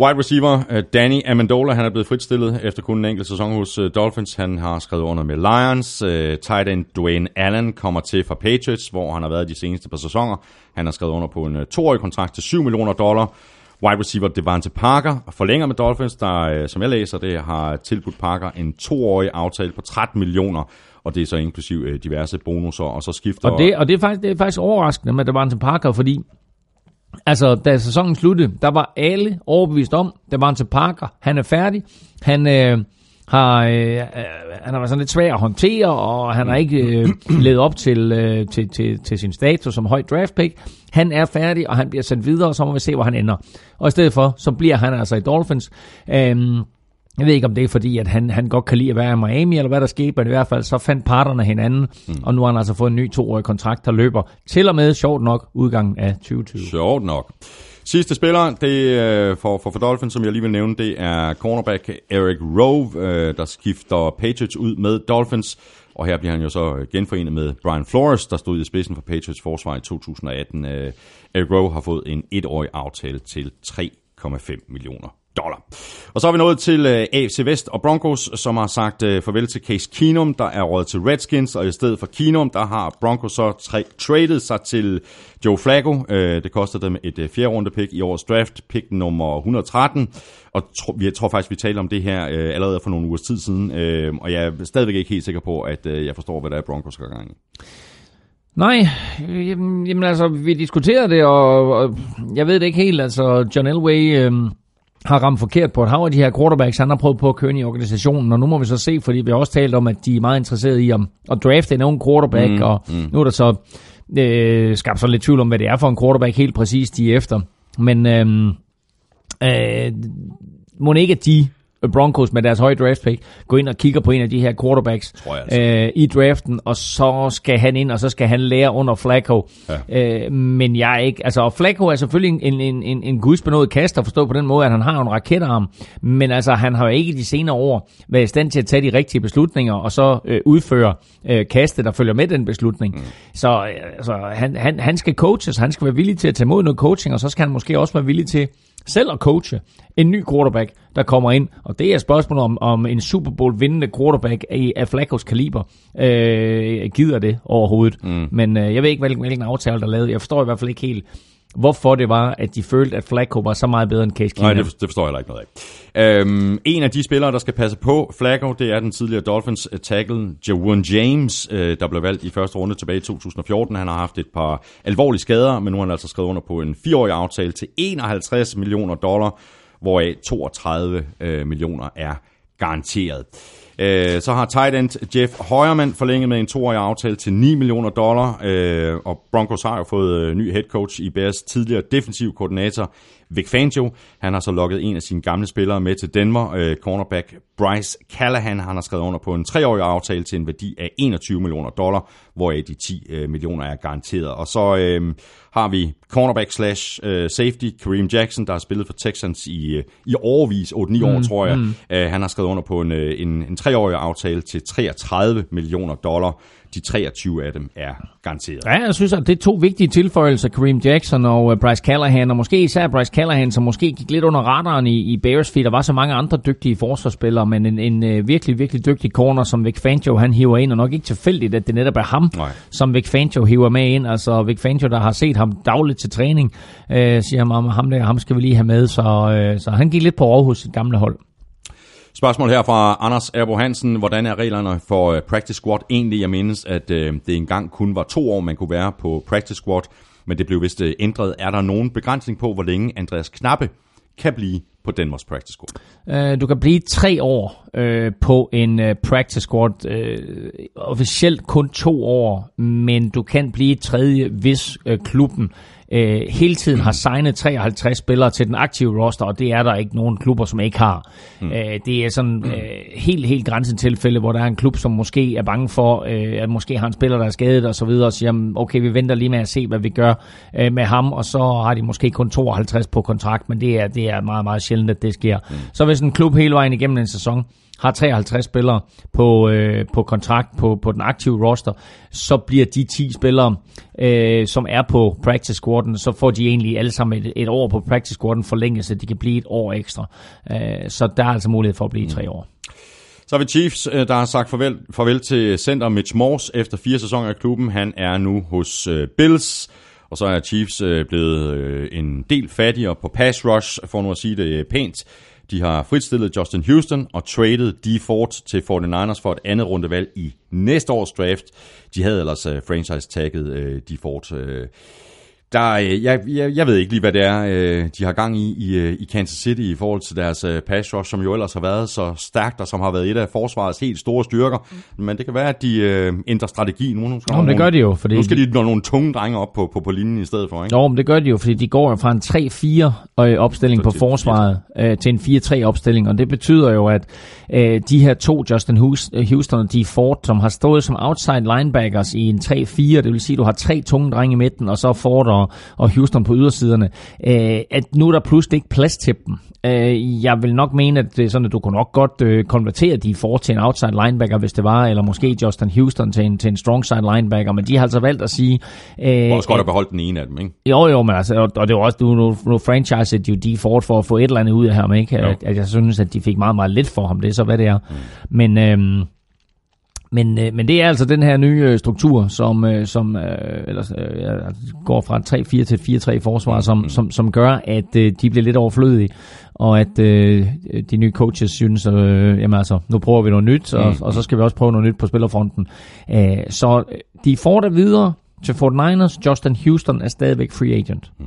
Speaker 3: Wide receiver øh, Danny Amendola, han er blevet fritstillet efter kun en enkelt sæson hos øh, Dolphins. Han har skrevet under med Lions. Øh, tight end Dwayne Allen kommer til fra Patriots, hvor han har været de seneste par sæsoner. Han har skrevet under på en toårig kontrakt til 7 millioner dollar. Wide receiver Devante Parker forlænger med Dolphins, der, som jeg læser det, har tilbudt Parker en toårig aftale på 13 millioner, og det er så inklusiv diverse bonusser, og så skifter...
Speaker 4: Og det, og det, er faktisk, det er faktisk overraskende med Devante Parker, fordi altså, da sæsonen sluttede, der var alle overbevist om, Devante Parker, han er færdig. Han øh, har, øh, han har været sådan lidt svær at håndtere, og han har ikke øh, levet op til, øh, til, til, til sin status som højt draft pick. Han er færdig, og han bliver sendt videre, og så må vi se, hvor han ender. Og i stedet for, så bliver han altså i Dolphins. Øhm, jeg ved ikke, om det er fordi, at han, han godt kan lide at være i Miami, eller hvad der skete, men i hvert fald så fandt parterne hinanden, mm. og nu har han altså fået en ny toårig kontrakt, der løber til og med, sjovt nok, udgangen af 2020.
Speaker 3: Sjovt nok. Sidste spiller, det er for, for, for Dolphins, som jeg lige vil nævne, det er cornerback Eric Rove, øh, der skifter Patriots ud med Dolphins. Og her bliver han jo så genforenet med Brian Flores, der stod i spidsen for Patriots forsvar i 2018. Øh, Eric Rove har fået en etårig aftale til 3,5 millioner dollar. Og så er vi nået til øh, AFC Vest og Broncos, som har sagt øh, farvel til Case Keenum, der er råd til Redskins, og i stedet for Keenum, der har Broncos så tra- traded sig til Joe Flacco. Øh, det koster dem et øh, fjerde runde pick i årets draft, pick nummer 113, og tro, jeg tror faktisk, vi talte om det her øh, allerede for nogle ugers tid siden, øh, og jeg er stadigvæk ikke helt sikker på, at øh, jeg forstår, hvad der er Broncos skal gang i.
Speaker 4: Nej, jamen, jamen altså, vi diskuterede det, og, og jeg ved det ikke helt, altså John Elway... Øh, har ramt forkert på et hav af de her quarterbacks, han har prøvet på at køre ind i organisationen, og nu må vi så se, fordi vi har også talt om, at de er meget interesserede i at, at drafte en ung quarterback, mm, og mm. nu er der så øh, skabt så lidt tvivl om, hvad det er for en quarterback helt præcis, de er efter. Men øh, øh, må ikke, at de Broncos med deres høje draft pick, gå ind og kigger på en af de her quarterbacks
Speaker 3: altså.
Speaker 4: øh, i draften, og så skal han ind, og så skal han lære under Flacco. Ja. Øh, men jeg er ikke, altså, og Flacco er selvfølgelig en, en, en, en gudsbenået kaster, forstå på den måde, at han har en raketarm, men altså, han har jo ikke de senere år været i stand til at tage de rigtige beslutninger, og så øh, udføre øh, kastet, der følger med den beslutning. Mm. Så øh, altså, han, han, han skal coaches, han skal være villig til at tage mod noget coaching, og så skal han måske også være villig til selv at coache en ny quarterback, der kommer ind. Og det er spørgsmålet om, om en Super Bowl vindende quarterback af, af Flaccos kaliber øh, gider det overhovedet. Mm. Men øh, jeg ved ikke, hvilken, hvilken aftale der er lavet. Jeg forstår i hvert fald ikke helt, hvorfor det var, at de følte, at Flacco var så meget bedre end Case Keenum.
Speaker 3: Nej, det, det forstår jeg heller ikke noget af. Øhm, en af de spillere, der skal passe på Flacco, det er den tidligere Dolphins uh, tackle Jawan James, øh, der blev valgt i første runde tilbage i 2014. Han har haft et par alvorlige skader, men nu har han altså skrevet under på en fireårig aftale til 51 millioner dollar, hvoraf 32 øh, millioner er garanteret. Øh, så har tight end Jeff Højermann forlænget med en toårig aftale til 9 millioner dollar, øh, og Broncos har jo fået øh, ny head coach i Bears tidligere defensiv koordinator Vic Fangio. Han har så lukket en af sine gamle spillere med til Denver, øh, cornerback Bryce Callahan. Han har skrevet under på en treårig aftale til en værdi af 21 millioner dollar, hvoraf de 10 øh, millioner er garanteret. Og så øh, har vi cornerback slash øh, safety Kareem Jackson, der har spillet for Texans i, øh, i overvis, 8-9 år mm, tror jeg. Mm. Øh, han har skrevet under på en, øh, en, en treårig aftale til 33 millioner dollar. De 23 af dem er garanteret.
Speaker 4: Ja, jeg synes, at det er to vigtige tilføjelser, Kareem Jackson og uh, Bryce Callahan, og måske især Bryce Callahan, som måske gik lidt under radaren i, i Bears, fordi der var så mange andre dygtige forsvarsspillere, men en, en uh, virkelig, virkelig dygtig corner, som Vic Fangio, han hiver ind, og nok ikke tilfældigt, at det netop er ham, Nej. som Vic Fangio hiver med ind. Altså Vic Fangio, der har set ham dagligt til træning, uh, siger ham, ham der, ham skal vi lige have med, så, uh, så han gik lidt på Aarhus, sit gamle hold.
Speaker 3: Spørgsmål her fra Anders Erbo Hansen. Hvordan er reglerne for øh, Practice Squad egentlig? Jeg mindes, at øh, det engang kun var to år, man kunne være på Practice Squad, men det blev vist øh, ændret. Er der nogen begrænsning på, hvor længe Andreas Knappe kan blive på Danmarks Practice Squad?
Speaker 4: Uh, du kan blive tre år uh, på en uh, Practice Squad. Uh, officielt kun to år, men du kan blive tredje, hvis uh, klubben øh, hele tiden har signet 53 spillere til den aktive roster, og det er der ikke nogen klubber, som ikke har. Mm. Øh, det er sådan øh, helt, helt grænsetilfælde, hvor der er en klub, som måske er bange for, øh, at måske har en spiller, der er skadet og så videre, og siger, okay, vi venter lige med at se, hvad vi gør øh, med ham, og så har de måske kun 52 på kontrakt, men det er, det er meget, meget sjældent, at det sker. Mm. Så hvis en klub hele vejen igennem en sæson har 53 spillere på, øh, på kontrakt på, på den aktive roster, så bliver de 10 spillere, øh, som er på practice squaden, så får de egentlig alle sammen et, et år på practice squaden forlænget, så de kan blive et år ekstra. Øh, så der er altså mulighed for at blive mm. tre år.
Speaker 3: Så har vi Chiefs, øh, der har sagt farvel, farvel til center Mitch Morse efter fire sæsoner i klubben. Han er nu hos øh, Bills. Og så er Chiefs øh, blevet en del fattigere på pass rush, for nu at sige det pænt. De har fritstillet Justin Houston og traded D. Ford til 49ers for et andet rundevalg i næste års draft. De havde ellers øh, franchise-tagget øh, D. Ford. Øh, der, øh, jeg, jeg, jeg ved ikke lige, hvad det er, øh, de har gang i, i øh, i Kansas City i forhold til deres pass rush, som jo ellers har været så stærkt, og som har været et af forsvarets helt store styrker. Men det kan være, at de øh, ændrer strategi nu. Nu
Speaker 4: skal Nå, det nogle, gør de jo.
Speaker 3: Fordi nu skal de nå nogle tunge drenge op på, på, på linjen i stedet for. Ikke?
Speaker 4: Jo, men det gør de jo, fordi de går fra en 3-4 opstilling på forsvaret øh, til en 4-3 opstilling, og det betyder jo, at øh, de her to, Justin Houston og de Ford, som har stået som outside linebackers i en 3-4, det vil sige, at du har tre tunge drenge i midten, og så Ford og og, Houston på ydersiderne, øh, at nu er der pludselig ikke plads til dem. Øh, jeg vil nok mene, at det er sådan, at du kunne nok godt øh, konvertere de for til en outside linebacker, hvis det var, eller måske Justin Houston til en, til en strong side linebacker, men de har altså valgt at sige...
Speaker 3: Øh, også godt at beholde den ene af dem, ikke?
Speaker 4: Jo, jo, men altså, og, og det var også, nu, nu, nu franchise jo de Ford for at få et eller andet ud af ham, ikke? At, at, jeg synes, at de fik meget, meget lidt for ham, det er så, hvad det er. Mm. Men... Øh, men, øh, men det er altså den her nye øh, struktur, som, øh, som øh, eller, øh, altså, går fra 3-4 til 4-3 forsvar, som, som, som gør, at øh, de bliver lidt overflødige, og at øh, de nye coaches synes, øh, jamen altså, nu prøver vi noget nyt, og, og så skal vi også prøve noget nyt på spillerfronten. Æh, så de får der videre til Fort Niners. Justin Houston er stadigvæk free agent. Mm.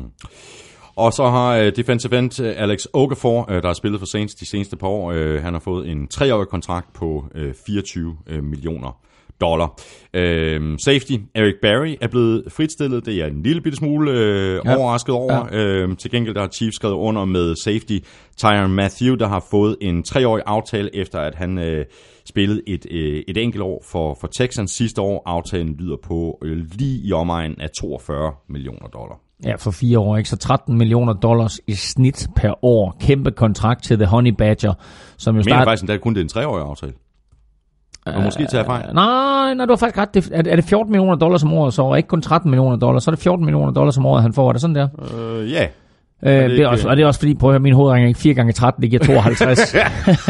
Speaker 3: Og så har øh, defensive end øh, Alex Okafor, øh, der har spillet for Saints de seneste par år, øh, han har fået en treårig kontrakt på øh, 24 øh, millioner dollar. Øh, safety, Eric Barry er blevet fritstillet. Det er en lille bitte smule øh,
Speaker 4: ja.
Speaker 3: overrasket over. Ja. Øh, til gengæld der har Chiefs skrevet under med safety Tyron Matthew, der har fået en treårig aftale, efter at han øh, spillede et, øh, et enkelt år for, for Texans sidste år. Aftalen lyder på øh, lige i omegnen af 42 millioner dollar.
Speaker 4: Ja, for fire år, ikke? Så 13 millioner dollars i snit per år. Kæmpe kontrakt til The Honey Badger, som jo
Speaker 3: Jeg mener
Speaker 4: starter...
Speaker 3: faktisk, at det kun det er en treårig aftale. Og måske tager jeg fejl.
Speaker 4: Nej, nej, du har faktisk ret. Det, er, er det 14 millioner dollars om året, så og ikke kun 13 millioner dollars, så er det 14 millioner dollars om året, han får. Er det sådan der?
Speaker 3: Øh, ja.
Speaker 4: Øh, det,
Speaker 3: det
Speaker 4: er også, og det er også fordi, prøv at høre, min hovedregning er ikke 4 gange 13, det giver 52.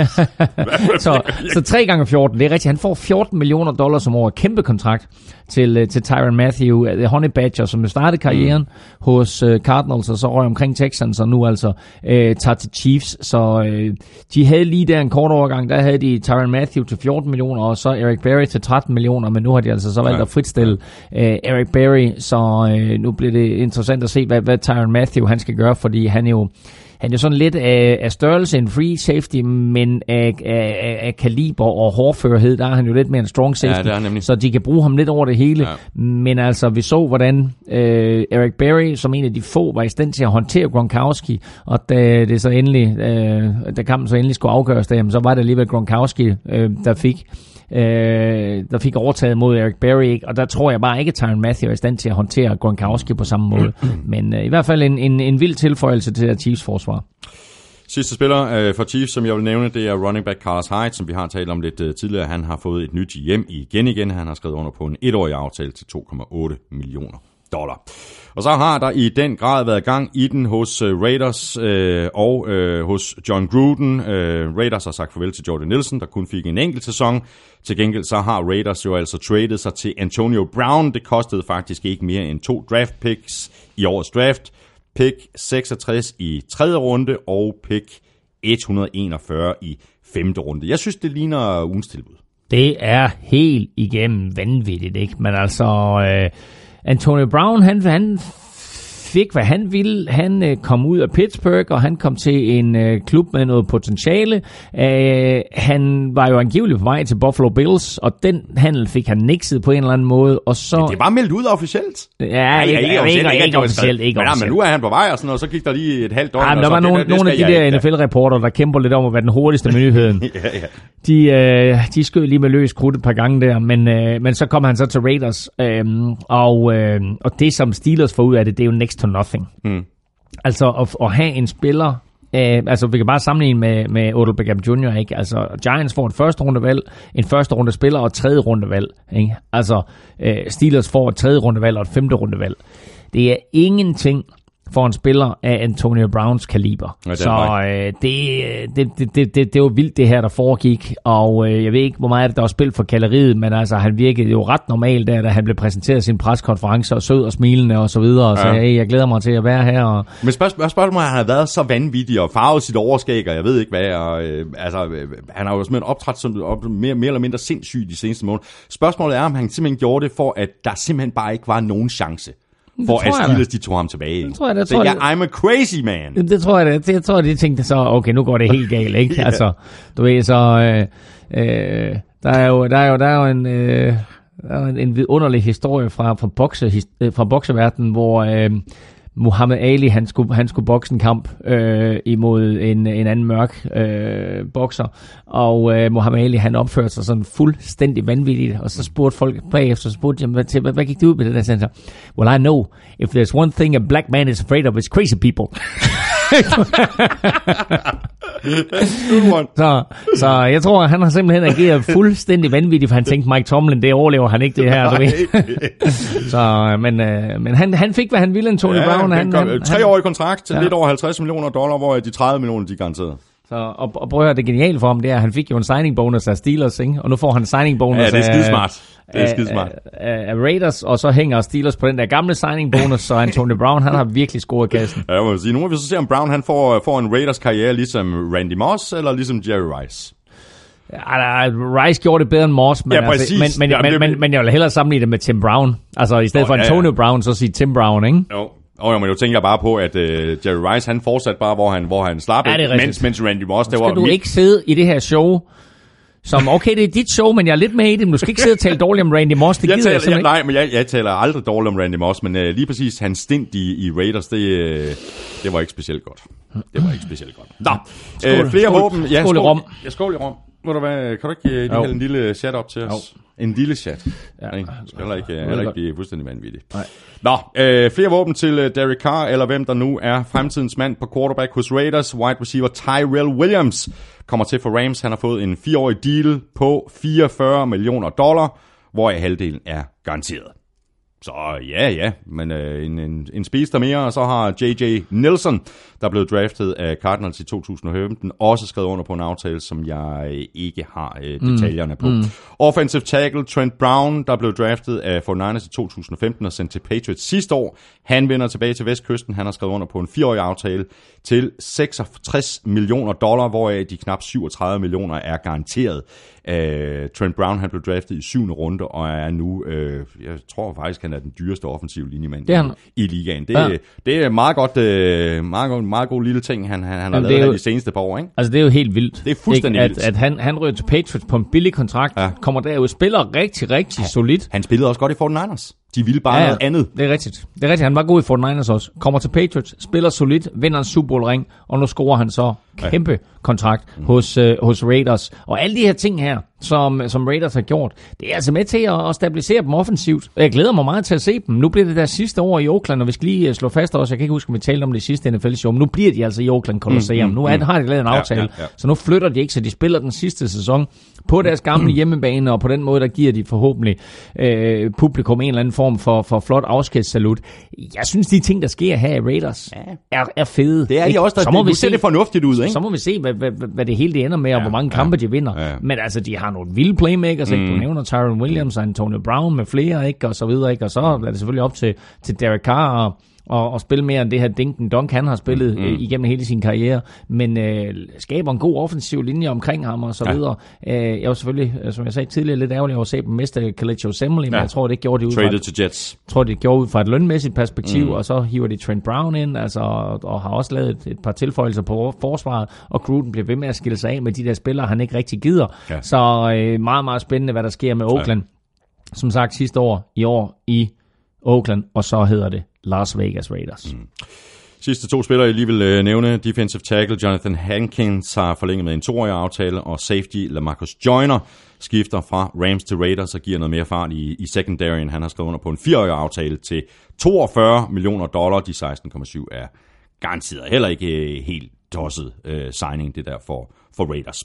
Speaker 4: så, så 3 gange 14, det er rigtigt. Han får 14 millioner dollars om året. Kæmpe kontrakt til, øh, til Tyron Matthew, øh, The Honey Badger, som startede karrieren mm. hos øh, Cardinals, og så røg omkring Texans, og nu altså øh, tager til Chiefs. Så øh, de havde lige der en kort overgang, der havde de Tyron Matthew til 14 millioner, og så Eric Berry til 13 millioner, men nu har de altså så valgt
Speaker 3: Ja.
Speaker 4: at fritstille øh, Eric Berry, så øh, nu bliver det interessant at se, hvad, hvad Tyron Matthew han skal gøre, fordi han er jo han er jo sådan lidt af, af størrelse en free safety, men af, af, af, af kaliber og hårdførhed, der er han jo lidt mere en strong safety.
Speaker 3: det nemlig.
Speaker 4: Så de kan bruge ham lidt over det hele.
Speaker 3: Ja.
Speaker 4: Men altså, vi så, hvordan øh, Eric Berry, som en af de få, var i stand til at håndtere Gronkowski, og da det så endelig, øh, da kampen så endelig skulle afgøres, der, jamen, så var det alligevel Gronkowski, øh, der fik øh, der fik overtaget mod Eric Berry, ikke? og der tror jeg bare ikke, at Tyron Matthew er i stand til at håndtere Gronkowski på samme måde. Men øh, i hvert fald en, en, en vild tilføjelse til det Chiefs forsvar.
Speaker 3: Sidste spiller øh, for Chiefs, som jeg vil nævne, det er running back Carlos Hyde, som vi har talt om lidt øh, tidligere. Han har fået et nyt hjem igen igen. Han har skrevet under på en etårig aftale til 2,8 millioner dollar. Og så har der i den grad været gang i den hos øh, Raiders øh, og øh, hos John Gruden. Øh, Raiders har sagt farvel til Jordan Nielsen, der kun fik en enkelt sæson. Til gengæld så har Raiders jo altså traded sig til Antonio Brown. Det kostede faktisk ikke mere end to draft picks i årets draft. Pick 66 i tredje runde og pick 141 i femte runde. Jeg synes, det ligner ugens tilbud.
Speaker 4: Det er helt igennem vanvittigt, ikke? Men altså, øh, Antonio Brown, han, han fik, hvad han ville. Han øh, kom ud af Pittsburgh, og han kom til en øh, klub med noget potentiale. Øh, han var jo angiveligt på vej til Buffalo Bills, og den handel fik han nikset på en eller anden måde. Og så,
Speaker 3: Det var meldt ud officielt.
Speaker 4: ja, ja, ikke, ikke, ikke, ikke, ikke officielt, ikke
Speaker 3: men, ja, men
Speaker 4: officielt.
Speaker 3: nu er han på vej og sådan noget, så gik der lige et halvt år.
Speaker 4: Ja, men
Speaker 3: og
Speaker 4: der var nogle, af de der. NFL-reporter, der kæmper lidt om at være den hurtigste med nyheden.
Speaker 3: Ja, ja.
Speaker 4: De, øh, de skød lige med løs krudt et par gange der, men, øh, men så kom han så til Raiders, øh, og, øh, og det som Steelers får ud af det, det er jo next to nothing.
Speaker 3: Mm.
Speaker 4: Altså at, at have en spiller, øh, altså vi kan bare sammenligne med, med Odell Beckham Jr., ikke? Altså Giants får et første rundevalg, en første runde spiller og et tredje rundevalg, ikke? Altså øh, Steelers får et tredje rundevalg og et femte rundevalg. Det er ingenting for en spiller af Antonio Browns kaliber.
Speaker 3: Ja, det
Speaker 4: så øh, det, det, det, det, det, det var vildt det her, der foregik, og øh, jeg ved ikke, hvor meget der var spil for kalderiet, men altså, han virkede jo ret normalt der, da han blev præsenteret sin preskonference, og sød og smilende og så videre, og
Speaker 3: Ja.
Speaker 4: sagde, hey, jeg glæder mig til at være her, og
Speaker 3: Men spørgsmålet spørgsmål, om han har været så vanvittig og farvet sit overskæg, og jeg ved ikke hvad, og, øh, altså, øh, han har jo simpelthen optrådt som, op, mere, mere eller mindre sindssyg de seneste måneder. Spørgsmålet er, om han simpelthen gjorde det for, at der simpelthen bare ikke var nogen chance.
Speaker 4: Da.
Speaker 3: Steelers, de tog ham tilbage. ikke?
Speaker 4: Det tror jeg det
Speaker 3: Så
Speaker 4: tror
Speaker 3: jeg,
Speaker 4: jeg
Speaker 3: I'm a crazy man.
Speaker 4: Det tror jeg, det, jeg tror, de tænkte så, okay, nu går det helt galt, ikke? yeah. Altså, du ved, så, øh, øh, der er jo, der er jo, der er jo en, øh, der er en, en vidunderlig historie fra, fra, bokse, øh, fra bokseverdenen, hvor øh, Muhammad Ali, han skulle, han skulle bokse en kamp øh, imod en, en anden mørk øh, bokser, og øh, Muhammad Ali, han opførte sig sådan fuldstændig vanvittigt, og så spurgte folk bagefter, så spurgte jeg hvad, til, hvad, hvad gik det ud med det der? center? well, I know, if there's one thing a black man is afraid of, it's crazy people. Så, så jeg tror, han har simpelthen ageret fuldstændig vanvittigt, for han tænkte, Mike Tomlin, det overlever han ikke det her, du ved. så, men, øh, men han, han fik, hvad han ville, Antonio
Speaker 3: Ja,
Speaker 4: Brown. Han,
Speaker 3: han, han,
Speaker 4: han,
Speaker 3: treårig kontrakt til
Speaker 4: Ja.
Speaker 3: lidt over 50 millioner dollar, hvor de 30 millioner, de er garanteret.
Speaker 4: så, og, og prøv at høre, det geniale for ham, det er, at han fik jo en signing bonus af Steelers, ikke? og nu får han en signing bonus
Speaker 3: Ja, det er
Speaker 4: af.
Speaker 3: Det er
Speaker 4: af,
Speaker 3: skidesmart.
Speaker 4: af, af Raiders, og så hænger Steelers på den der gamle signing bonus, så Antonio Brown, han har virkelig scoret kassen.
Speaker 3: Ja, jeg må sige, nu må vi så se, om Brown han får, får en Raiders karriere ligesom Randy Moss, eller ligesom Jerry Rice.
Speaker 4: Ja, Rice gjorde det bedre end Moss, men,
Speaker 3: Ja,
Speaker 4: altså, men, men,
Speaker 3: Jamen,
Speaker 4: men,
Speaker 3: det-
Speaker 4: men, men jeg vil hellere sammenligne det med Tim Brown. Altså i stedet
Speaker 3: Nå,
Speaker 4: for
Speaker 3: ja, ja.
Speaker 4: Antonio Brown, så sige Tim Brown, ikke?
Speaker 3: Jo. Og men nu tænker jeg bare på, at øh, Jerry Rice, han fortsatte bare, hvor han, hvor han slap,
Speaker 4: Ja, er
Speaker 3: mens, mens Randy Moss, det
Speaker 4: Skal
Speaker 3: var
Speaker 4: du ikke sidde i det her show, som, okay, det er dit show, men jeg er lidt med i det, men du skal ikke sidde og tale dårligt om Randy Moss, det
Speaker 3: jeg
Speaker 4: gider
Speaker 3: taler,
Speaker 4: jeg
Speaker 3: jeg, nej, men jeg, jeg taler aldrig dårligt om Randy Moss, men øh, lige præcis hans stint i, i Raiders, det, øh, det var ikke specielt godt. Det var ikke specielt godt. Nå,
Speaker 4: Skål.
Speaker 3: øh, flere
Speaker 4: Skål.
Speaker 3: våben. Ja,
Speaker 4: Skål i rom.
Speaker 3: Ja, skål i rom. Ved du hvad, kan du ikke øh, lige
Speaker 4: Jo.
Speaker 3: hælde en lille chat op til os? En lille chat.
Speaker 4: Ja.
Speaker 3: Ikke? Du skal heller ikke,
Speaker 4: Ja,
Speaker 3: heller ikke blive fuldstændig vanvittig.
Speaker 4: Nej.
Speaker 3: Nå, øh, flere våben til øh, Derek Carr, eller hvem der nu er fremtidens mand på quarterback hos Raiders. Wide receiver Tyrell Williams kommer til for Rams. Han har fået en fireårig deal på 44 millioner dollar, hvoraf halvdelen er garanteret. Så ja, ja, men øh, en, en, en spister mere, og så har J.J. Nelson, der blev draftet af Cardinals i 2015, også skrevet under på en aftale, som jeg ikke har øh, detaljerne på. Mm. Offensive tackle Trent Brown, der blev draftet af 49ers i 2015 og sendt til Patriots sidste år. Han vender tilbage til Vestkysten. Han har skrevet under på en fireårig aftale til 66 millioner dollar, hvoraf de knap 37 millioner er garanteret. Uh, Trent Brown han blev draftet i syvende runde og er nu, uh, jeg tror faktisk, han er den dyreste offensive linjemand
Speaker 4: Det han.
Speaker 3: i, i ligaen. Det,
Speaker 4: Ja.
Speaker 3: det er meget godt, uh, meget, god- meget god lille ting, han, han, han har lavet
Speaker 4: jo-
Speaker 3: de seneste par år. Ikke?
Speaker 4: Altså, det er jo helt vildt.
Speaker 3: Det er fuldstændig
Speaker 4: ikke?
Speaker 3: vildt.
Speaker 4: At, at han, han ryger til Patriots på en billig kontrakt. Ja. kommer derud, spiller rigtig, rigtig ja. solidt.
Speaker 3: Han spillede også godt i 49ers. De ville bare ja, noget andet.
Speaker 4: Det er rigtigt. Det er rigtigt. Han var god i 49ers også. Kommer til Patriots, spiller solidt, vinder en Super Bowl ring, og nu scorer han så kæmpe kontrakt
Speaker 3: Mm.
Speaker 4: hos, øh, hos Raiders. Og alle de her ting her, som, som Raiders har gjort, det er altså med til at, at stabilisere dem offensivt. Jeg glæder mig meget til at se dem. Nu bliver det der sidste år i Oakland, og vi skal lige øh, slå fast også, jeg kan ikke huske, om vi talte om det sidste NFL-show, men nu bliver de altså i Oakland Coliseum.
Speaker 3: Mm,
Speaker 4: nu er, har de lavet en
Speaker 3: Ja,
Speaker 4: aftale,
Speaker 3: ja, ja.
Speaker 4: så nu flytter de ikke, så de spiller den sidste sæson på deres gamle hjemmebane, og på den måde, der giver de forhåbentlig øh, publikum en eller anden form for, for flot afskedssalut. Jeg synes, de ting, der sker her i Raiders, er, er fede.
Speaker 3: Det er de
Speaker 4: Ikke?
Speaker 3: også, der,
Speaker 4: så må
Speaker 3: det,
Speaker 4: vi se,
Speaker 3: det fornuftigt ud, ikke?
Speaker 4: Så må vi se, hvad, hvad, hvad, det hele det ender med, og
Speaker 3: Ja,
Speaker 4: hvor mange
Speaker 3: ja,
Speaker 4: kampe de vinder.
Speaker 3: ja.
Speaker 4: Men altså, de har nogle vilde playmakers, ikke? Du
Speaker 3: Mm.
Speaker 4: nævner Tyron Williams og Antonio Brown med flere, ikke? Og så videre, ikke? Og så er det selvfølgelig op til, til Derek Carr og, og, og spille mere end det her Dinken Dunk, han har spillet mm. igennem hele sin karriere, men øh, skaber en god offensiv linje omkring ham og så
Speaker 3: Ja.
Speaker 4: videre. Øh, jeg var selvfølgelig, øh, som jeg sagde tidligere, lidt ærgerlig over at se dem miste Kelechi Osemele, men
Speaker 3: Ja.
Speaker 4: jeg tror, det gjorde de ud fra,
Speaker 3: Traded
Speaker 4: et-
Speaker 3: til Jets.
Speaker 4: tror, det gjorde ud fra et lønmæssigt perspektiv, mm. og så hiver de Trent Brown ind, altså, og, og har også lavet et, et par tilføjelser på forsvaret, og Gruden bliver ved med at skille sig af med de der spillere, han ikke rigtig gider.
Speaker 3: Ja.
Speaker 4: Så øh, meget, meget spændende, hvad der sker med Oakland. Som sagt, sidste år, i år i Oakland, og så hedder det Las Vegas Raiders. Mm.
Speaker 3: Sidste to spillere, jeg lige vil øh, nævne. Defensive tackle Jonathan Hankins har forlænget med en toårig aftale, og safety Lamarcus Joyner skifter fra Rams til Raiders og giver noget mere fart i, i secondaryen. Han har skrevet under på en fireårig aftale til 42 millioner dollar. De 16,7 er garanteret heller ikke øh, helt tosset øh, signing, det der for, for Raiders.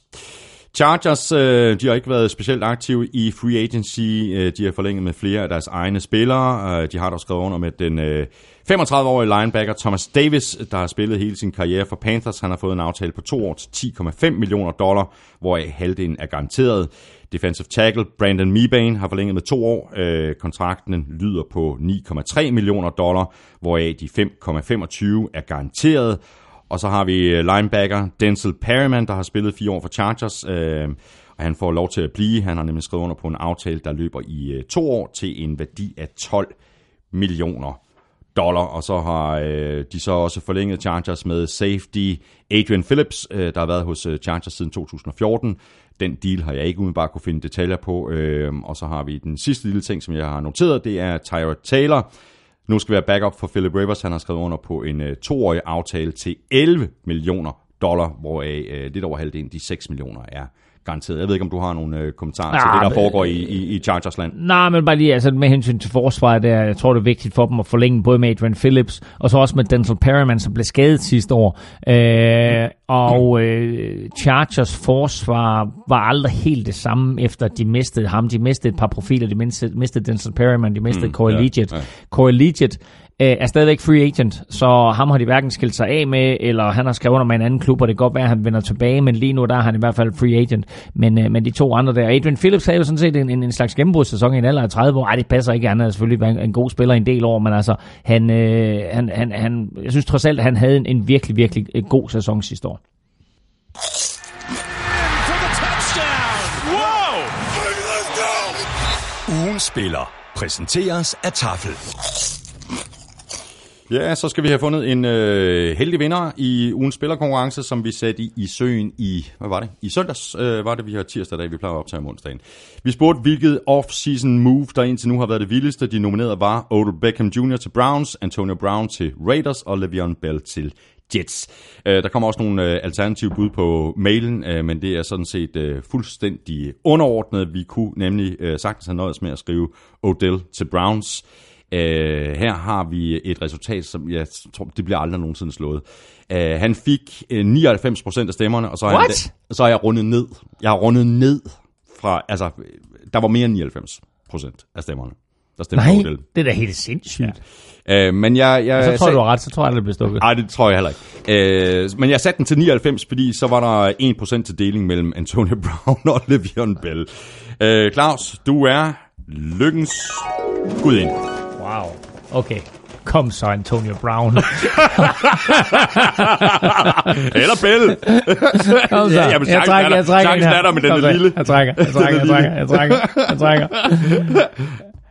Speaker 3: Chargers, øh, de har ikke været specielt aktive i free agency. Øh, de har forlænget med flere af deres egne spillere. Øh, de har dog skrevet under med den øh, 35-årige linebacker Thomas Davis, der har spillet hele sin karriere for Panthers. Han har fået en aftale på to år til 10,5 millioner dollar, hvoraf halvdelen er garanteret. Defensive tackle Brandon Mebane har forlænget med to år. Øh, kontrakten lyder på 9,3 millioner dollar, hvoraf de 5,25 er garanteret. Og så har vi øh, linebacker Denzel Perryman, der har spillet fire år for Chargers, øh, og han får lov til at blive. Han har nemlig skrevet under på en aftale, der løber i øh, to år til en værdi af 12 millioner dollar. Og så har øh, de så også forlænget Chargers med safety Adrian Phillips, øh, der har været hos øh, Chargers siden 2014. Den deal har jeg ikke umiddelbart kunne finde detaljer på. Øh, og så har vi den sidste lille ting, som jeg har noteret, det er Tyra Taylor, nu skal vi have backup for Philip Rivers. Han har skrevet under på en øh, toårig aftale til 11 millioner dollar, hvoraf øh, lidt over halvdelen, de 6 millioner, er garanteret. Jeg ved ikke, om du har nogle øh, kommentarer ja, til det, der
Speaker 4: men-
Speaker 3: foregår i, i, i Chargers land.
Speaker 4: Nej, men bare lige altså, med hensyn til forsvaret, der, jeg tror, det er vigtigt for dem at forlænge både med Adrian Phillips, og så også med Denzel Perryman, som blev skadet sidste år. Øh, og øh, Chargers forsvar var aldrig helt det samme, efter de mistede ham. De mistede et par profiler, de mistede, mistede Denzel Perryman, de mistede mm, Corey
Speaker 3: ja,
Speaker 4: Legit.
Speaker 3: ja.
Speaker 4: Corey Legit øh, er stadigvæk free agent, så ham har de hverken skilt sig af med, eller han har skrevet under med en anden klub, og det kan godt være, at han vender tilbage, men lige nu der er han i hvert fald free agent. Men, øh, men de to andre der, Adrian Phillips havde jo sådan set en, en, en slags gennembrudssæson i en alder af 30 år. Ej, det passer ikke, han er selvfølgelig været en, en god spiller i en del år, men altså, han, øh, han, han, han, jeg synes trods alt, at han havde en, en virkelig, virkelig øh, god sæson sidste år.
Speaker 5: Whoa.
Speaker 6: Ugen spiller præsenteres af Tafel.
Speaker 3: Ja, så skal vi have fundet en øh, heldig vinder i ugens spillerkonkurrence, som vi satte i, i søen i, hvad var det? I søndags øh, var det, vi har tirsdag dag, vi plejer at optage om onsdagen. Vi spurgte, hvilket off-season move, der indtil nu har været det vildeste. De nominerede var Odell Beckham Jr. til Browns, Antonio Brown til Raiders og Le'Veon Bell til Jets. Øh, der kommer også nogle øh, alternative bud på mailen, øh, men det er sådan set øh, fuldstændig underordnet. Vi kunne nemlig øh, sagtens have nøjes med at skrive Odell til Browns. Øh, her har vi et resultat, som jeg tror, det bliver aldrig nogensinde slået. Øh, han fik øh, 99% af stemmerne, og så har,
Speaker 4: What?
Speaker 3: han, så jeg rundet ned. Jeg har rundet ned fra, altså, der var mere end 99% af stemmerne, der stemte
Speaker 4: Nej,
Speaker 3: på Odell.
Speaker 4: det er da helt sindssygt.
Speaker 3: Øh, men jeg, jeg
Speaker 4: Så tror jeg,
Speaker 3: sagde-
Speaker 4: du har ret, så tror jeg, det bliver stukket.
Speaker 3: Nej, det tror jeg heller ikke. Øh, men jeg satte den til 99, fordi så var der 1% til deling mellem Antonio Brown og Le'Veon Bell. Øh, Claus, du er lykkens gudinde.
Speaker 4: Wow. Okay. Kom så, Antonio Brown.
Speaker 3: Eller Bell.
Speaker 4: Kom så.
Speaker 3: Ja, jamen,
Speaker 4: jeg trækker,
Speaker 3: er
Speaker 4: jeg trækker
Speaker 3: Chancen er der, men den er lille.
Speaker 4: Jeg trækker, jeg trækker, jeg trækker, jeg trækker, jeg trækker.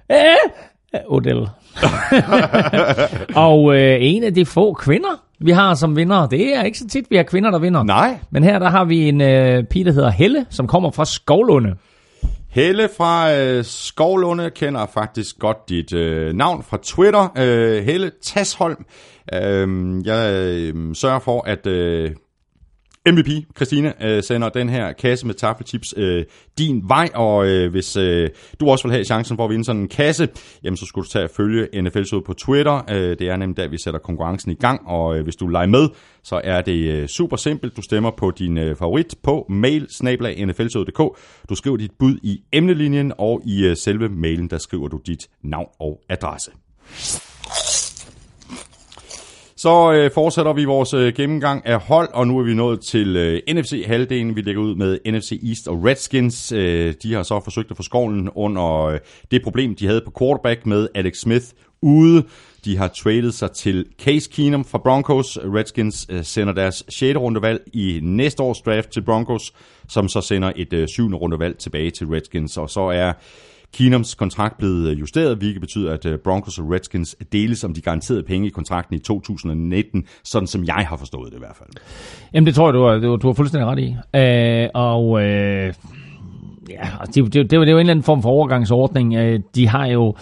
Speaker 4: Eh, Odell. og øh, en af de få kvinder, vi har som vinder, det er ikke så tit, vi har kvinder, der vinder.
Speaker 3: Nej.
Speaker 4: Men her der har vi en øh, pige, der hedder Helle, som kommer fra Skovlunde.
Speaker 3: Helle fra øh, Skovlunde kender faktisk godt dit øh, navn fra Twitter. Øh, Helle Tasholm. Øh, jeg øh, sørger for, at øh, MVP, Christina, øh, sender den her kasse med taffelchips øh, din vej, og øh, hvis øh, du også vil have chancen for at vinde sådan en kasse, jamen så skulle du tage at følge NFL på Twitter. Øh, det er nemlig der, vi sætter konkurrencen i gang, og øh, hvis du leger med, så er det øh, super simpelt. Du stemmer på din øh, favorit på mail Du skriver dit bud i emnelinjen, og i øh, selve mailen, der skriver du dit navn og adresse. Så øh, fortsætter vi vores øh, gennemgang af hold, og nu er vi nået til øh, NFC-halvdelen. Vi lægger ud med NFC East og Redskins. Øh, de har så forsøgt at få skovlen under øh, det problem, de havde på quarterback med Alex Smith ude. De har traded sig til Case Keenum fra Broncos. Redskins øh, sender deres 6. rundevalg i næste års draft til Broncos, som så sender et øh, 7. rundevalg tilbage til Redskins. Og så er Keenums kontrakt blevet øh, justeret, hvilket betyder, at øh, Broncos og Redskins deles om de garanterede penge i kontrakten i 2019, sådan som jeg har forstået det i hvert fald.
Speaker 4: Jamen, det tror jeg, du har, du, du har fuldstændig ret i. Øh, og øh, ja, altså, det, det, det, var- det er jo en eller anden form for overgangsordning. Øh, de har jo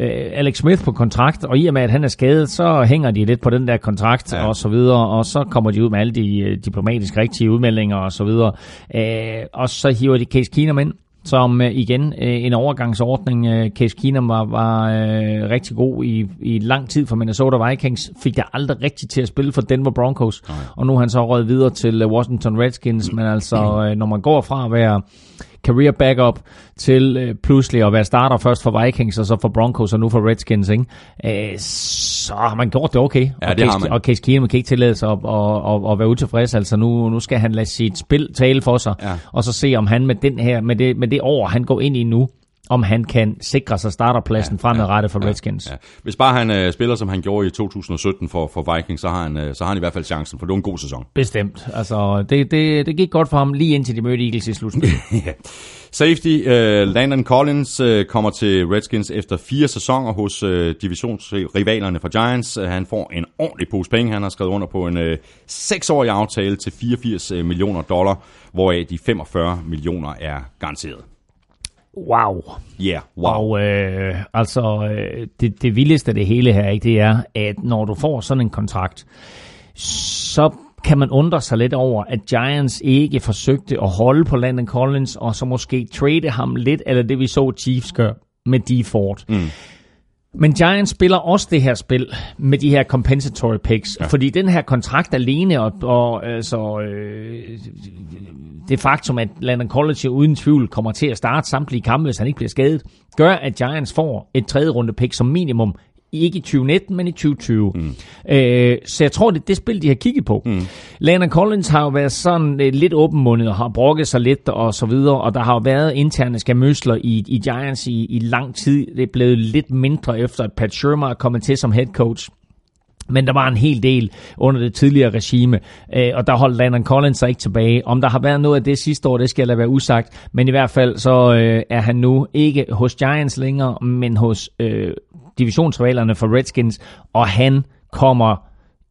Speaker 4: øh, Alex Smith på kontrakt, og i og med, at han er skadet, så hænger de lidt på den der kontrakt
Speaker 3: ja.
Speaker 4: og så videre, og så kommer de ud med alle de øh, diplomatisk rigtige udmeldinger og så videre. Øh, og så hiver de Case Keenum ind, som øh, igen øh, en overgangsordning. Øh, Case Keenum var, var øh, rigtig god i, i lang tid for Minnesota Vikings, fik det aldrig rigtigt til at spille for Denver Broncos, og nu er han så røget videre til øh, Washington Redskins, men altså øh, når man går fra at være career backup til øh, pludselig at være starter først for Vikings, og så for Broncos, og nu for Redskins, ikke? Øh, så har man gjort det okay.
Speaker 3: Ja,
Speaker 4: og
Speaker 3: det
Speaker 4: Case. Og Case Keenum kan ikke tillade sig at, at, at, at være utilfreds. Altså nu, nu skal han lade sit spil tale for sig,
Speaker 3: Ja.
Speaker 4: og så se om han med, den her, med, det, med det år, han går ind i nu, om han kan sikre sig starterpladsen ja, fremadrettet for Redskins.
Speaker 3: Ja. Hvis bare han øh, spiller, som han gjorde i 2017 for, for Vikings, så har, han, øh, så har han i hvert fald chancen, for det var en god sæson.
Speaker 4: Bestemt. Altså, det, det, det gik godt for ham lige indtil de mødte Eagles i slutspillet.
Speaker 3: ja. Safety, øh, Landon Collins øh, kommer til Redskins efter fire sæsoner hos øh, divisionsrivalerne fra Giants. Øh, Han får en ordentlig pose penge. Han har skrevet under på en øh, seksårig aftale til 84 øh, millioner dollar, hvoraf de 45 millioner er garanteret.
Speaker 4: Wow.
Speaker 3: Ja, yeah, wow.
Speaker 4: Og øh, altså, øh, det, det vildeste af det hele her, ikke, det er, at når du får sådan en kontrakt, så kan man undre sig lidt over, at Giants ikke forsøgte at holde på Landon Collins, og så måske trade ham lidt, eller det vi så Chiefs gør med D. Ford. Mm. Men Giants spiller også det her spil med de her compensatory picks, ja. fordi den her kontrakt alene og, og altså, øh, det faktum, at Landon jo uden tvivl kommer til at starte samtlige kampe, hvis han ikke bliver skadet, gør, at Giants får et tredje runde pick som minimum. Ikke i 2019, men i 2020. Mm. Øh, så jeg tror, det er det spil, de har kigget på. Mm. Landon Collins har jo været sådan øh, lidt åbenmundet og har brokket sig lidt og så videre, og der har jo været interne skamøsler i, i Giants i, i lang tid. Det er blevet lidt mindre efter, at Pat Shermer er kommet til som head coach. Men der var en hel del under det tidligere regime, øh, og der holdt Landon Collins sig ikke tilbage. Om der har været noget af det sidste år, det skal jeg lade være usagt. Men i hvert fald så øh, er han nu ikke hos Giants længere, men hos øh, divisionsrivalerne for Redskins, og han kommer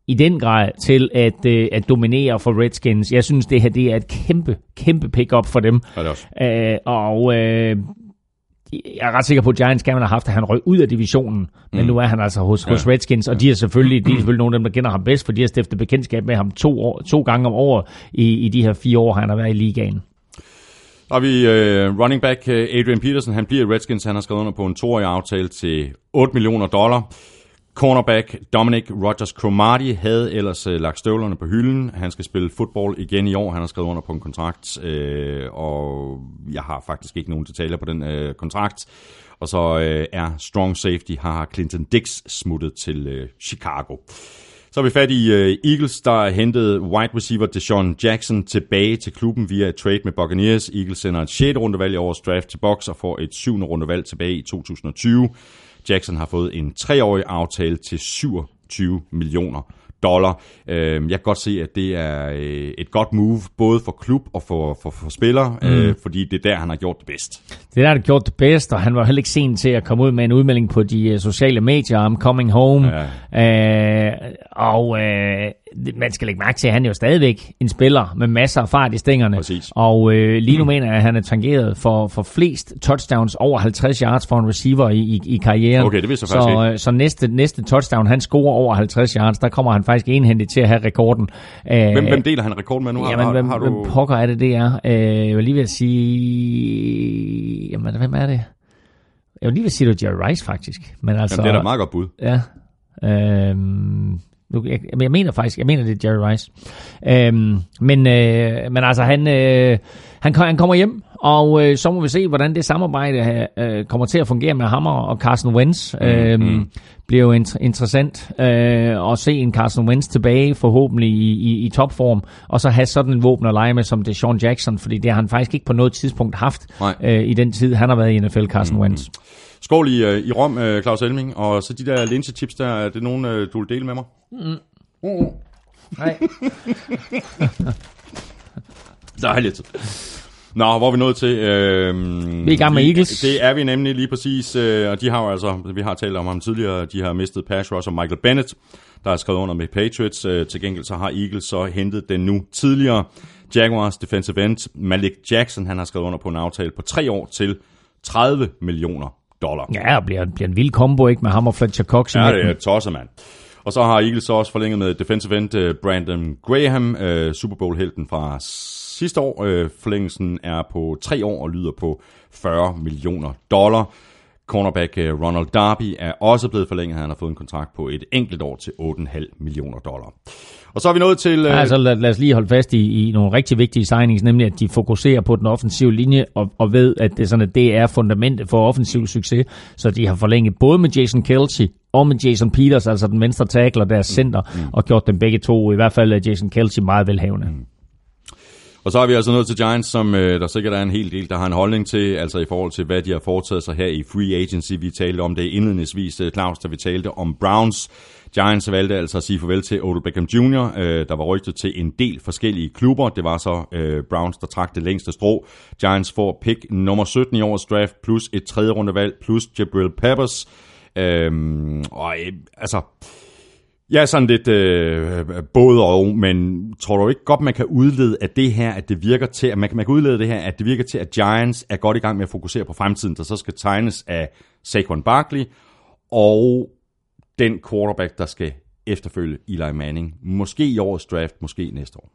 Speaker 4: i den grad til at, øh, at dominere for Redskins. Jeg synes, det her det er et kæmpe, kæmpe pick-up for dem.
Speaker 3: Også.
Speaker 4: Øh, og øh, jeg er ret sikker på, at Giants gerne have haft, at han røg ud af divisionen. Men mm. nu er han altså hos, hos Redskins, og de er selvfølgelig, de er selvfølgelig nogle af dem, der kender ham bedst, for de har stiftet bekendtskab med ham to, år, to gange om året i, i de her fire år, han har været i ligaen.
Speaker 3: Og vi uh, running back uh, Adrian Peterson, han bliver Redskins, han har skrevet under på en toårig aftale til 8 millioner dollar. Cornerback Dominic Rogers Cromartie havde ellers øh, lagt støvlerne på hylden. Han skal spille fodbold igen i år. Han har skrevet under på en kontrakt, øh, og jeg har faktisk ikke nogen detaljer på den øh, kontrakt. Og så øh, er strong safety, har Clinton Dix smuttet til øh, Chicago. Så er vi fat i øh, Eagles, der hentede wide receiver Deshaun Jackson tilbage til klubben via et trade med Buccaneers. Eagles sender et 6. rundevalg i årets draft til Box og får et 7. rundevalg tilbage i 2020. Jackson har fået en treårig aftale til 27 millioner dollar. Øh, jeg kan godt se, at det er øh, et godt move, både for klub og for, for, for spillere, mm. øh, fordi det er der, han har gjort det bedst.
Speaker 4: Det er der, han har gjort det bedst, og han var heller ikke sen til at komme ud med en udmelding på de uh, sociale medier om coming home. Ja. Øh, og uh, man skal lægge mærke til, at han er jo stadigvæk en spiller med masser af fart i stængerne.
Speaker 3: Præcis.
Speaker 4: Og øh, lige nu mener jeg, at han er tangeret for, for flest touchdowns over 50 yards for en receiver i, i, i karrieren.
Speaker 3: Okay, det faktisk
Speaker 4: så,
Speaker 3: ikke.
Speaker 4: øh, så næste, næste touchdown, han scorer over 50 yards, der kommer han faktisk enhændigt til at have rekorden. Øh,
Speaker 3: Hvem, hvem deler han rekorden med nu?
Speaker 4: Jamen,
Speaker 3: har,
Speaker 4: hvem,
Speaker 3: har
Speaker 4: hvem
Speaker 3: du...
Speaker 4: pokker er det, det er? Øh, jeg vil lige ved at sige... Jamen, hvem er det? Jeg vil lige ved at sige, det er Jerry Rice, faktisk. Men altså,
Speaker 3: Jamen, det er da et meget godt bud.
Speaker 4: Ja. Øhm, nu, jeg, jeg mener faktisk, jeg mener, det er Jerry Rice. Øhm, men, øh, men altså, han, øh, han, han kommer hjem, og øh, så må vi se, hvordan det samarbejde øh, kommer til at fungere med Hammer og Carson Wentz. Øh,
Speaker 3: mm.
Speaker 4: bliver jo int- interessant øh, at se en Carson Wentz tilbage, forhåbentlig i, i, i topform, og så have sådan en våben at lege med som det Sean Jackson, fordi det har han faktisk ikke på noget tidspunkt haft
Speaker 3: Nej.
Speaker 4: øh, i den tid, han har været i NFL, Carson Wentz.
Speaker 3: Skål i, øh, i Rom, øh, Claus Elming. Og så de der linsechips der, er det nogen, øh, du vil dele med mig?
Speaker 4: Nej.
Speaker 3: Dejligt. Nå, hvor er vi nået til? Øh,
Speaker 4: Vi er i gang med Eagles.
Speaker 3: Det er vi nemlig lige præcis, øh, og de har jo altså, vi har talt om ham tidligere, de har mistet pass rusher Michael Bennett, der er skrevet under med Patriots. Øh, til gengæld så har Eagles så hentet den nu tidligere Jaguars defensive end Malik Jackson, han har skrevet under på en aftale på tre år til 30 millioner dollar.
Speaker 4: Ja, og bliver, bliver en vild combo, ikke, med ham og Fletcher Cox.
Speaker 3: Ja, det er tosser, mand. Og så har Eagles så også forlænget med defensive end uh, Brandon Graham, uh, Super Bowl-helten fra sidste år. Uh, forlængelsen er på tre år og lyder på 40 millioner dollar. Cornerback uh, Ronald Darby er også blevet forlænget. Han har fået en kontrakt på et enkelt år til 8,5 millioner dollar. Og så er vi nået til...
Speaker 4: Ja, altså lad, lad os lige holde fast i, i nogle rigtig vigtige signings, nemlig at de fokuserer på den offensive linje og, og ved, at det, sådan, at det er fundamentet for offensiv succes. Så de har forlænget både med Jason Kelsey og med Jason Peters, altså den venstre tackle og deres center, mm. og gjort dem begge to, i hvert fald er Jason Kelsey meget velhavende. Mm.
Speaker 3: Og så er vi altså nået til Giants, som øh, der sikkert er en hel del, der har en holdning til, altså i forhold til, hvad de har foretaget sig her i free agency. Vi talte om det indledningsvis, øh, Claus, da vi talte om Browns. Giants valgte altså at sige farvel til Odell Beckham Jr., øh, der var rygtet til en del forskellige klubber. Det var så øh, Browns, der trak det længste strå. Giants får pick nummer 17 i årets draft, plus et tredje rundevalg, plus Jabril Peppers. Øhm, og øh, altså... Jeg er sådan lidt øh, øh, både og, men tror du ikke godt, man kan udlede af det her, at det virker til, at man kan, man kan udlede det her, at det virker til, at Giants er godt i gang med at fokusere på fremtiden, der så skal tegnes af Saquon Barkley og den quarterback, der skal efterfølge Eli Manning. Måske i årets draft, måske næste år.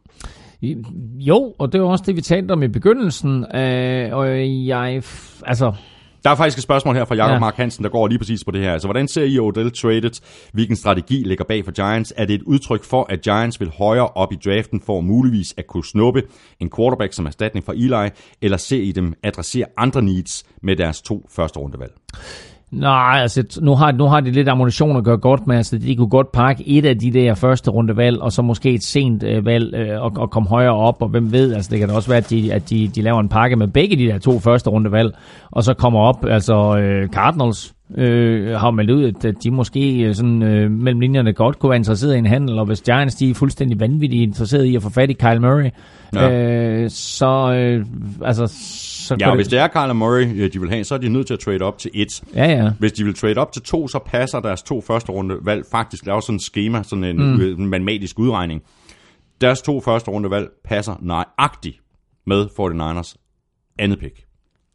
Speaker 4: Jo, og det var også det, vi talte om i begyndelsen, øh, og jeg, altså,
Speaker 3: der er faktisk et spørgsmål her fra Jakob
Speaker 4: Ja.
Speaker 3: Mark Hansen, der går lige præcis på det her. Altså, hvordan ser I Odell traded? Hvilken strategi ligger bag for Giants? Er det et udtryk for, at Giants vil højere op i draften for muligvis at kunne snuppe en quarterback som erstatning for Eli? Eller ser I dem adressere andre needs med deres to første rundevalg?
Speaker 4: Nej, altså nu har, nu har de lidt ammunition at gøre godt med, altså de kunne godt pakke et af de der første runde valg, og så måske et sent øh, valg øh, og, og komme højere op, og hvem ved, altså det kan da også være, at de, at de, de laver en pakke med begge de der to første runde valg, og så kommer op, altså øh, Cardinals øh, har meldt ud, at, de måske øh, sådan, øh, mellem linjerne godt kunne være interesseret i en handel, og hvis Giants de er fuldstændig vanvittigt interesseret i at få fat i Kyle Murray,
Speaker 3: Ja.
Speaker 4: øh, så, øh, altså, så
Speaker 3: Ja, hvis
Speaker 4: det,
Speaker 3: er Kyler Murray, øh, de vil have, så er de nødt til at trade op til et.
Speaker 4: ja, ja.
Speaker 3: Hvis de vil trade op til to, så passer deres to første runde valg faktisk. Der er også sådan et schema, sådan en, mm. en matematisk udregning. Deres to første runde valg passer nøjagtigt med 49ers andet pick.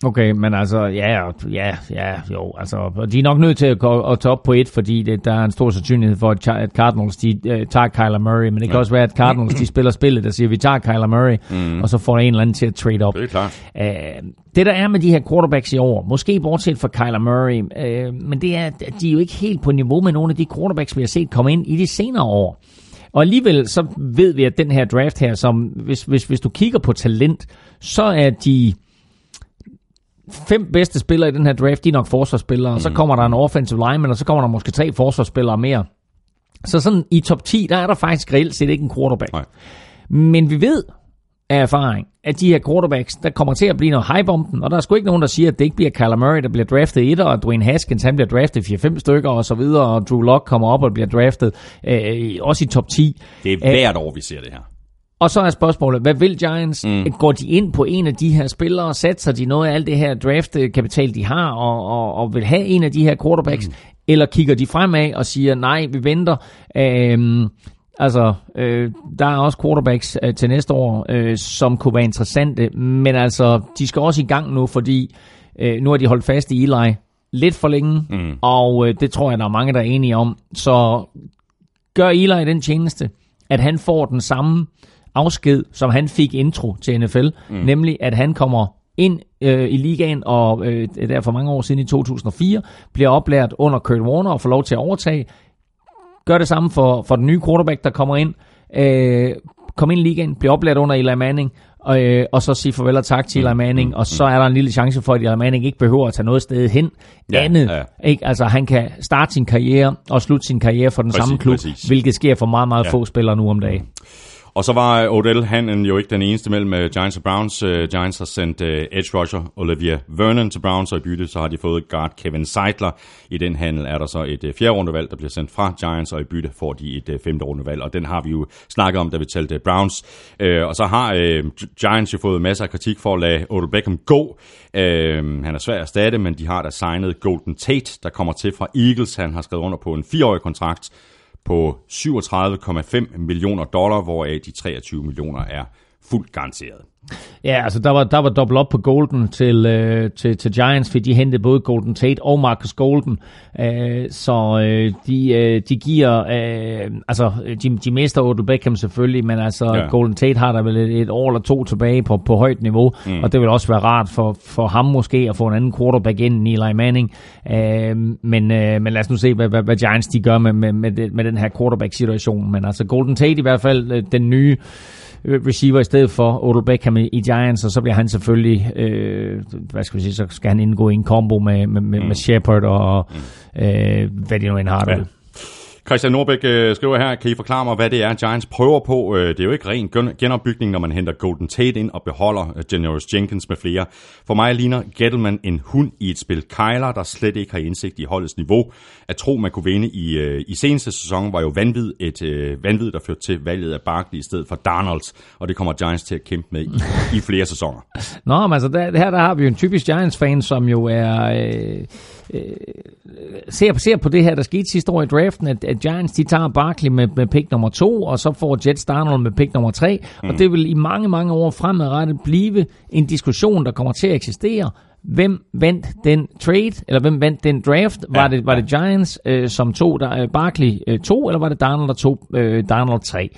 Speaker 4: Okay, men altså, ja, ja, ja, jo, altså, de er nok nødt til at, gå, at tage op på et, fordi det, der er en stor sandsynlighed for, at at Cardinals, de uh, tager Kyler Murray, men det kan ja. også være, at Cardinals, de spiller spillet, der siger, vi tager Kyler Murray, mm. og så får en eller anden til at trade op.
Speaker 3: Det er klart.
Speaker 4: Uh, det der er med de her quarterbacks i år, måske bortset fra Kyler Murray, uh, men det er, at de er jo ikke helt på niveau med nogle af de quarterbacks, vi har set komme ind i de senere år. Og alligevel så ved vi, at den her draft her, som hvis, hvis, hvis du kigger på talent, så er de fem bedste spillere i den her draft, de er nok forsvarsspillere, mm. så kommer der en offensive lineman, og så kommer der måske tre forsvarsspillere mere. Så sådan i top 10, der er der faktisk reelt set ikke en quarterback.
Speaker 3: Nej.
Speaker 4: Men vi ved af erfaring, at de her quarterbacks, der kommer til at blive noget hype om og der er sgu ikke nogen, der siger, at det ikke bliver Kyler Murray, der bliver draftet et, og Dwayne Haskins, han bliver draftet 4-5 stykker og så videre, og Drew Lock kommer op og bliver draftet øh, også i top 10.
Speaker 3: Det er hvert år, vi ser det her.
Speaker 4: Og så er spørgsmålet, hvad vil Giants? Mm. Går de ind på en af de her spillere? Satser de noget af alt det her draftkapital, de har, og, og, og vil have en af de her quarterbacks? Mm. Eller kigger de fremad og siger, nej, vi venter. Øhm, altså, øh, der er også quarterbacks øh, til næste år, øh, som kunne være interessante. Men altså, de skal også i gang nu, fordi øh, nu har de holdt fast i Eli lidt for længe. Mm. Og øh, det tror jeg, der er mange, der er enige om. Så gør Eli den tjeneste, at han får den samme afsked, som han fik intro til NFL, mm. nemlig at han kommer ind øh, i ligaen, og øh, der for mange år siden i 2004, bliver oplært under Kurt Warner og får lov til at overtage. Gør det samme for, for den nye quarterback, der kommer ind. Øh, kom ind i ligaen, bliver oplært under Eli Manning, og, øh, og så sige farvel og tak til Eli Manning, og så er der en lille chance for, at Eli Manning ikke behøver at tage noget sted hen
Speaker 3: Ja,
Speaker 4: andet.
Speaker 3: ja.
Speaker 4: Ikke? Altså han kan starte sin karriere og slutte sin karriere for den
Speaker 3: Præcis,
Speaker 4: samme klub,
Speaker 3: præcis.
Speaker 4: hvilket sker for meget, meget
Speaker 3: Ja.
Speaker 4: få spillere nu om dagen.
Speaker 3: Og så var Odell Hannon jo ikke den eneste mellem øh, Giants og Browns. Øh, Giants har sendt øh, edge rusher Olivia Vernon til Browns, og i bytte så har de fået guard Kevin Seidler. I den handel er der så et fjerde rundevalg, der bliver sendt fra Giants, og i bytte får de et femte rundevalg. Og den har vi jo snakket om, da vi talte Browns. Øh, og så har Giants jo fået masser af kritik for at lade Odell Beckham gå. Øh, han er svær at erstatte, men de har da signet Golden Tate, der kommer til fra Eagles. Han har skrevet under på en fireårig kontrakt på 37,5 millioner dollar, hvoraf de 23 millioner er fuldt garanteret.
Speaker 4: Ja, altså der var, der var dobbelt op på Golden til, øh, til, til Giants, fordi de hentede både Golden Tate og Marcus Golden. Øh, så øh, de, øh, de giver, øh, altså de, de mister Odell Beckham selvfølgelig, men altså
Speaker 3: Ja.
Speaker 4: Golden Tate har der vel et, et år eller to tilbage på, på højt niveau, mm. og det vil også være rart for, for ham måske at få en anden quarterback ind end Eli Manning. Øh, men, øh, men lad os nu se, hvad, hvad, hvad Giants de gør med, med, med, det, med den her quarterback-situation. Men altså Golden Tate i hvert fald øh, den nye receiver i stedet for Odell Beckham i i Giants, og så bliver han selvfølgelig, øh, hvad skal vi sige, så skal han indgå i en combo med, med, med, med Shepard og øh, hvad de nu end har
Speaker 3: Ja. Christian Norbæk øh, skriver her, kan I forklare mig, hvad det er, Giants prøver på? Øh, det er jo ikke ren genopbygning, når man henter Golden Tate ind og beholder øh, Generous Jenkins med flere. For mig ligner Gettleman en hund i et spil Kyler, der slet ikke har indsigt i holdets niveau. At tro, man kunne vinde i, øh, i seneste sæson, var jo vanvid, et øh, vanvid, der førte til valget af Barkley i stedet for Darnold, og det kommer Giants til at kæmpe med i, i flere sæsoner.
Speaker 4: Nå, men altså der, her der har vi jo en typisk Giants-fan, som jo er... Øh, øh, ser, ser på det her, der skete sidste år i draften, at, at Giants de tager Barkley med, med pick nummer to, og så får Jets Darnold med pick nummer tre, mm. og det vil i mange, mange år fremadrettet blive en diskussion, der kommer til at eksistere. Hvem vandt den trade, eller hvem vandt den draft? Var,
Speaker 3: Ja,
Speaker 4: det, var det Giants, øh, som tog der, øh, Barkley øh, to, eller var det Darnold, der tog øh, Darnold tre?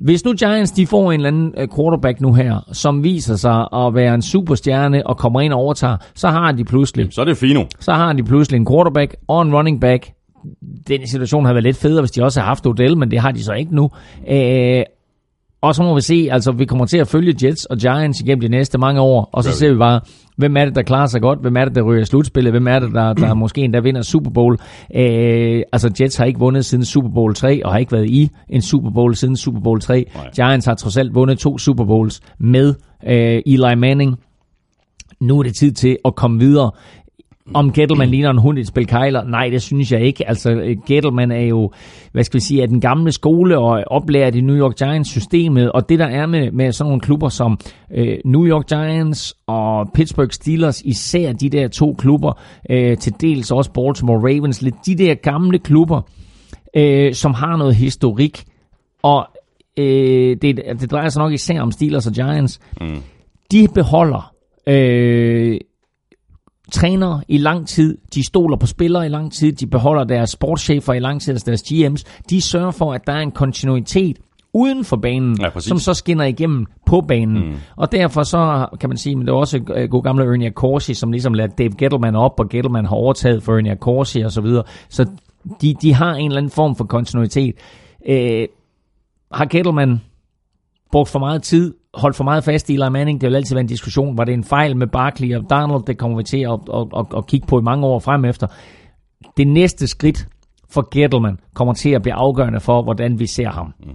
Speaker 4: Hvis nu Giants de får en eller anden øh, quarterback nu her, som viser sig at være en superstjerne og kommer ind og overtager, så har de pludselig
Speaker 3: Så er det fino.
Speaker 4: så har de pludselig en quarterback og en running back. Den situation havde været lidt federe, hvis de også havde haft Odell, men det har de så ikke nu. Øh, og så må vi se, altså vi kommer til at følge Jets og Giants igennem de næste mange år, og så
Speaker 3: Gør
Speaker 4: ser vi bare, hvem er det, der klarer sig godt, hvem er det, der ryger slutspillet, hvem er det, der, der måske endda vinder Super Bowl. Øh, altså Jets har ikke vundet siden Super Bowl 3, og har ikke været i en Super Bowl siden Super Bowl 3.
Speaker 3: Nej.
Speaker 4: Giants har trods alt vundet to Super Bowls med øh, Eli Manning. Nu er det tid til at komme videre. Om Gettleman ligner en hund i et spil kejler? Nej, det synes jeg ikke. Altså, Gettleman er jo, hvad skal vi sige, af den gamle skole og oplærer i New York Giants-systemet. Og det, der er med, med sådan nogle klubber som øh, New York Giants og Pittsburgh Steelers, især de der to klubber, øh, til dels også Baltimore Ravens, lidt de der gamle klubber, øh, som har noget historik. Og øh, det, det drejer sig nok især om Steelers og Giants. Mm. De beholder... Øh, trænere i lang tid, de stoler på spillere i lang tid, de beholder deres sportschefer i lang tid, altså deres GM's. De sørger for, at der er en kontinuitet uden for banen,
Speaker 3: Ja, præcis.
Speaker 4: som så skinner igennem på banen. Mm. Og derfor så kan man sige, men det er også øh, god gamle Ernie Corsi, som ligesom lader Dave Gettleman op, og Gettleman har overtaget for Ernie Corsi og så videre. Så de, de har en eller anden form for kontinuitet. Øh, har Gettleman brugt for meget tid, holdt for meget fast i Eli Manning. Det vil altid være en diskussion. Var det en fejl med Barkley og Donald? Det kommer vi til at, at, at, at kigge på i mange år frem efter. Det næste skridt for Gettleman kommer til at blive afgørende for, hvordan vi ser ham. Mm.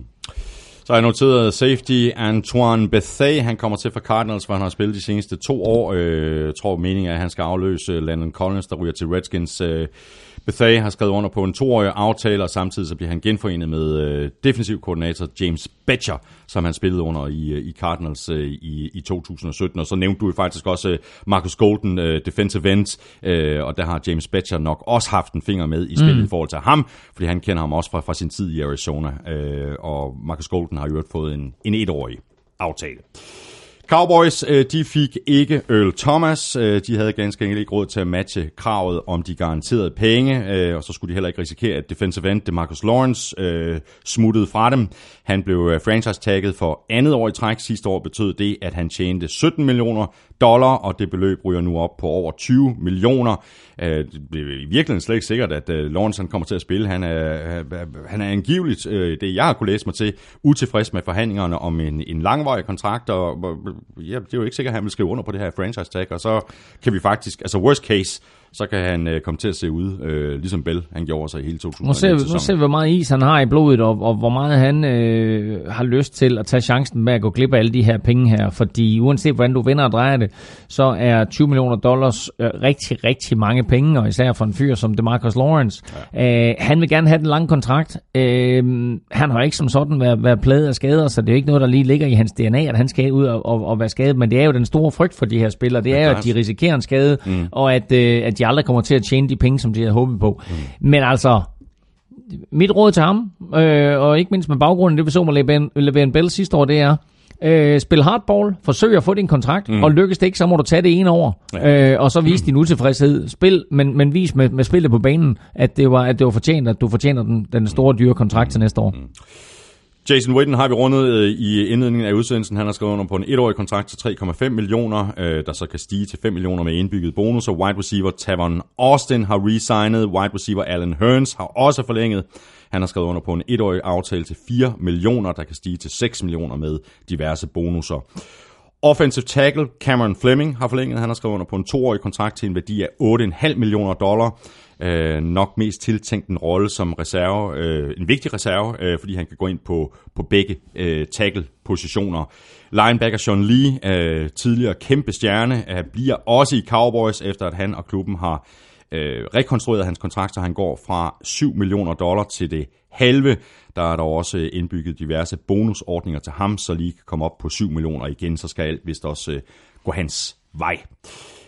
Speaker 3: Så har jeg noteret safety Antoine Bethea. Han kommer til fra Cardinals, hvor han har spillet de seneste to år. Øh, Jeg tror, meningen er, at han skal afløse Landon Collins, der ryger til Redskins. Øh, Bethea har skrevet under på en toårig aftale, og samtidig så bliver han genforenet med øh, defensiv koordinator James Betcher, som han spillede under i, øh, i Cardinals øh, i, i 2017. Og så nævnte du jo faktisk også øh, Marcus Golden, øh, defensive end, øh, og der har James Betcher nok også haft en finger med i spillet mm. i forhold til ham, fordi han kender ham også fra, fra sin tid i Arizona. Øh, og Marcus Golden har jo fået en, en etårig aftale. Cowboys, øh, de fik ikke Earl Thomas. Øh, de havde ganske enkelt ikke råd til at matche kravet om de garanterede penge, øh, og så skulle de heller ikke risikere, at defensive end Marcus Lawrence smuttede fra dem. Han blev øh, franchise-tagget for andet år i træk. Sidste år betød det, at han tjente 17 millioner dollar, og det beløb ryger nu op på over 20 millioner. Øh, det er i virkeligheden slet ikke sikkert, at øh, Lawrence han kommer til at spille. Han er, han er angiveligt, det jeg har kunne læse mig til, utilfreds med forhandlingerne om en, en langvarig kontrakt, og og, ja, det er jo ikke sikkert, at han vil skrive under på det her franchise tag, og så kan vi faktisk, altså worst case, så kan han øh, komme til at se ud, øh, ligesom Bell, han gjorde sig i hele
Speaker 4: Nu ser,
Speaker 3: 2019
Speaker 4: vi- nu ser vi, hvor meget is han har i blodet, og, og hvor meget han øh, har lyst til at tage chancen med at gå glip af alle de her penge her. Fordi uanset hvordan du vinder og drejer det, så er 20 millioner dollars øh, rigtig, rigtig mange penge, og især for en fyr som DeMarcus Lawrence. Ja. Øh, han vil gerne have den lange kontrakt. Øh, han har ikke som sådan været, været plaget af skader, så det er ikke noget, der lige ligger i hans DNA, at han skal ud og, og, og være skadet. Men det er jo den store frygt for de her spillere. Det er jo, at de risikerer en skade, mm. og at, øh, at de aldrig kommer til at tjene de penge, som de havde håbet på. Mm. Men altså, mit råd til ham, øh, og ikke mindst med baggrunden, det vi så med Levan, Levan Bell sidste år, det er, øh, spil hardball, forsøg at få din kontrakt, mm. og lykkes det ikke, så må du tage det ene over, ja. øh, og så vise din utilfredshed. Spil, men, men vis med, med spillet på banen, at det var, at det var fortjent, at du fortjener den, den store dyre kontrakt til næste år.
Speaker 3: Jason Witten har vi rundet øh, i indledningen af udsendelsen. Han har skrevet under på en etårig kontrakt til 3,5 millioner, øh, der så kan stige til 5 millioner med indbygget bonus. Og wide receiver Tavon Austin har resignet. Wide receiver Alan Hearns har også forlænget. Han har skrevet under på en etårig aftale til 4 millioner, der kan stige til 6 millioner med diverse bonusser. Offensive tackle Cameron Fleming har forlænget. Han har skrevet under på en toårig kontrakt til en værdi af 8,5 millioner dollar. Øh, nok mest tiltænkt en rolle som reserve, øh, en vigtig reserve, øh, fordi han kan gå ind på, på begge øh, tackle-positioner. Linebacker Sean Lee, øh, tidligere kæmpe stjerne, øh, bliver også i Cowboys, efter at han og klubben har øh, rekonstrueret hans kontrakt, så han går fra 7 millioner dollar til det halve. Der er der også indbygget diverse bonusordninger til ham, så lige kan komme op på 7 millioner igen, så skal alt vist også øh, gå hans vej.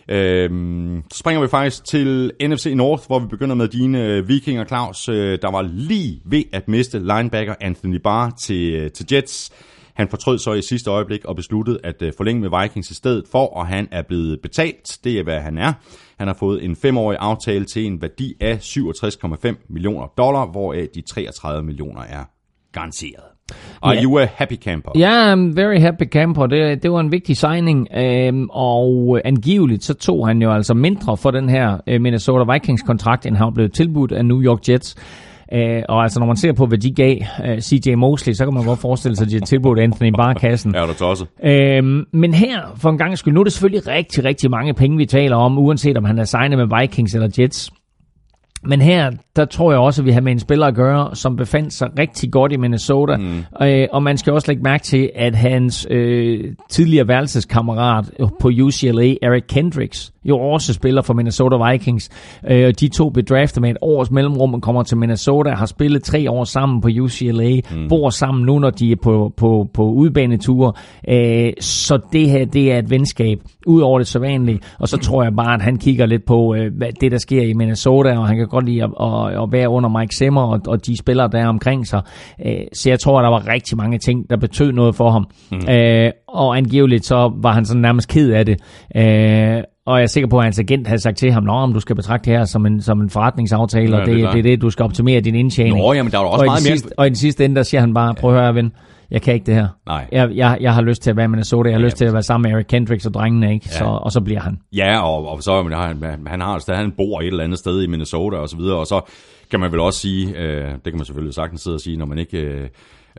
Speaker 3: Øhm, så springer vi faktisk til NFC North, hvor vi begynder med dine øh, vikinger, Claus. Øh, der var lige ved at miste linebacker Anthony Barr til, øh, til Jets. Han fortrød så i sidste øjeblik og besluttede at øh, forlænge med Vikings i stedet for, og han er blevet betalt. Det er, hvad han er. Han har fået en femårig aftale til en værdi af 67,5 millioner dollar, hvoraf de 33 millioner er garanteret. Are
Speaker 4: Ja.
Speaker 3: you a happy camper?
Speaker 4: Ja, I'm very happy camper. Det, det var en vigtig signing, øhm, og øh, angiveligt så tog han jo altså mindre for den her øh, Minnesota Vikings-kontrakt, end han blev tilbudt af New York Jets. Øh, og altså, når man ser på, hvad de gav øh, CJ Mosley, så kan man godt forestille sig, at de har tilbudt Anthony Barr-kassen.
Speaker 3: Er du tosset?
Speaker 4: Øhm, men her, for en gang skyld, nu er det selvfølgelig rigtig, rigtig mange penge, vi taler om, uanset om han er signet med Vikings eller Jets. Men her, der tror jeg også, at vi har med en spiller at gøre, som befandt sig rigtig godt i Minnesota. Mm. Øh, og man skal også lægge mærke til, at hans øh, tidligere værelseskammerat på UCLA, Eric Kendricks, jo også spiller for Minnesota Vikings. Øh, de to blev draftet med et års mellemrum og kommer til Minnesota, har spillet tre år sammen på UCLA, mm. bor sammen nu, når de er på, på, på udbaneture. Øh, så det her, det er et venskab, ud over det sædvanlige. Og så tror jeg bare, at han kigger lidt på øh, hvad det, der sker i Minnesota, og han kan godt lide at, at, at være under Mike Zimmer og, og de spillere, der er omkring sig. Øh, så jeg tror, at der var rigtig mange ting, der betød noget for ham. Mm. Øh, og angiveligt så var han sådan nærmest ked af det. Øh, og jeg er sikker på, at hans agent havde sagt til ham, om du skal betragte det her som en, som en forretningsaftale, ja, og det, det, det er det, du skal optimere din indtjening.
Speaker 3: Nå, jamen, der var også
Speaker 4: og
Speaker 3: meget mere...
Speaker 4: Sidste, og i den sidste ende, der siger han bare, prøv at høre, ven, jeg kan ikke det her.
Speaker 3: Nej.
Speaker 4: Jeg, jeg, jeg har lyst til at være i Minnesota, jeg har ja, lyst til at være sammen med Eric Kendricks og drengene, ikke? Så, og så bliver han.
Speaker 3: Ja, og, og så men han, han har stadig, han bor et eller andet sted i Minnesota og så videre, og så kan man vel også sige, øh, det kan man selvfølgelig sagtens sidde og sige, når man ikke øh,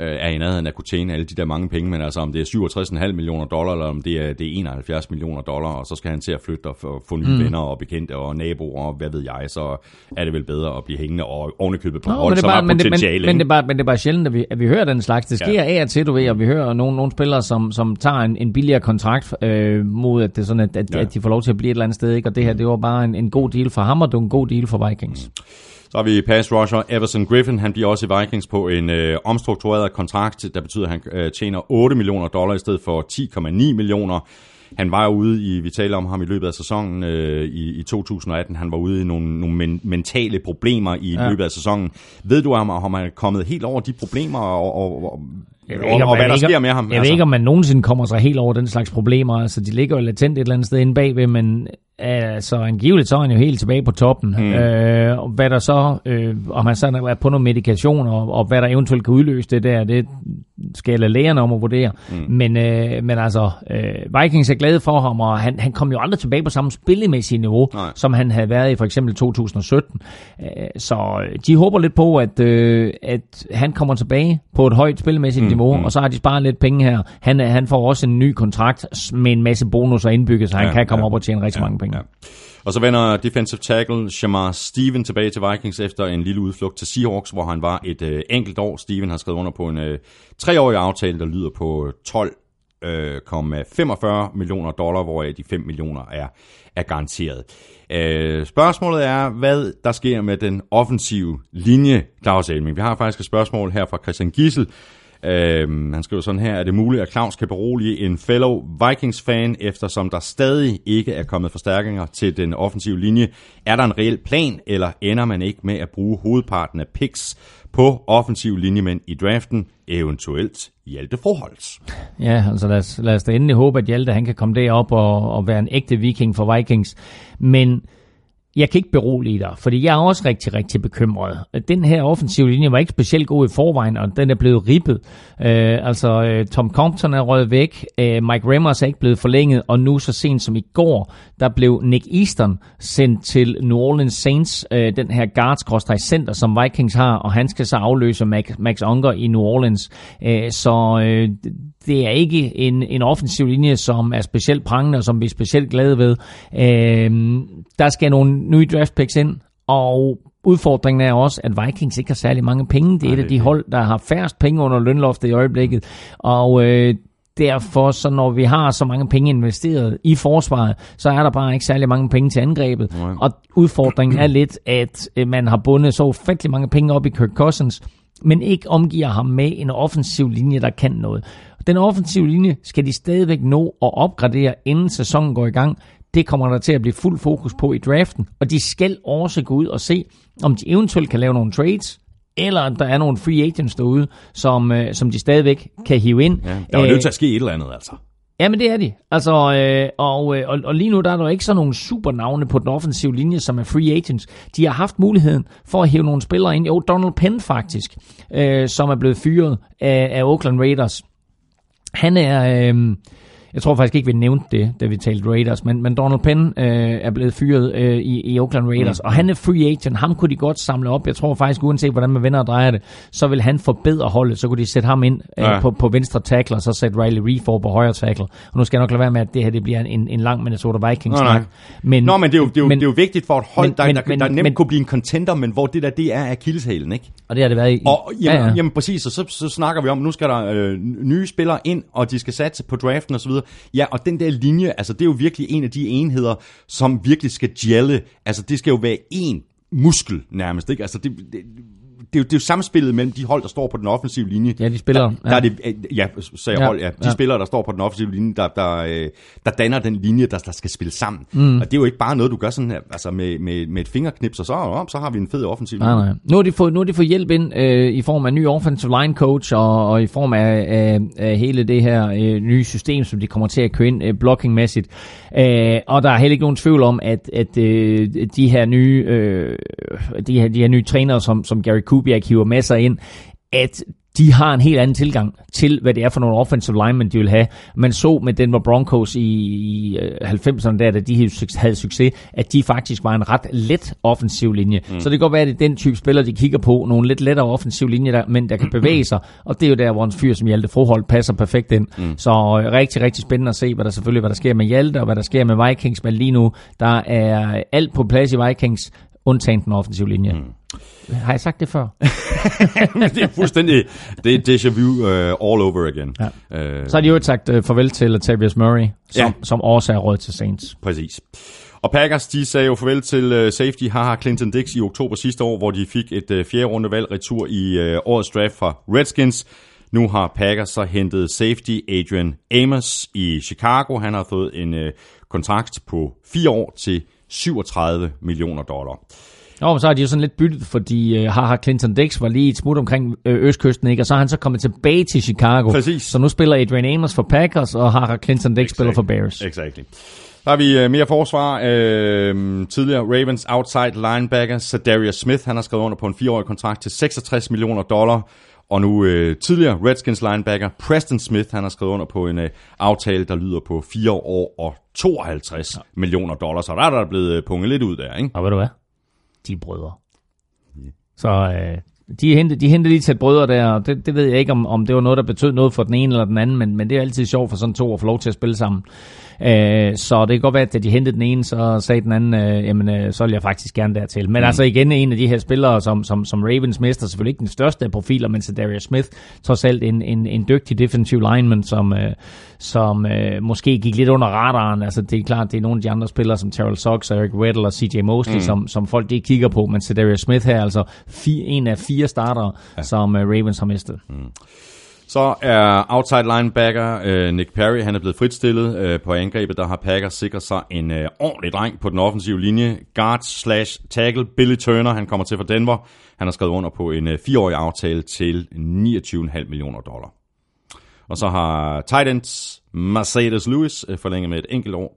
Speaker 3: er i nærheden af at kunne tjene alle de der mange penge, men altså om det er 67,5 millioner dollar, eller om det er, det er 71 millioner dollar, og så skal han til at flytte og få, få nye mm. venner og bekendte og naboer, og hvad ved jeg, så er det vel bedre at blive hængende og ovenikøbet på hold, som har
Speaker 4: men
Speaker 3: potentiale.
Speaker 4: Det, men, men, det er bare, men det er bare sjældent, at vi, at vi hører den slags. Det sker ja. af og til, du ved, og vi hører nogle, nogle spillere, som, som tager en, en billigere kontrakt øh, mod, at, det er sådan, at, at, ja. at de får lov til at blive et eller andet sted, ikke? og det her, det var bare en, en god deal for ham, og det var en god deal for Vikings. Mm.
Speaker 3: Så har vi pass rusher Everson Griffin. Han bliver også i Vikings på en øh, omstruktureret kontrakt, der betyder, at han øh, tjener 8 millioner dollar i stedet for 10,9 millioner. Han var ude i, vi taler om ham i løbet af sæsonen øh, i, i 2018, han var ude i nogle, nogle men, mentale problemer i ja. løbet af sæsonen. Ved du, om, om han er kommet helt over de problemer, og, og, og jeg ved ikke, og, og hvad der ikke, sker med ham?
Speaker 4: Jeg altså. ved ikke, om man nogensinde kommer sig helt over den slags problemer. Altså, de ligger jo latent et eller andet sted inde bagved, men altså, angiveligt så er han jo helt tilbage på toppen. Mm. Øh, og hvad der så, øh, om han så er på nogle medikation, og, og hvad der eventuelt kan udløse det der, det skal jeg lade lægerne om at vurdere. Mm. Men, øh, men altså, øh, Vikings er glade for ham, og han, han kom jo aldrig tilbage på samme spillemæssige niveau, Nej. som han havde været i for eksempel 2017. Øh, så de håber lidt på, at, øh, at han kommer tilbage på et højt spillemæssigt mm. niveau, mm. og så har de sparet lidt penge her. Han, han får også en ny kontrakt med en masse bonusser indbygget, så han ja, kan komme ja, op og tjene rigtig ja, mange penge. Ja.
Speaker 3: Og så vender defensive tackle Shamar Steven tilbage til Vikings efter en lille udflugt til Seahawks, hvor han var et øh, enkelt år. Steven har skrevet under på en øh, treårig aftale, der lyder på 12,45 øh, øh millioner dollar, hvoraf de 5 millioner er, er garanteret. Øh, spørgsmålet er, hvad der sker med den offensive linje, Claus Elming. Vi har faktisk et spørgsmål her fra Christian Gissel, Øhm, han skriver sådan her, er det muligt, at Claus kan berolige en fellow Vikings-fan, eftersom der stadig ikke er kommet forstærkninger til den offensive linje? Er der en reel plan, eller ender man ikke med at bruge hovedparten af picks på offensiv linjemænd i draften, eventuelt Hjalte Froholtz.
Speaker 4: Ja, altså lad os, lad os da endelig håbe, at Hjalte han kan komme derop og, og være en ægte viking for Vikings. Men jeg kan ikke berolige dig, fordi jeg er også rigtig, rigtig bekymret. Den her offensive linje var ikke specielt god i forvejen, og den er blevet ribbet. Uh, øh, altså, uh, Tom Compton er røget væk, uh, Mike Remmers er ikke blevet forlænget, og nu så sent som i går, der blev Nick Easton sendt til New Orleans Saints, uh, den her guards center, som Vikings har, og han skal så afløse Max, Max Unger i New Orleans. Uh, så uh, det er ikke en, en offensiv linje, som er specielt prangende, og som vi er specielt glade ved. Uh, der skal nogle nye draft picks ind, og udfordringen er også, at Vikings ikke har særlig mange penge. Det er et af de hold, der har færrest penge under lønloftet i øjeblikket, og øh, derfor, så når vi har så mange penge investeret i forsvaret, så er der bare ikke særlig mange penge til angrebet. Nej. Og udfordringen er lidt, at øh, man har bundet så ufattelig mange penge op i Kirk Cousins, men ikke omgiver ham med en offensiv linje, der kan noget. Den offensive linje skal de stadigvæk nå at opgradere, inden sæsonen går i gang. Det kommer der til at blive fuld fokus på i draften, og de skal også gå ud og se, om de eventuelt kan lave nogle trades, eller om der er nogle free agents derude, som, øh, som de stadigvæk kan hive ind. Ja,
Speaker 3: der er nødt til at ske et eller andet, altså.
Speaker 4: Ja, men det er de. Altså, øh, og, øh, og, og lige nu der er der ikke så nogle super navne på den offensive linje, som er free agents. De har haft muligheden for at hive nogle spillere ind. Jo, Donald Penn faktisk, øh, som er blevet fyret af, af Oakland Raiders. Han er... Øh, jeg tror faktisk ikke, vi nævnte det, da vi talte Raiders, men, men Donald Penn øh, er blevet fyret øh, i, i Oakland Raiders, mm. og han er free agent. Ham kunne de godt samle op. Jeg tror faktisk, uanset hvordan man vender og drejer det, så vil han forbedre holdet. Så kunne de sætte ham ind øh, ja. på, på venstre tackle, og så sætte Riley Reef på højre tackle. Og nu skal jeg nok lade være med, at det her det bliver en, en lang Minnesota Vikings
Speaker 3: nej, nej. Men, Nå, men det er jo, det er jo, men, det er jo vigtigt for et hold, men, der, men, der, der, der nemt men, kunne blive en contender, men hvor det der, det er akilleshælen, ikke?
Speaker 4: Og det har det været i...
Speaker 3: Og, jamen, ja, ja. jamen præcis, og så, så snakker vi om, nu skal der øh, nye spillere ind, og de skal satse på draften osv., videre. Ja, og den der linje, altså det er jo virkelig en af de enheder, som virkelig skal gælde. Altså det skal jo være en muskel nærmest, ikke? Altså det, det det er, jo, det er jo samspillet mellem de hold, der står på den offensive linje.
Speaker 4: Ja, de spiller.
Speaker 3: Der, der
Speaker 4: ja.
Speaker 3: er det, ja, sagde jeg
Speaker 4: Ja,
Speaker 3: hold, ja. De
Speaker 4: ja.
Speaker 3: spillere, der står på den offensive linje, der, der, øh, der danner den linje, der, der skal spille sammen. Mm. Og det er jo ikke bare noget, du gør sådan her, altså med, med, med et fingerknips, og så, oh, så har vi en fed offensiv linje.
Speaker 4: Nej, nej. Nu har de fået, nu har de fået hjælp ind øh, i form af ny offensive line coach, og, og i form af, af, af hele det her øh, nye system, som de kommer til at køre ind øh, blockingmæssigt. Øh, og der er heller ikke nogen tvivl om, at, at øh, de her nye øh, de, her, de her nye trænere, som, som Gary Kubiak hiver med sig ind, at de har en helt anden tilgang til, hvad det er for nogle offensive linemen, de vil have. Man så med Denver Broncos i, i øh, 90'erne, der, da de havde succes, at de faktisk var en ret let offensiv linje. Mm. Så det kan godt være, at det er den type spillere, de kigger på. Nogle lidt lettere offensiv linjer, der, men der kan bevæge sig. Og det er jo der, hvor en fyr som Hjalte Froholt passer perfekt ind. Mm. Så øh, rigtig, rigtig spændende at se, hvad der selvfølgelig hvad der sker med Hjalte, og hvad der sker med Vikings. Men lige nu, der er alt på plads i Vikings, undtagen den offensive linje. Mm. Har jeg sagt det før?
Speaker 3: det er fuldstændig, det er déjà vu uh, all over again.
Speaker 4: Ja.
Speaker 3: Uh,
Speaker 4: Så har de jo sagt uh, farvel til Latavius Murray, som,
Speaker 3: Ja.
Speaker 4: som også er råd til Saints.
Speaker 3: Præcis. Og Packers, de sagde jo farvel til uh, safety haha Clinton Dix i oktober sidste år, hvor de fik et uh, fjerde runde valg retur i uh, årets draft fra Redskins. Nu har Packers så hentet safety Adrian Amos i Chicago. Han har fået en uh, kontrakt på fire år til 37 millioner dollar.
Speaker 4: Jo, men så har de jo sådan lidt byttet, fordi uh, Haha Clinton Dix var lige et smut omkring øh, Østkysten, ikke? og så er han så kommet tilbage til Chicago.
Speaker 3: Præcis.
Speaker 4: Så nu spiller Adrian Amos for Packers, og Haha Clinton Dix spiller for Bears.
Speaker 3: Exactly. Så har vi uh, mere forsvar. Uh, tidligere Ravens outside linebacker Sadarius Smith, han har skrevet under på en fireårig kontrakt til 66 millioner dollar. Og nu uh, tidligere Redskins linebacker Preston Smith, han har skrevet under på en uh, aftale, der lyder på 4 år og 52 ja. millioner dollars. Så der er der blevet punget lidt ud der, ikke?
Speaker 4: Og ved du hvad? De er brødre. Så øh, de hentede, de hentede lige til brødre der, og det, det ved jeg ikke, om, om det var noget, der betød noget for den ene eller den anden, men, men det er altid sjovt for sådan to at få lov til at spille sammen. Øh, så det kan godt være, at da de hentede den ene, så sagde den anden, øh, jamen øh, så vil jeg faktisk gerne dertil. Men mm. altså igen, en af de her spillere, som, som, som Ravens mester, selvfølgelig ikke den største af profiler, men Darius Smith, trods alt en, en, en dygtig defensive lineman, som, øh, som øh, måske gik lidt under radaren. Altså det er klart, det er nogle af de andre spillere, som Terrell Sox, Eric Weddle og CJ Mosley, mm. som, som folk de kigger på, men Darius Smith her er altså fi, en af fire starter, ja. som øh, Ravens har mistet. Mm.
Speaker 3: Så er outside linebacker øh, Nick Perry, han er blevet fritstillet øh, på angrebet. Der har Packers sikret sig en øh, ordentlig dreng på den offensive linje. Guard slash tackle Billy Turner, han kommer til fra Denver. Han har skrevet under på en øh, fireårig aftale til 29,5 millioner dollar. Og så har tight ends Mercedes Lewis øh, forlænget med et enkelt år,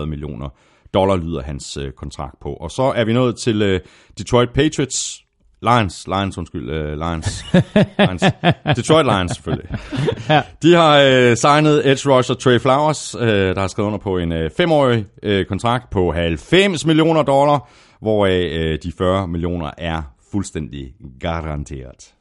Speaker 3: 2,35 millioner dollar lyder hans øh, kontrakt på. Og så er vi nået til øh, Detroit Patriots, Lions, Lions, undskyld, uh, Lions. Lions. Detroit Lions, selvfølgelig.
Speaker 4: Ja.
Speaker 3: De har uh, signet edge rusher Trey Flowers, uh, der har skrevet under på en uh, femårig uh, kontrakt på 90 millioner dollar, hvoraf uh, de 40 millioner er fuldstændig garanteret.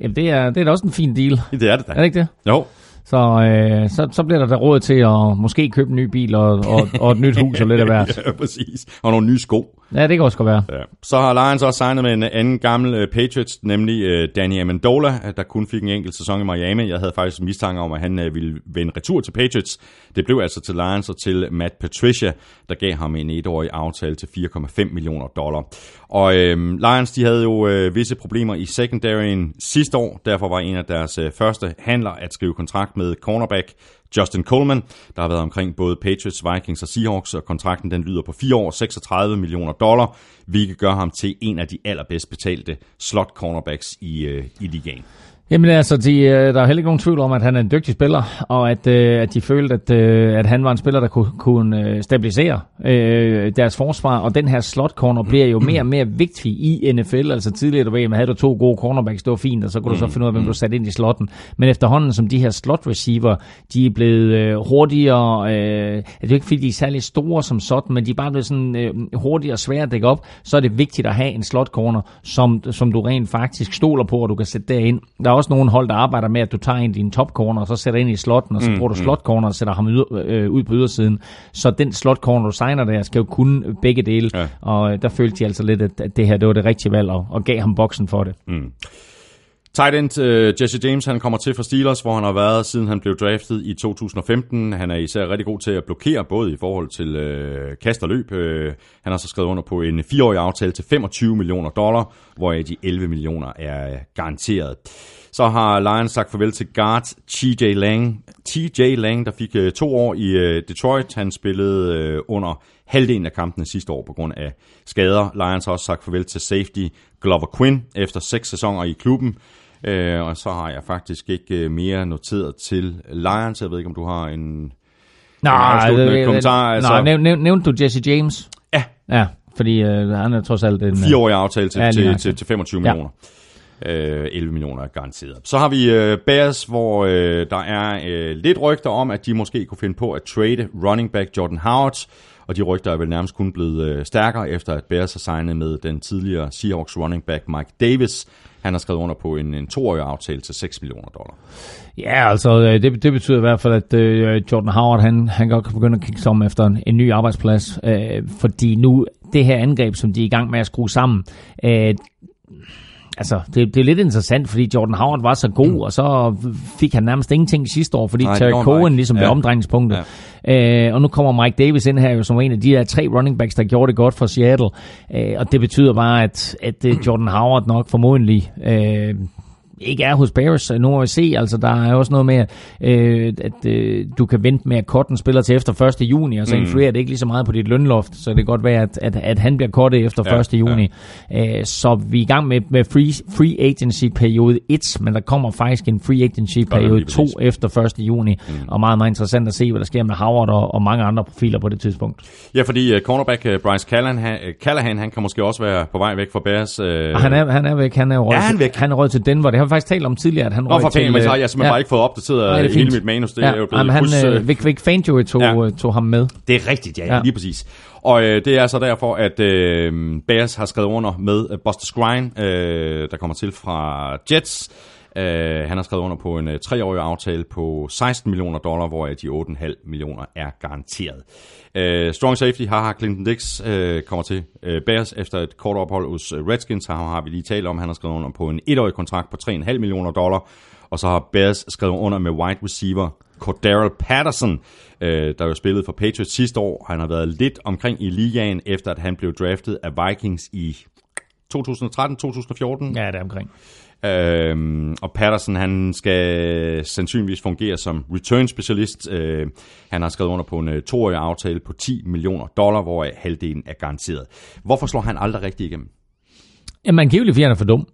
Speaker 4: Jamen det er, det er da også en fin deal.
Speaker 3: Det er det da.
Speaker 4: Er det ikke det?
Speaker 3: Jo.
Speaker 4: Så, øh, så, så bliver der da råd til at måske købe en ny bil og, og, og et nyt hus og lidt af hvert.
Speaker 3: ja, præcis. Og nogle nye sko.
Speaker 4: Ja, det kan også godt være.
Speaker 3: Ja. Så har Lions også signet med en anden gammel uh, Patriots, nemlig uh, Danny Amendola, der kun fik en enkelt sæson i Miami. Jeg havde faktisk mistanke om, at han uh, ville vende retur til Patriots. Det blev altså til Lions og til Matt Patricia, der gav ham en etårig aftale til 4,5 millioner dollar. Og uh, Lions, de havde jo uh, visse problemer i secondaryen sidste år. Derfor var en af deres uh, første handler at skrive kontrakt med cornerback Justin Coleman, der har været omkring både Patriots, Vikings og Seahawks, og kontrakten den lyder på 4 år, 36 millioner dollar, hvilket gør ham til en af de allerbedst betalte slot cornerbacks i, øh, i ligaen.
Speaker 4: Jamen altså, de, øh, der er heller ikke nogen tvivl om, at han er en dygtig spiller, og at, øh, at de følte, at, øh, at han var en spiller, der kunne, kunne stabilisere øh, deres forsvar, og den her slot corner bliver jo mere og mere vigtig i NFL. Altså tidligere, du ved, man havde du to gode cornerbacks, det var fint, og så kunne du så finde ud af, hvem du satte ind i slotten. Men efterhånden, som de her slot receiver, de er blevet øh, hurtigere, øh, det er jo ikke fordi, de er særlig store som sådan, men de er bare blevet sådan øh, hurtigere og svære at dække op, så er det vigtigt at have en slot corner, som, som du rent faktisk stoler på, og du kan sætte derind. Der er også nogle hold, der arbejder med, at du tager en af dine top corner, og så sætter ind i slotten, og så bruger du slot corner og sætter ham yder, øh, ud på ydersiden. Så den slot corner, du signer der, skal jo kunne begge dele.
Speaker 3: Ja.
Speaker 4: Og øh, der følte de altså lidt, at, at det her det var det rigtige valg, og, og gav ham boksen for det.
Speaker 3: Mm. Tight end uh, Jesse James, han kommer til fra Steelers, hvor han har været, siden han blev draftet i 2015. Han er især rigtig god til at blokere, både i forhold til uh, kast og løb. Uh, han har så skrevet under på en fireårig aftale til 25 millioner dollar, hvoraf de 11 millioner er garanteret. Så har Lions sagt farvel til guard TJ Lang. TJ Lang, der fik uh, to år i uh, Detroit. Han spillede uh, under halvdelen af kampene sidste år på grund af skader. Lions har også sagt farvel til safety Glover Quinn efter seks sæsoner i klubben. Øh, og så har jeg faktisk ikke øh, mere noteret til Lions. Jeg ved ikke, om du har en,
Speaker 4: Nej,
Speaker 3: en kommentar.
Speaker 4: nej
Speaker 3: Altså,
Speaker 4: næv, næv, nævnte du Jesse James?
Speaker 3: Ja.
Speaker 4: Ja, fordi øh, han er trods alt en...
Speaker 3: fireårig aftale til,
Speaker 4: Ja,
Speaker 3: til, til, til 25
Speaker 4: Ja.
Speaker 3: millioner. Øh, 11 millioner er garanteret. Så har vi øh, Bears, hvor øh, der er øh, lidt rygter om, at de måske kunne finde på at trade running back Jordan Howard. Og de rygter er vel nærmest kun blevet øh, stærkere, efter at Bears har signet med den tidligere Seahawks running back Mike Davis. Han har skrevet under på en, en toårig aftale til 6 millioner dollar.
Speaker 4: Ja, altså øh, det, det betyder i hvert fald, at øh, Jordan Howard, han, han godt kan begynde at kigge sig om efter en, en ny arbejdsplads. Øh, fordi nu, det her angreb, som de er i gang med at skrue sammen, øh, altså, det, det er lidt interessant, fordi Jordan Howard var så god, mm. og så fik han nærmest ingenting sidste år, fordi
Speaker 3: Nej,
Speaker 4: Terry Cohen ligesom blev
Speaker 3: Ja.
Speaker 4: omdrejningspunktet. Ja. Øh, og nu kommer Mike Davis ind her jo som en af de her tre running backs, der gjorde det godt for Seattle. Øh, og det betyder bare, at, at øh, Jordan Howard nok formodentlig... Øh, ikke er hos Bears. Nu må vi se, altså der er også noget med, øh, at øh, du kan vente med at korten spiller til efter 1. juni, og så
Speaker 3: Mm.
Speaker 4: influerer det ikke lige så meget på dit lønloft, så det kan godt være, at, at, at han bliver kortet efter
Speaker 3: Ja,
Speaker 4: 1. juni. Øh, så vi er i gang med, med free, free agency periode 1, men der kommer faktisk en free agency periode
Speaker 3: lige
Speaker 4: 2
Speaker 3: præcis.
Speaker 4: efter 1. juni, mm. og meget, meget interessant at se, hvad der sker med Howard og, og mange andre profiler på det tidspunkt.
Speaker 3: Ja, fordi uh, cornerback uh, Bryce Callahan, han, Callahan, han kan måske også være på vej væk fra Bears. Uh,
Speaker 4: han er, han er væk, han er jo røget,
Speaker 3: Er han væk?
Speaker 4: han er til Denver. Det har faktisk talt om tidligere, at han
Speaker 3: Nå,
Speaker 4: røg til...
Speaker 3: fanden, men så har
Speaker 4: øh,
Speaker 3: jeg simpelthen bare ikke fået opdateret
Speaker 4: Nej, er
Speaker 3: hele mit manus. Det
Speaker 4: ja.
Speaker 3: er jo blevet
Speaker 4: Jamen, han,
Speaker 3: hus,
Speaker 4: øh,
Speaker 3: øh,
Speaker 4: Vic, Vic Fangio tog,
Speaker 3: Ja.
Speaker 4: ja. tog ham med.
Speaker 3: Det er rigtigt, ja, ja.
Speaker 4: Ja.
Speaker 3: lige præcis. Og øh, det er så derfor, at øh, Bears har skrevet under med øh, Buster Skrine, øh, der kommer til fra Jets. Øh, han har skrevet under på en øh, treårig aftale på 16 millioner dollar, hvor de 8,5 millioner er garanteret. Øh, strong safety, har Clinton Dix øh, kommer til øh, Bears efter et kort ophold hos øh, Redskins. Her har vi lige talt om, han har skrevet under på en etårig kontrakt på 3,5 millioner dollar. Og så har Bears skrevet under med wide receiver Cordero Patterson, øh, der jo spillede for Patriots sidste år. Han har været lidt omkring i ligaen, efter at han blev draftet af Vikings i 2013-2014.
Speaker 4: Ja, det er omkring.
Speaker 3: Øhm, og Patterson, han skal sandsynligvis fungere som return specialist. Øh, han har skrevet under på en øh, toårig aftale på 10 millioner dollar, hvor halvdelen er garanteret. Hvorfor slår han aldrig rigtig igennem?
Speaker 4: Jamen, angiveligt, fordi han er for dum.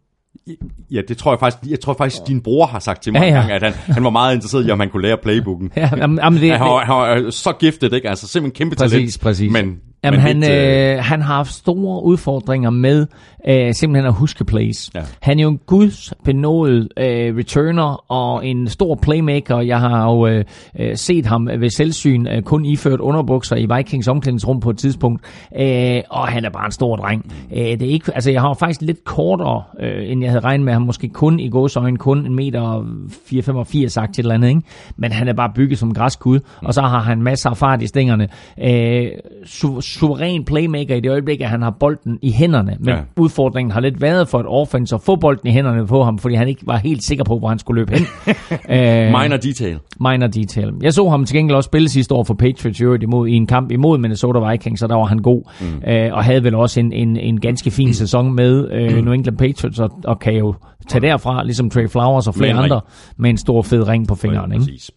Speaker 3: Ja, det tror jeg faktisk, jeg tror faktisk, din bror har sagt til mig
Speaker 4: Ja,
Speaker 3: ja. Gang, at han, han var meget interesseret i, om han kunne lære playbooken.
Speaker 4: Ja, jamen, jamen, det,
Speaker 3: Han har, han har så giftet, ikke? Altså simpelthen kæmpe
Speaker 4: Præcis,
Speaker 3: talent.
Speaker 4: præcis.
Speaker 3: Men,
Speaker 4: Jamen,
Speaker 3: men
Speaker 4: han,
Speaker 3: lidt,
Speaker 4: øh, han har haft store udfordringer med øh, simpelthen at huske plays.
Speaker 3: Ja.
Speaker 4: Han er jo en guds benådet øh, returner og en stor playmaker. Jeg har jo øh, øh, set ham ved selvsyn øh, kun iført underbukser i Vikings omklædningsrum på et tidspunkt. Øh, og han er bare en stor dreng. Øh, det er ikke, altså, jeg har faktisk lidt kortere, øh, end jeg havde regnet med. Han måske kun i gåsøjne kun en meter 4,85 sagt til et eller andet. Ikke? Men han er bare bygget som en græskud. Og så har han masser af fart i stængerne. Øh, su- suveræn playmaker i det øjeblik, at han har bolden i hænderne. Men
Speaker 3: Ja.
Speaker 4: ja. udfordringen har lidt været for et offense at få bolden i hænderne på ham, fordi han ikke var helt sikker på, hvor han skulle løbe hen. øh,
Speaker 3: minor detail.
Speaker 4: minor detail. Jeg så ham til gengæld også spille sidste år for Patriots i imod, i en kamp imod Minnesota Vikings, så der var han god. Mm. Øh, og havde vel også en, en, en ganske fin sæson med øh, New England Patriots, og, og kan jo tage derfra, ligesom Trey Flowers og flere andre, med en stor fed ring på fingeren. Ikke?
Speaker 3: Præcis.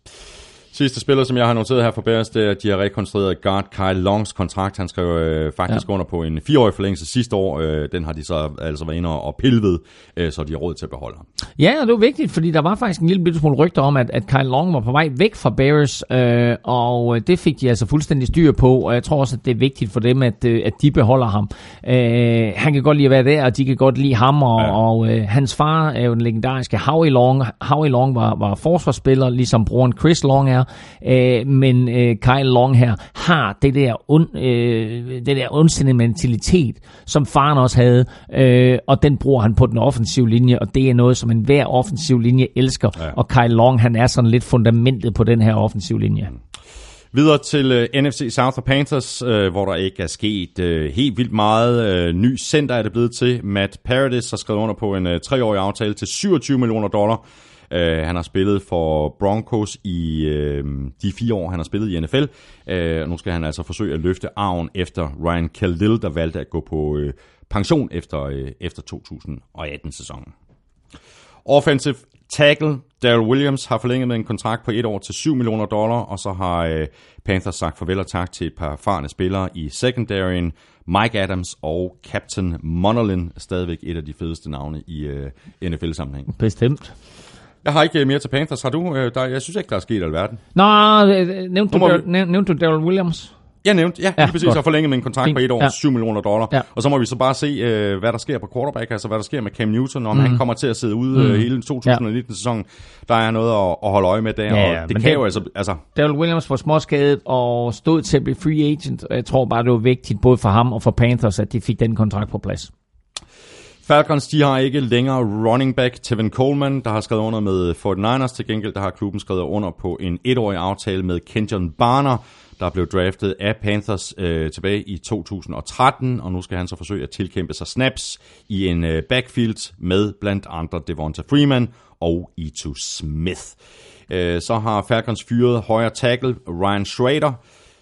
Speaker 3: Sidste spiller, som jeg har noteret her for Bears, det er, at de har rekonstrueret guard Kyle Longs kontrakt. Han skrev øh, faktisk ja. under på en fireårig forlængelse sidste år. Øh, den har de så altså været inde og pille ved, øh, så de har råd til at beholde ham.
Speaker 4: Ja, og det var vigtigt, fordi der var faktisk en lille bitte smule rygter om, at, at Kyle Long var på vej væk fra Bears, øh, og øh, det fik de altså fuldstændig styr på, og jeg tror også, at det er vigtigt for dem, at, øh, at de beholder ham. Øh, han kan godt lide at være der, og de kan godt lide ham, og,
Speaker 3: ja.
Speaker 4: og øh, hans far er jo den legendariske Howie Long. Howie Long var, var forsvarsspiller, ligesom broren Chris Long er, øh, men øh, Kyle Long her har det der, ond, øh, det der ondsindede mentalitet, som faren også havde, øh, og den bruger han på den offensive linje, og det er noget, som enhver offensiv linje elsker,
Speaker 3: Ja.
Speaker 4: og Kyle Long, han er sådan lidt fundamentet på den her offensive linje.
Speaker 3: Videre til øh, NFC South og Panthers, øh, hvor der ikke er sket øh, helt vildt meget. Øh, ny center er det blevet til. Matt Paradis har skrevet under på en øh, treårig aftale til 27 millioner dollar. Øh, han har spillet for Broncos i øh, de fire år, han har spillet i NFL. Øh, og nu skal han altså forsøge at løfte arven efter Ryan Khalil, der valgte at gå på øh, pension efter, øh, efter 2018-sæsonen. Offensive tackle Daryl Williams har forlænget med en kontrakt på et år til 7 millioner dollar, og så har øh, Panthers sagt farvel og tak til et par erfarne spillere i secondaryen. Mike Adams og Captain Monolin, stadigvæk et af de fedeste navne i øh, NFL-sammenhæng.
Speaker 4: Bestemt.
Speaker 3: Jeg har ikke øh, mere til Panthers. Har du? Øh, der, jeg synes ikke, der er sket alverden.
Speaker 4: Nå, øh, nævnte
Speaker 3: Nu må
Speaker 4: du,
Speaker 3: vi-
Speaker 4: Dar- næv- nævnte du Daryl Williams?
Speaker 3: Jeg nævnte, ja,
Speaker 4: Ja,
Speaker 3: lige præcis,
Speaker 4: godt.
Speaker 3: har forlænget en kontrakt
Speaker 4: Fint.
Speaker 3: på et år,
Speaker 4: Ja.
Speaker 3: 7 millioner dollar.
Speaker 4: Ja.
Speaker 3: Og så må vi så bare se, øh, hvad der sker på quarterback, altså hvad der sker med Cam Newton, om mm. han kommer til at sidde ude mm. hele 2019-sæsonen. Der er noget at, at holde øje med der,
Speaker 4: Ja,
Speaker 3: og
Speaker 4: ja,
Speaker 3: det kan jo altså, altså
Speaker 4: Daryl Williams var småskadet og stod til at blive free agent. og Jeg tror bare, det var vigtigt både for ham og for Panthers, at de fik den kontrakt på plads.
Speaker 3: Falcons, de har ikke længere running back Tevin Coleman, der har skrevet under med 49ers. Til gengæld, der har klubben skrevet under på en etårig aftale med Kenjon Barner, der blev draftet af Panthers øh, tilbage i 2013, og nu skal han så forsøge at tilkæmpe sig snaps i en øh, backfield med blandt andre Devonta Freeman og Ito Smith. Øh, så har Falcons fyret højre tackle Ryan Schrader,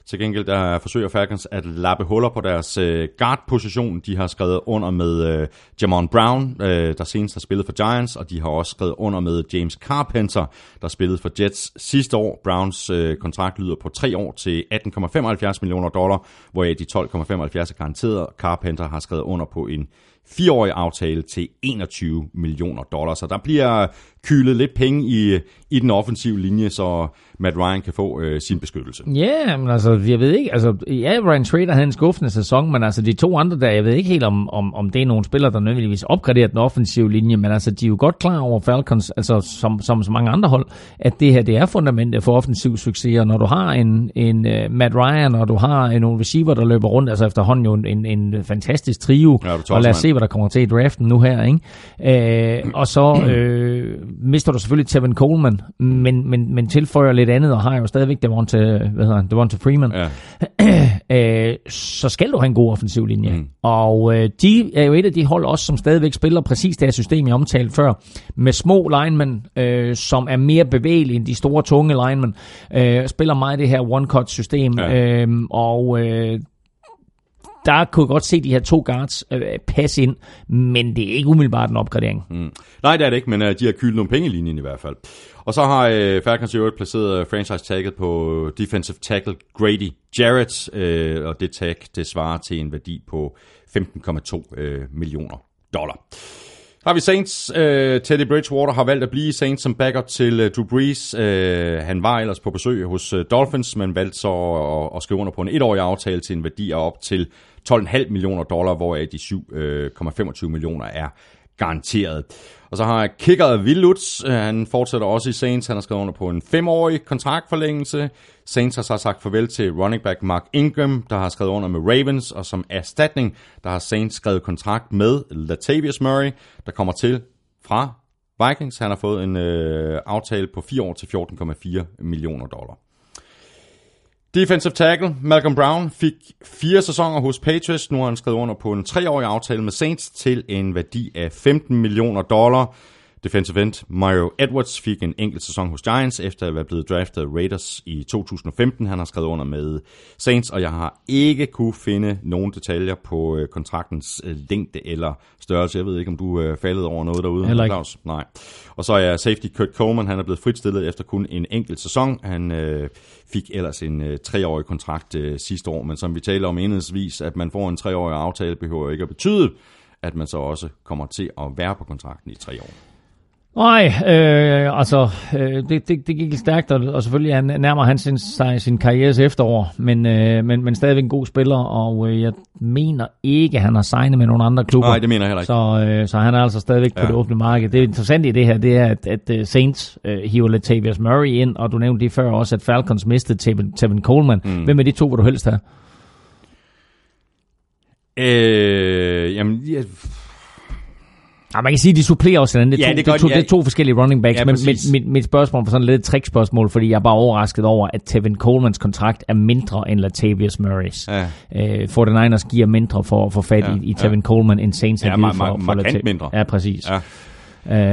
Speaker 3: til gengæld der forsøger Falcons at lappe huller på deres øh, guard-position. De har skrevet under med øh, Jamon Brown, øh, der senest har spillet for Giants, og de har også skrevet under med James Carpenter, der spillede for Jets sidste år. Browns øh, kontrakt lyder på tre år til 18,75 millioner dollar, hvoraf de 12,75 er garanteret. Carpenter har skrevet under på en fireårig aftale til 21 millioner dollar. Så der bliver kylet lidt penge i, i den offensive linje, så Matt Ryan kan få øh, sin beskyttelse.
Speaker 4: Ja, men altså, jeg ved ikke, altså, ja, Ryan Trader havde en skuffende sæson, men altså, de to andre der, jeg ved ikke helt, om, om, om det er nogle spillere, der nødvendigvis opgraderer den offensive linje, men altså, de er jo godt klar over Falcons, altså, som, som så mange andre hold, at det her, det er fundamentet for offensiv succes, og når du har en, en uh, Matt Ryan, og du har en nogle receiver, der løber rundt, altså efterhånden jo en, en fantastisk trio,
Speaker 3: Ja,
Speaker 4: og lad os se, hvad der kommer til i draften nu her, ikke? Øh, og så øh, mister du selvfølgelig Tevin Coleman, men, men, men tilføjer lidt andet, og har jo stadigvæk Devonta, hvad hedder han, Devonta Freeman.
Speaker 3: Ja.
Speaker 4: øh, så skal du have en god offensiv linje. Mm. Og øh, de er jo et af de hold også, som stadigvæk spiller præcis det her system, jeg omtalte før, med små linemen, øh, som er mere bevægelige end de store, tunge linemen, øh, spiller meget det her one-cut-system,
Speaker 3: Ja.
Speaker 4: øh, og øh, der kunne jeg godt se de her to guards øh, passe ind, men det er ikke umiddelbart en opgradering.
Speaker 3: Mm. Nej, det er det ikke, men øh, de har kylet nogle penge i linjen i hvert fald. Og så har øh, Falcons i øvrigt placeret øh, franchise-tagget på øh, defensive tackle Grady Jarrett, øh, og det tag, det svarer til en værdi på 15,2 øh, millioner dollar. Har vi Saints. Øh, Teddy Bridgewater har valgt at blive Saints som backup til øh, Drew Brees. Øh, han var ellers på besøg hos øh, Dolphins, men valgte så at, at skrive under på en etårig aftale til en værdi af op til 12,5 millioner dollar, hvoraf de 7,25 øh, millioner er garanteret. Og så har kicker Will øh, han fortsætter også i Saints, han har skrevet under på en femårig kontraktforlængelse. Saints har så sagt farvel til running back Mark Ingram, der har skrevet under med Ravens, og som erstatning, der har Saints skrevet kontrakt med Latavius Murray, der kommer til fra Vikings. Han har fået en øh, aftale på 4 år til 14,4 millioner dollar. Defensive tackle Malcolm Brown fik fire sæsoner hos Patriots. Nu har han skrevet under på en treårig aftale med Saints til en værdi af 15 millioner dollar. Defensive end Mario Edwards fik en enkelt sæson hos Giants, efter at være blevet draftet af Raiders i 2015. Han har skrevet under med Saints, og jeg har ikke kunne finde nogen detaljer på øh, kontraktens øh, længde eller størrelse. Jeg ved ikke, om du er faldet over noget derude,
Speaker 4: Heller ikke.
Speaker 3: Claus? Nej. Og så er safety Kurt Coleman, han er blevet fritstillet efter kun en enkelt sæson. Han øh, fik ellers en øh, treårig kontrakt øh, sidste år, men som vi taler om enhedsvis, at man får en treårig aftale, behøver ikke at betyde, at man så også kommer til at være på kontrakten i tre år.
Speaker 4: Nej, øh, altså, øh, det, det, det gik stærkt, og, og selvfølgelig han nærmer han sin, sig sin karrieres efterår, men, øh, men, men stadigvæk en god spiller, og øh, jeg mener ikke, han har signet med nogle andre klubber.
Speaker 3: Nej, det mener jeg heller ikke.
Speaker 4: Så, øh, så han er altså stadigvæk på
Speaker 3: Ja.
Speaker 4: det åbne marked. Det interessante i det her, det er, at, at øh, Saints øh, hiver Latavius Murray ind, og du nævnte det før også, at Falcons mistede Tevin, Tevin Coleman. Mm. Hvem af de to vil du helst have?
Speaker 3: Øh, jamen, ja,
Speaker 4: Ja, man kan sige, at de supplerer også hinanden. Det, er
Speaker 3: Ja,
Speaker 4: to,
Speaker 3: det
Speaker 4: det, to,
Speaker 3: de,
Speaker 4: det
Speaker 3: ja.
Speaker 4: er to forskellige running backs,
Speaker 3: Ja,
Speaker 4: men mit, mit, mit spørgsmål var sådan lidt et trickspørgsmål, fordi jeg er bare overrasket over, at Tevin Colemans kontrakt er mindre end Latavius Murray's.
Speaker 3: Ja.
Speaker 4: Øh, 49ers giver mindre for at få fat
Speaker 3: Ja,
Speaker 4: i, i Tevin Coleman, end Saints har
Speaker 3: Ja,
Speaker 4: givet for, for
Speaker 3: markant
Speaker 4: Latav-
Speaker 3: mindre.
Speaker 4: Ja, præcis.
Speaker 3: Ja.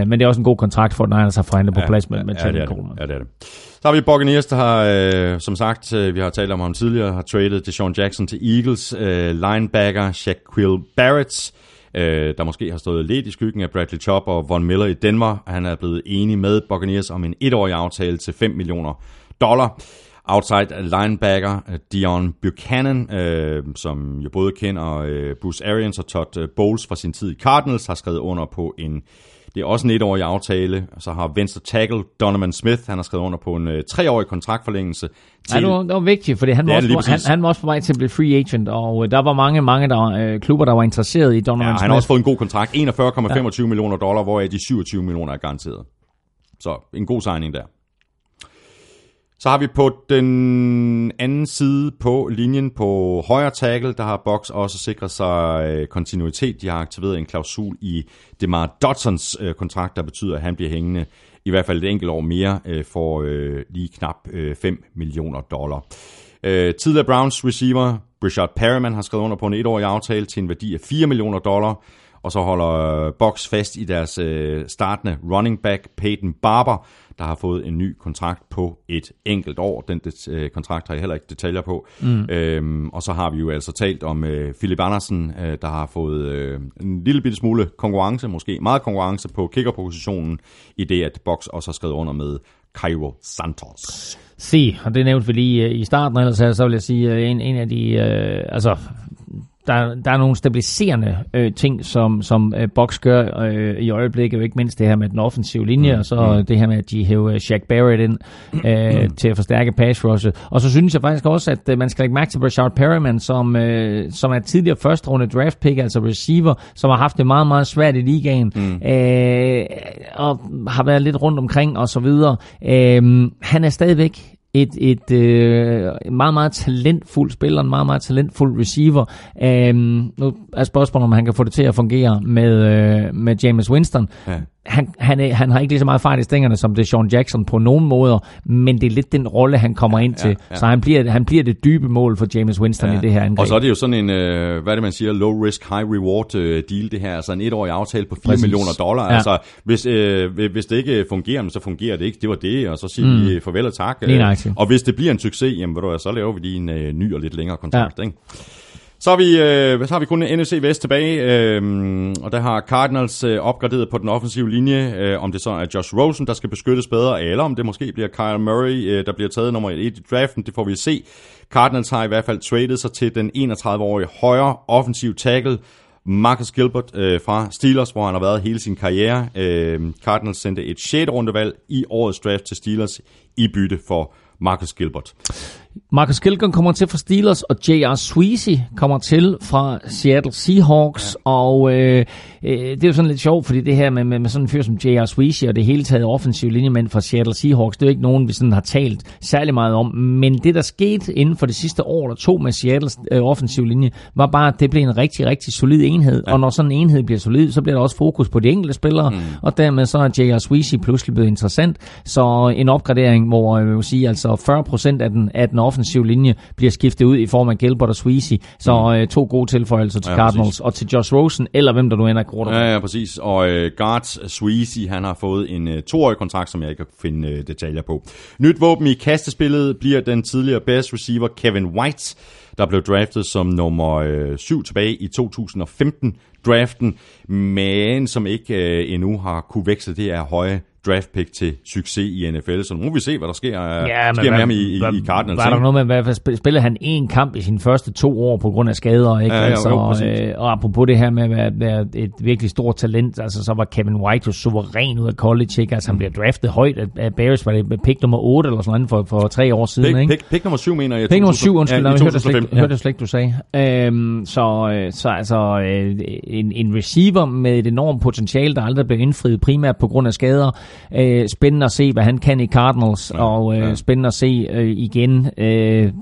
Speaker 4: Øh, men det er også en god kontrakt, for 49ers har forhandlet på plads med, med
Speaker 3: ja,
Speaker 4: Tevin
Speaker 3: det er
Speaker 4: Coleman.
Speaker 3: det. Ja, det er det. Så har vi Buccaneers, der har, øh, som sagt, øh, vi har talt om ham tidligere, har traded Deshaun Jackson til Eagles, øh, linebacker Shaquille Barrett, øh, der måske har stået lidt i skyggen af Bradley Chubb og Von Miller i Denver. Han er blevet enig med Buccaneers om en etårig aftale til 5 millioner dollar. Outside linebacker øh, Dion Buchanan, øh, som jo både kender øh, Bruce Arians og Todd øh, Bowles fra sin tid i Cardinals, har skrevet under på en det er også en etårig aftale. Så har venstre tackle Donovan Smith, han har skrevet under på en øh, treårig kontraktforlængelse.
Speaker 4: Ja, det var, det var vigtigt, fordi han var, han, han var også på vej til at blive free agent, og øh, der var mange, mange der, øh, klubber, der var interesseret i Donovan
Speaker 3: ja, han
Speaker 4: Smith.
Speaker 3: har også fået en god kontrakt. 41,25 ja. millioner dollar, hvoraf de 27 millioner er garanteret. Så en god signing der. Så har vi på den anden side på linjen på højre tackle, der har Box også sikret sig øh, kontinuitet. De har aktiveret en klausul i Demar Dodsons øh, kontrakt, der betyder, at han bliver hængende i hvert fald et enkelt år mere øh, for lige knap 5 millioner dollar. Tidligere Browns receiver Richard Perryman har skrevet under på en etårig aftale til en værdi af 4 millioner dollar. Og så holder Box fast i deres startende running back Peyton Barber, der har fået en ny kontrakt på et enkelt år. Den det, øh, kontrakt har jeg heller ikke detaljer på. Mm. Øhm, og så har vi jo altså talt om øh, Philip Andersen, øh, der har fået øh, en lille bitte smule konkurrence, måske meget konkurrence på kickerpositionen, i det at Box også har skrevet under med Cairo Santos.
Speaker 4: Se, og det nævnte vi lige øh, i starten, ellers så vil jeg sige, øh, en, en af de, øh, altså, der, der er nogle stabiliserende øh, ting, som, som øh, Box gør øh, i øjeblikket, ikke mindst det her med den offensive linje, mm. og så mm. det her med, at de hæver Shaq Barrett ind øh, mm. til at forstærke pass rushet. Og så synes jeg faktisk også, at øh, man skal lægge mærke til Rashard Perryman, som, øh, som er tidligere første runde draft pick, altså receiver, som har haft det meget, meget svært i ligaen, mm. øh, og har været lidt rundt omkring og så videre. Øh, han er stadigvæk et, et øh, meget, meget talentfuld spiller, en meget, meget talentfuld receiver. Øhm, nu er spørgsmålet, om han kan få det til at fungere med, øh, med James Winston.
Speaker 3: Ja.
Speaker 4: Han, han, er, han har ikke lige så meget fart i stængerne som det Sean Jackson på nogen måder, men det er lidt den rolle, han kommer ind til.
Speaker 3: ja.
Speaker 4: Så han bliver, han bliver det dybe mål for James Winston ja. i det her angreb.
Speaker 3: Og så er det jo sådan en, øh, hvad er det man siger, low risk, high reward øh, deal det her. Altså en etårig aftale på 4
Speaker 4: Præcis.
Speaker 3: millioner dollar.
Speaker 4: Ja.
Speaker 3: Altså hvis, øh, hvis det ikke fungerer, så fungerer det ikke. Det var det, og så siger mm. vi farvel og tak.
Speaker 4: Nøjagtigt.
Speaker 3: og hvis det bliver en succes, jamen ved du, så laver vi lige en øh, ny og lidt længere kontrakt. Ja. Ikke? Så har, vi, øh, så har vi kun NFC Vest tilbage, øh, og der har Cardinals øh, opgraderet på den offensive linje, øh, om det så er Josh Rosen, der skal beskyttes bedre, eller om det måske bliver Kyle Murray, øh, der bliver taget nummer 1 i draften, det får vi se. Cardinals har i hvert fald traded sig til den 31-årige højre offensiv tackle, Marcus Gilbert øh, fra Steelers, hvor han har været hele sin karriere. Øh, Cardinals sendte et 6. rundevalg i årets draft til Steelers i bytte for Marcus Gilbert.
Speaker 4: Marcus Gilgan kommer til fra Steelers, og J.R. Sweezy kommer til fra Seattle Seahawks, ja. og øh, øh, det er jo sådan lidt sjovt, fordi det her med, med, med sådan en fyr som J.R. Sweezy, og det hele taget offensiv linjemænd fra Seattle Seahawks, det er jo ikke nogen, vi sådan har talt særlig meget om, men det der skete inden for det sidste år eller to med Seattles øh, offensiv linje, var bare, at det blev en rigtig, rigtig solid enhed, ja. og når sådan en enhed bliver solid, så bliver der også fokus på de enkelte spillere, mm. og dermed så er J.R. Sweezy pludselig blevet interessant, så en opgradering, hvor jeg vil sige, altså 40% af den, af den offensive linje bliver skiftet ud i form af Gilbert og Sweezy. Så øh, to gode tilføjelser til
Speaker 3: Ja,
Speaker 4: Cardinals
Speaker 3: præcis.
Speaker 4: og til Josh Rosen, eller hvem der nu ender quarterback.
Speaker 3: Ja, ja, præcis. Og øh, Guards Sweezy, han har fået en øh, toårig kontrakt, som jeg ikke kan finde øh, detaljer på. Nyt våben i kastespillet bliver den tidligere best receiver Kevin White, der blev draftet som nummer øh, 7 tilbage i 2015 draften, men som ikke øh, endnu har kunne veksle det her høje draft pick til succes i NFL. Så nu må vi se, hvad der sker, øh, sker med ham i, i, i Cardinals.
Speaker 4: Var der noget med, hvad, hvad spil- spillede han en kamp i sine første to år på grund af skader, ikke?
Speaker 3: Ja, ja,
Speaker 4: altså,
Speaker 3: jo,
Speaker 4: øh, og apropos det her med at være, være et virkelig stort talent, altså så var Kevin White jo suveræn ud af college, ikke? Altså han bliver draftet højt af, Bears, var det pick nummer 8 eller sådan noget for, for tre år siden,
Speaker 3: Pick,
Speaker 4: ikke?
Speaker 3: pick, pick nummer 7, mener jeg.
Speaker 4: Pick nummer
Speaker 3: 2000
Speaker 4: 7, undskyld,
Speaker 3: ja,
Speaker 4: ja, jeg hørte slet,
Speaker 3: 2015.
Speaker 4: ikke- hørte slet ikke, du sagde. Øhm, så, øh, så altså, øh, en, en receiver med et enormt potentiale, der aldrig blev indfriet primært på grund af skader. Øh, spændende at se, hvad han kan i Cardinals, ja, og øh, ja. spændende at se øh, igen, øh,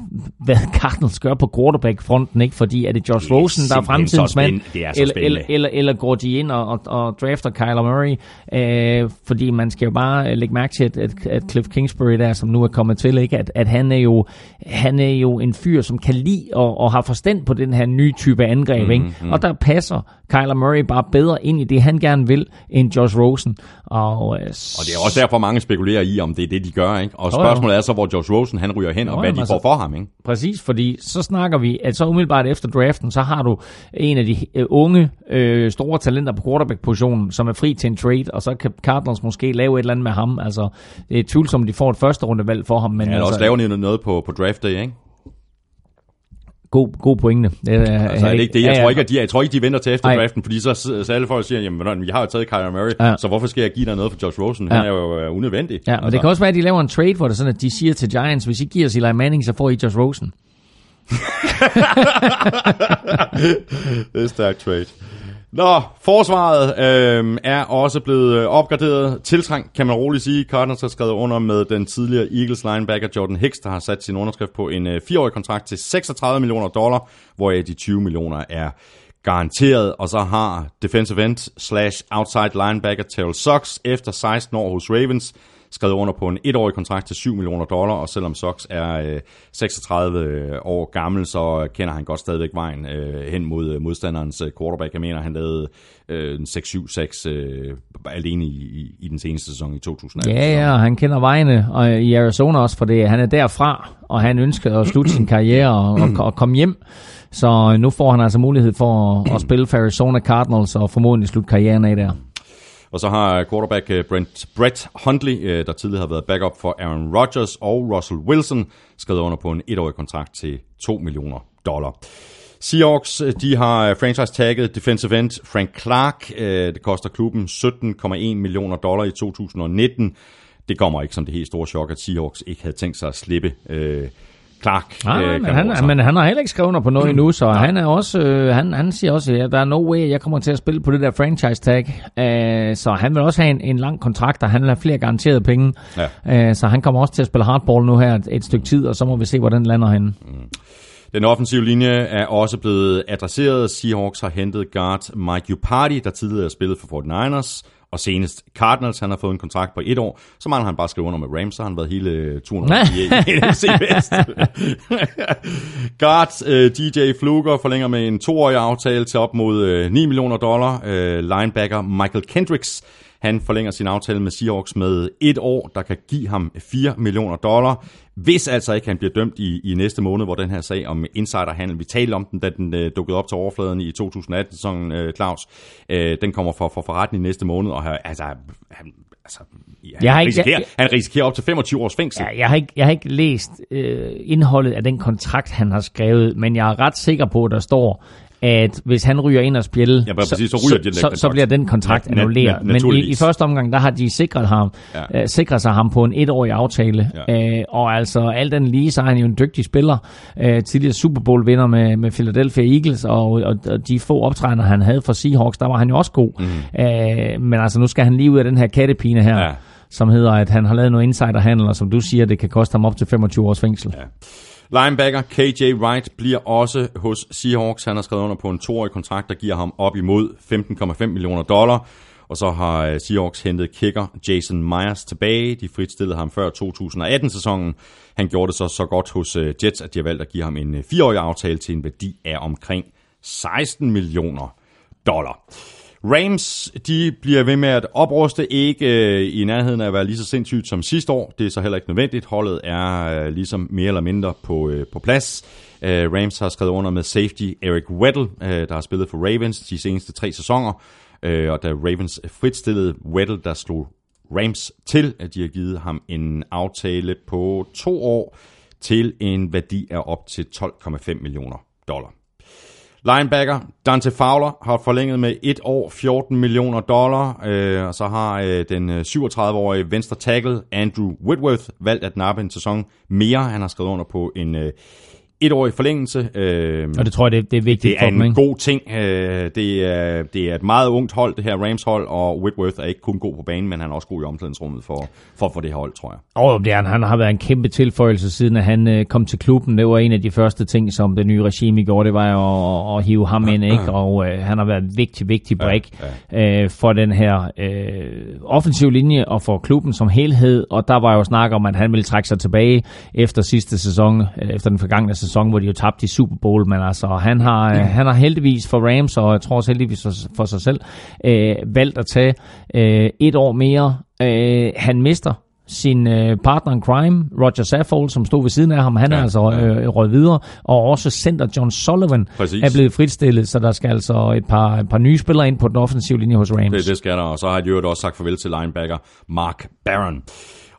Speaker 4: hvad Cardinals gør på quarterback-fronten, ikke? fordi er det Josh Rosen, der er fremtidens mand, eller, eller, eller, eller går de ind og, og, og drafter Kyler Murray, øh, fordi man skal jo bare lægge mærke til, at, at, at Cliff Kingsbury der, som nu er kommet til, ikke? At, at han er jo han er jo en fyr, som kan lide og, og har forstand på den her nye type angreb, mm, ikke? Mm. og der passer Kyler Murray bare bedre ind i det, han gerne vil, end Josh Rosen. Og, øh,
Speaker 3: og det er også derfor, mange spekulerer i, om det er det, de gør. Ikke? Og spørgsmålet er så, hvor Josh Rosen han ryger hen, og hvad de altså, får for ham. Ikke?
Speaker 4: Præcis, fordi så snakker vi, at så umiddelbart efter draften, så har du en af de uh, unge, uh, store talenter på quarterback-positionen, som er fri til en trade, og så kan Cardinals måske lave et eller andet med ham. Altså, det er tvivlsomt, de får et første rundevalg for ham. Men
Speaker 3: ja,
Speaker 4: altså,
Speaker 3: også laver noget på, på draft day, ikke?
Speaker 4: God, god pointe.
Speaker 3: Er, altså, er det ikke det? Jeg, ja, tror ikke, at de, jeg tror ikke, de venter til efter Ej. draften, fordi så, så alle folk siger, jamen, vi har jo taget Kyler Murray, ja. så hvorfor skal jeg give dig noget for Josh Rosen? Ja. Han er jo uh, unødvendig.
Speaker 4: Ja, og altså. det kan også være, at de laver en trade, hvor det sådan, at de siger til Giants, hvis I giver os Eli Manning, så får I Josh Rosen.
Speaker 3: det er stærkt trade. Nå, forsvaret øh, er også blevet øh, opgraderet. Tiltrængt, kan man roligt sige. Cardinals har skrevet under med den tidligere Eagles linebacker Jordan Hicks, der har sat sin underskrift på en øh, fireårig kontrakt til 36 millioner dollar, hvoraf de 20 millioner er garanteret. Og så har defensive end slash outside linebacker Terrell Sox efter 16 år hos Ravens skrevet under på en etårig kontrakt til 7 millioner dollar, og selvom Sox er øh, 36 øh, år gammel, så kender han godt stadigvæk vejen øh, hen mod øh, modstanderens øh, quarterback. Jeg mener, han lavede øh, 6-7-6 øh, alene i, i, den seneste sæson i 2018.
Speaker 4: Ja, ja, han kender vejene, og i Arizona også, for det, han er derfra, og han ønskede at slutte sin karriere og, og, og komme hjem. Så nu får han altså mulighed for at, at spille for Arizona Cardinals og formodentlig slutte karrieren af der.
Speaker 3: Og så har quarterback øh, Brent, Brett Hundley, øh, der tidligere har været backup for Aaron Rodgers og Russell Wilson, skrevet under på en etårig kontrakt til 2 millioner dollar. Seahawks, øh, de har franchise-tagget defensive end Frank Clark. Det koster klubben 17,1 millioner dollar i 2019. Det kommer ikke som det helt store chok, at Seahawks ikke havde tænkt sig at slippe Clark.
Speaker 4: Nej, øh, men, han, men han har heller ikke skrevet under på noget endnu, så ja. han er også, øh, han, han siger også, at der er no way, jeg kommer til at spille på det der franchise tag. Uh, så han vil også have en, en lang kontrakt, og han vil have flere garanterede penge. Ja. Uh, så han kommer også til at spille hardball nu her et, et stykke tid, og så må vi se, hvordan den lander henne. Mm.
Speaker 3: Den offensive linje er også blevet adresseret. Seahawks har hentet guard Mike Upardi, der tidligere har spillet for 49ers, og senest Cardinals, han har fået en kontrakt på et år, så mangler han bare skrive under med Rams, så har han været hele 200 i, i NFC West. Guard uh, øh, DJ Fluger forlænger med en toårig aftale til op mod uh, 9 millioner dollar. Uh, linebacker Michael Kendricks, han forlænger sin aftale med Seahawks med et år, der kan give ham 4 millioner dollar. Hvis altså ikke han bliver dømt i, i næste måned, hvor den her sag om insiderhandel, vi talte om den, da den øh, dukkede op til overfladen i 2018-sæsonen, øh, Claus, øh, den kommer for, for forretning i næste måned, og altså, han, altså, ja, jeg har ikke, risikerer, jeg, han risikerer op til 25 års fængsel.
Speaker 4: Ja, jeg, har ikke, jeg har ikke læst øh, indholdet af den kontrakt, han har skrevet, men jeg er ret sikker på, at der står, at hvis han ryger ind og spjælle, ja, præcis, så, så, så, så, så bliver den kontrakt ja, annulleret. Men i, i første omgang, der har de sikret, ham, ja. uh, sikret sig ham på en etårig aftale. Ja. Uh, og altså alt den lige, så er han jo en dygtig spiller. Uh, tidligere Super Bowl vinder med, med Philadelphia Eagles, og, og, og de få optrædener, han havde for Seahawks, der var han jo også god. Mm. Uh, men altså, nu skal han lige ud af den her kattepine her. Ja som hedder, at han har lavet noget insiderhandel, og som du siger, det kan koste ham op til 25 års fængsel. Ja.
Speaker 3: Linebacker KJ Wright bliver også hos Seahawks. Han har skrevet under på en toårig kontrakt, der giver ham op imod 15,5 millioner dollar. Og så har øh, Seahawks hentet kicker Jason Myers tilbage. De fritstillede ham før 2018-sæsonen. Han gjorde det så så godt hos øh, Jets, at de har valgt at give ham en øh, fireårig aftale til en værdi af omkring 16 millioner dollar. Rams, de bliver ved med at opruste, ikke øh, i nærheden af at være lige så sindssygt som sidste år. Det er så heller ikke nødvendigt. Holdet er øh, ligesom mere eller mindre på, øh, på plads. Øh, Rams har skrevet under med safety Eric Weddle, øh, der har spillet for Ravens de seneste tre sæsoner. Øh, og da Ravens fritstillede Weddle, der slog Rams til, at de har givet ham en aftale på to år til en værdi af op til 12,5 millioner dollar. Linebacker Dante Fowler har forlænget med et år 14 millioner dollar, øh, og så har øh, den øh, 37-årige venstre tackle Andrew Whitworth valgt at nappe en sæson mere. Han har skrevet under på en øh, etårig forlængelse. Øh,
Speaker 4: Og det tror jeg, det, det er vigtigt
Speaker 3: det
Speaker 4: for
Speaker 3: er
Speaker 4: dem,
Speaker 3: en
Speaker 4: ikke?
Speaker 3: god ting. Øh, det, er, det er et meget ungt hold, det her Rams hold, og Whitworth er ikke kun god på banen, men han er også god i omklædningsrummet for, for, for det hold, tror jeg.
Speaker 4: Og det er, han. har været en kæmpe tilføjelse siden, at han øh, kom til klubben. Det var en af de første ting, som det nye regime gjorde, det var at, at, hive ham ind, ikke? Og øh, han har været en vigtig, vigtig break ja, øh, for den her øh, offensiv linje og for klubben som helhed. Og der var jo snak om, at han ville trække sig tilbage efter sidste sæson, eller efter den forgangne sæson, hvor de jo tabte i Super Bowl. Men altså, han har, øh, han har heldigvis for Rams, og jeg tror også heldigvis for, for sig selv, øh, valgt at tage øh, et år mere. Øh, han mister sin øh, partner in crime, Roger Saffold, som stod ved siden af ham, han ja, er altså øh, røget videre, og også center John Sullivan
Speaker 3: Præcis.
Speaker 4: er blevet fritstillet, så der skal altså et par, et par nye spillere ind på den offensive linje hos Rams.
Speaker 3: Det, det skal der, og så har de jo også sagt farvel til linebacker Mark Barron.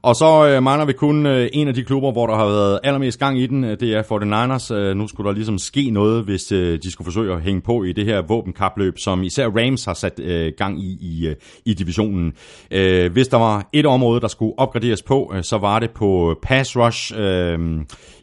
Speaker 3: Og så øh, mangler vi kun øh, en af de klubber, hvor der har været allermest gang i den. Øh, det er 49ers. Øh, nu skulle der ligesom ske noget, hvis øh, de skulle forsøge at hænge på i det her våbenkapløb, som især Rams har sat øh, gang i i, øh, i divisionen. Øh, hvis der var et område, der skulle opgraderes på, øh, så var det på pass rush. Øh,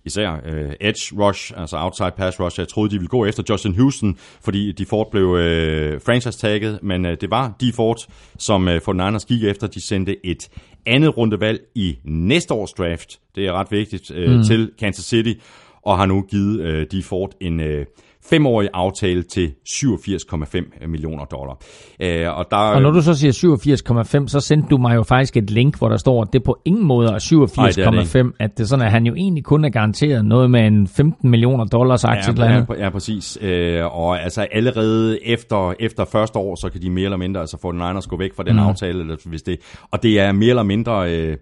Speaker 3: især øh, edge rush, altså outside pass rush. Jeg troede, de ville gå efter Justin Houston, fordi de Ford blev øh, franchise-tagget, men øh, det var de Ford, som øh, 49ers gik efter. De sendte et andet rundevalg i næste års draft, det er ret vigtigt, øh, mm. til Kansas City, og har nu givet øh, de Ford en... Øh, femårig aftale til 87,5 millioner dollar. Øh, og, der,
Speaker 4: Og når du så siger 87,5, så sendte du mig jo faktisk et link, hvor der står, at det på ingen måde er 87,5, at det er sådan, at han jo egentlig kun er garanteret noget med en 15 millioner dollars aktie
Speaker 3: Ja, ja, ja, præcis. Øh, og altså allerede efter, efter første år, så kan de mere eller mindre, altså få den egen gå væk fra den mm. aftale, eller hvis det, og det er mere eller mindre... Øh,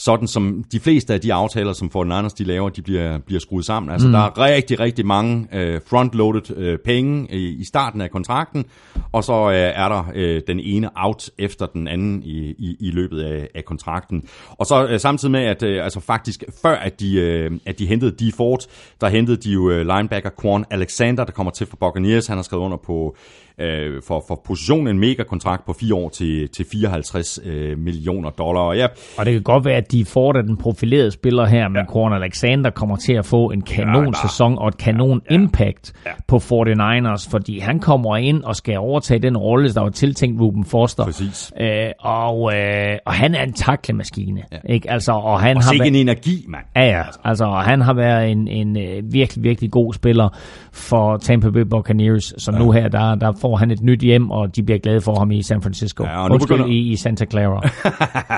Speaker 3: sådan som de fleste af de aftaler, som 49ers de laver, de bliver, bliver skruet sammen. Altså, mm. der er rigtig, rigtig mange øh, front-loaded øh, penge i, i starten af kontrakten, og så øh, er der øh, den ene out efter den anden i, i, i løbet af, af kontrakten. Og så øh, samtidig med, at øh, altså faktisk før at de, øh, at de hentede de Ford, der hentede de jo øh, linebacker Quan Alexander, der kommer til fra Buccaneers. Han har skrevet under på øh, for, for positionen en mega-kontrakt på fire år til, til 54 øh, millioner dollar. Og ja,
Speaker 4: Og det kan godt være, at de får da den profilerede spiller her, men ja. Alexander kommer til at få en kanon sæson og et kanon ja, ja. impact ja. på 49ers, fordi han kommer ind og skal overtage den rolle, der var tiltænkt Ruben Foster.
Speaker 3: Præcis.
Speaker 4: Øh, og, øh, og han er en taklemaskine. Ja. Ikke? Altså, og han
Speaker 3: og
Speaker 4: har
Speaker 3: sikke
Speaker 4: været-
Speaker 3: en energi, mand.
Speaker 4: Ja, ja. Altså, og han har været en, en øh, virkelig, virkelig god spiller for Tampa Bay Buccaneers, så ja. nu her, der, der får han et nyt hjem, og de bliver glade for ham i San Francisco.
Speaker 3: Ja, og nu
Speaker 4: Undskyld,
Speaker 3: begynder-
Speaker 4: i, i Santa Clara.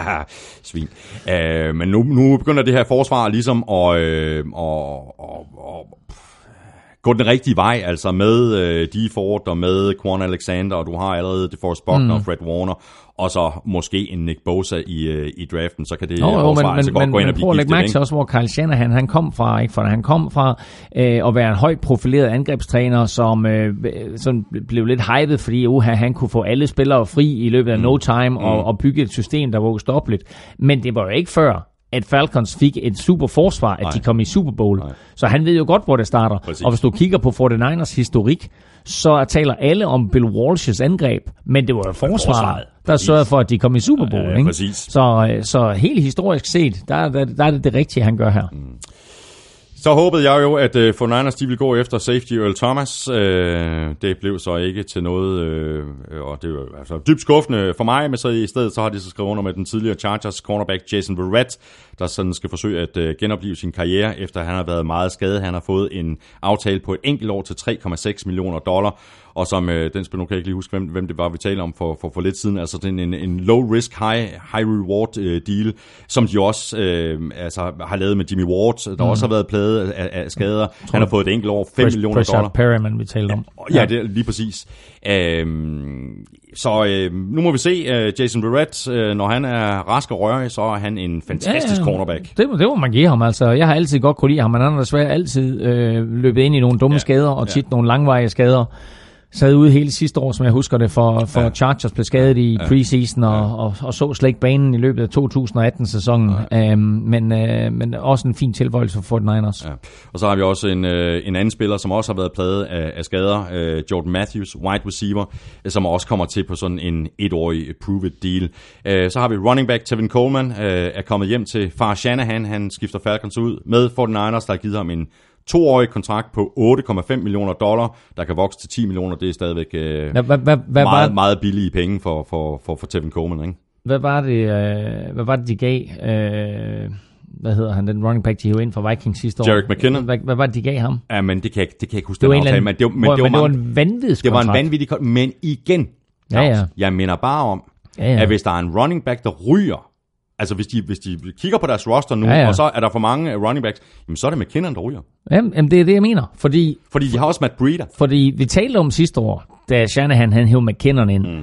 Speaker 3: Svin. Øh, men nu, nu begynder det her forsvar ligesom at, øh, og, og, og, gå den rigtige vej, altså med øh, de Ford og med Quan Alexander, og du har allerede DeForest Buckner mm. og Fred Warner, og så måske en Nick Bosa i, øh, i draften, så kan det
Speaker 4: Jo, jo, men, men,
Speaker 3: godt
Speaker 4: men,
Speaker 3: gå ind og
Speaker 4: men
Speaker 3: blive giftet,
Speaker 4: mærke
Speaker 3: ikke?
Speaker 4: til også, hvor Kyle Shanahan han kom fra. Ikke? For han kom fra øh, at være en højt profileret angrebstræner, som, øh, som blev lidt hypet, fordi uh, han kunne få alle spillere fri i løbet af
Speaker 3: Mm.
Speaker 4: no time og, og bygge et system, der var ustoppeligt. Men det var jo ikke før, at Falcons fik et super forsvar, at
Speaker 3: Nej.
Speaker 4: de kom i Super Bowl.
Speaker 3: Nej.
Speaker 4: Så han ved jo godt, hvor det starter.
Speaker 3: Præcis.
Speaker 4: Og hvis du kigger på 49ers historik, så taler alle om Bill Walsh's angreb, men det var jo forsvaret,
Speaker 3: forsvaret.
Speaker 4: Der sørgede for, at de kom i Super Bowl.
Speaker 3: Ja, ja,
Speaker 4: ikke?
Speaker 3: præcis.
Speaker 4: Så, øh, så helt historisk set, der, der, der er det det rigtige, han gør her.
Speaker 3: Mm. Så håbede jeg jo, at øh, 49ers de ville gå efter safety Earl Thomas. Øh, det blev så ikke til noget, øh, og det var altså dybt skuffende for mig, men så i stedet så har de så skrevet under med den tidligere Chargers cornerback Jason Verrett, der sådan skal forsøge at øh, genopleve sin karriere, efter han har været meget skadet. Han har fået en aftale på et enkelt år til 3,6 millioner dollar, og som øh, den spil, nu kan jeg ikke lige huske, hvem, hvem det var, vi talte om for, for, for lidt siden, altså den, en, en low risk, high, high reward øh, deal, som de også øh, altså, har lavet med Jimmy Ward, der mm. også har været plaget af, af skader. Han har fået et enkelt år, 5 millioner
Speaker 4: Prashad
Speaker 3: dollar.
Speaker 4: Perryman, vi talte om.
Speaker 3: Ja, det er lige præcis. Øhm, så øh, nu må vi se, øh, Jason Verrett, øh, når han er rask og rørig, så er han en fantastisk ja, cornerback.
Speaker 4: Det, det må man give ham. Altså, jeg har altid godt kunne lide ham, men han har desværre altid øh, løbet ind i nogle dumme
Speaker 3: Ja,
Speaker 4: ja, skader, og tit
Speaker 3: ja.
Speaker 4: nogle langvarige skader. Sad ude hele sidste år, som jeg husker det, for, for
Speaker 3: Ja.
Speaker 4: Chargers blev skadet i ja. preseason, og, ja. og, og så slet ikke banen i løbet af 2018-sæsonen. Ja. Øhm, men, øh, men også en fin tilføjelse for 49ers.
Speaker 3: Ja. Og så har vi også en, øh, en anden spiller, som også har været plaget af, af skader, øh, Jordan Matthews, wide receiver, øh, som også kommer til på sådan en etårig prove-it deal. Øh, så har vi running back Tevin Coleman, øh, er kommet hjem til far Shanahan. Han skifter Falcons ud med 49ers, der har givet ham en toårig kontrakt på 8,5 millioner dollar, der kan vokse til 10 millioner. Det er stadigvæk øh,
Speaker 4: Hvad, hvad, hvad, hvad,
Speaker 3: meget,
Speaker 4: var,
Speaker 3: meget billige penge for, for, for, for Tevin Coleman, ikke?
Speaker 4: hvad, var det, øh, hvad var det, de gav... Øh, hvad hedder han, den running back, de hævde ind fra Vikings sidste år?
Speaker 3: Jerick McKinnon.
Speaker 4: Hvad, hvad var det, de gav ham?
Speaker 3: Ja, men det kan jeg, det kan jeg ikke huske,
Speaker 4: Det var
Speaker 3: aftale, men det, var- men det var,
Speaker 4: men det var en vanvittig
Speaker 3: det var en vanvittig kon- Men igen,
Speaker 4: Ja, ja.
Speaker 3: Jeg minder bare om,
Speaker 4: Ja, ja.
Speaker 3: at hvis der er en running back, der ryger, altså hvis de, hvis de kigger på deres roster nu,
Speaker 4: Ja, ja.
Speaker 3: og så er der for mange running backs, jamen så er det McKinnon, der ryger.
Speaker 4: Jamen, jamen, det er det, jeg mener. Fordi,
Speaker 3: Fordi de har også Matt Breeder.
Speaker 4: fordi vi talte om sidste år, da Shanahan han hævde McKinnon ind. Mm.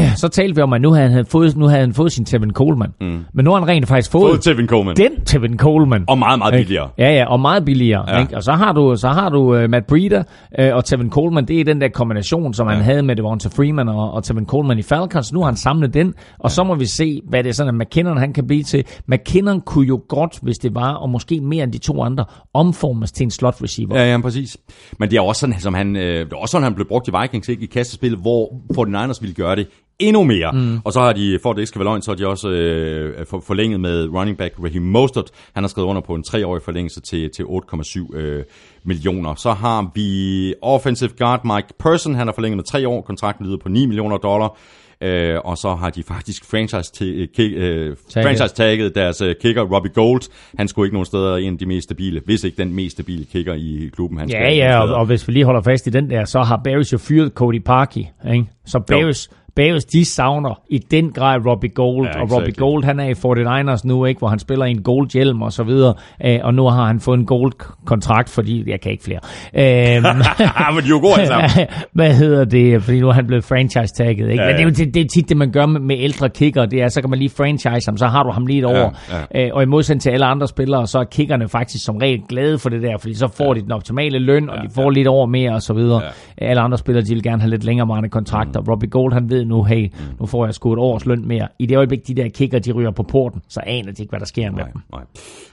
Speaker 4: Så talte vi om, at nu havde han fået, nu havde han fået sin Tevin Coleman. Mm. Men nu har han rent faktisk fået,
Speaker 3: Både Tevin Coleman.
Speaker 4: den Tevin Coleman.
Speaker 3: Og meget, meget
Speaker 4: Ikke?
Speaker 3: billigere.
Speaker 4: Ja, ja, og meget billigere.
Speaker 3: Ja.
Speaker 4: Ja. Ikke? Og så har du, så har du uh, Matt Breeder uh, og Tevin Coleman. Det er den der kombination, som ja. han havde med Devonta Freeman og, og Tevin Coleman i Falcons. Nu har han samlet den, og så må vi se, hvad det er sådan, at McKinnon han kan blive til. McKinnon kunne jo godt, hvis det var, og måske mere end de to andre, omformes til en slot receiver.
Speaker 3: Ja, ja, præcis. Men det er også sådan, som han, øh, det er også sådan, han blev brugt i Vikings, ikke? I kastespil, hvor 49ers ville gøre det endnu mere. Mm. Og så har de, for at det ikke skal være løgn, så har de også øh, for, forlænget med running back Raheem Mostert. Han har skrevet under på en treårig forlængelse til, til 8,7 øh, millioner. Så har vi offensive guard Mike Person. Han har forlænget med tre år. Kontrakten lyder på 9 millioner dollar. Øh, og så har de faktisk franchise, til, øh, øh, deres øh, kicker, Robbie Gold. Han skulle ikke nogen steder en af de mest stabile, hvis ikke den mest stabile kicker i klubben. Han
Speaker 4: Ja, ja, og, og hvis vi lige holder fast i den der, så har Bears jo fyret Cody Parkey. Ikke? Så Bears, Bears, de savner i den grad Robbie Gold,
Speaker 3: Ja,
Speaker 4: ja, og Robbie. Gold, han er i 49ers nu, ikke, hvor han spiller i en gold hjelm og så videre, øh, og nu har han fået en gold kontrakt, fordi jeg kan ikke flere.
Speaker 3: Ah, men jo alle sammen.
Speaker 4: hvad hedder det? Fordi nu er han blevet franchise-tagget. Ikke?
Speaker 3: Ja,
Speaker 4: Ja, Men det er,
Speaker 3: ja.
Speaker 4: jo det, det er tit det, man gør med, med ældre kicker. Det er, så kan man lige franchise ham, så har du ham lige et år.
Speaker 3: ja.
Speaker 4: Øh, og i modsætning til alle andre spillere, så er kickerne faktisk som regel glade for det der, fordi så får de den optimale løn, og de får lidt over mere og så videre. Alle andre spillere, de vil gerne have lidt længerevarende kontrakter.
Speaker 3: Mm.
Speaker 4: Robbie Gold, han ved nu, hey, nu får jeg sgu et års løn mere. I det øjeblik, de der kicker, de ryger på porten, så aner de ikke, hvad der sker med
Speaker 3: Nej,
Speaker 4: dem.
Speaker 3: nej.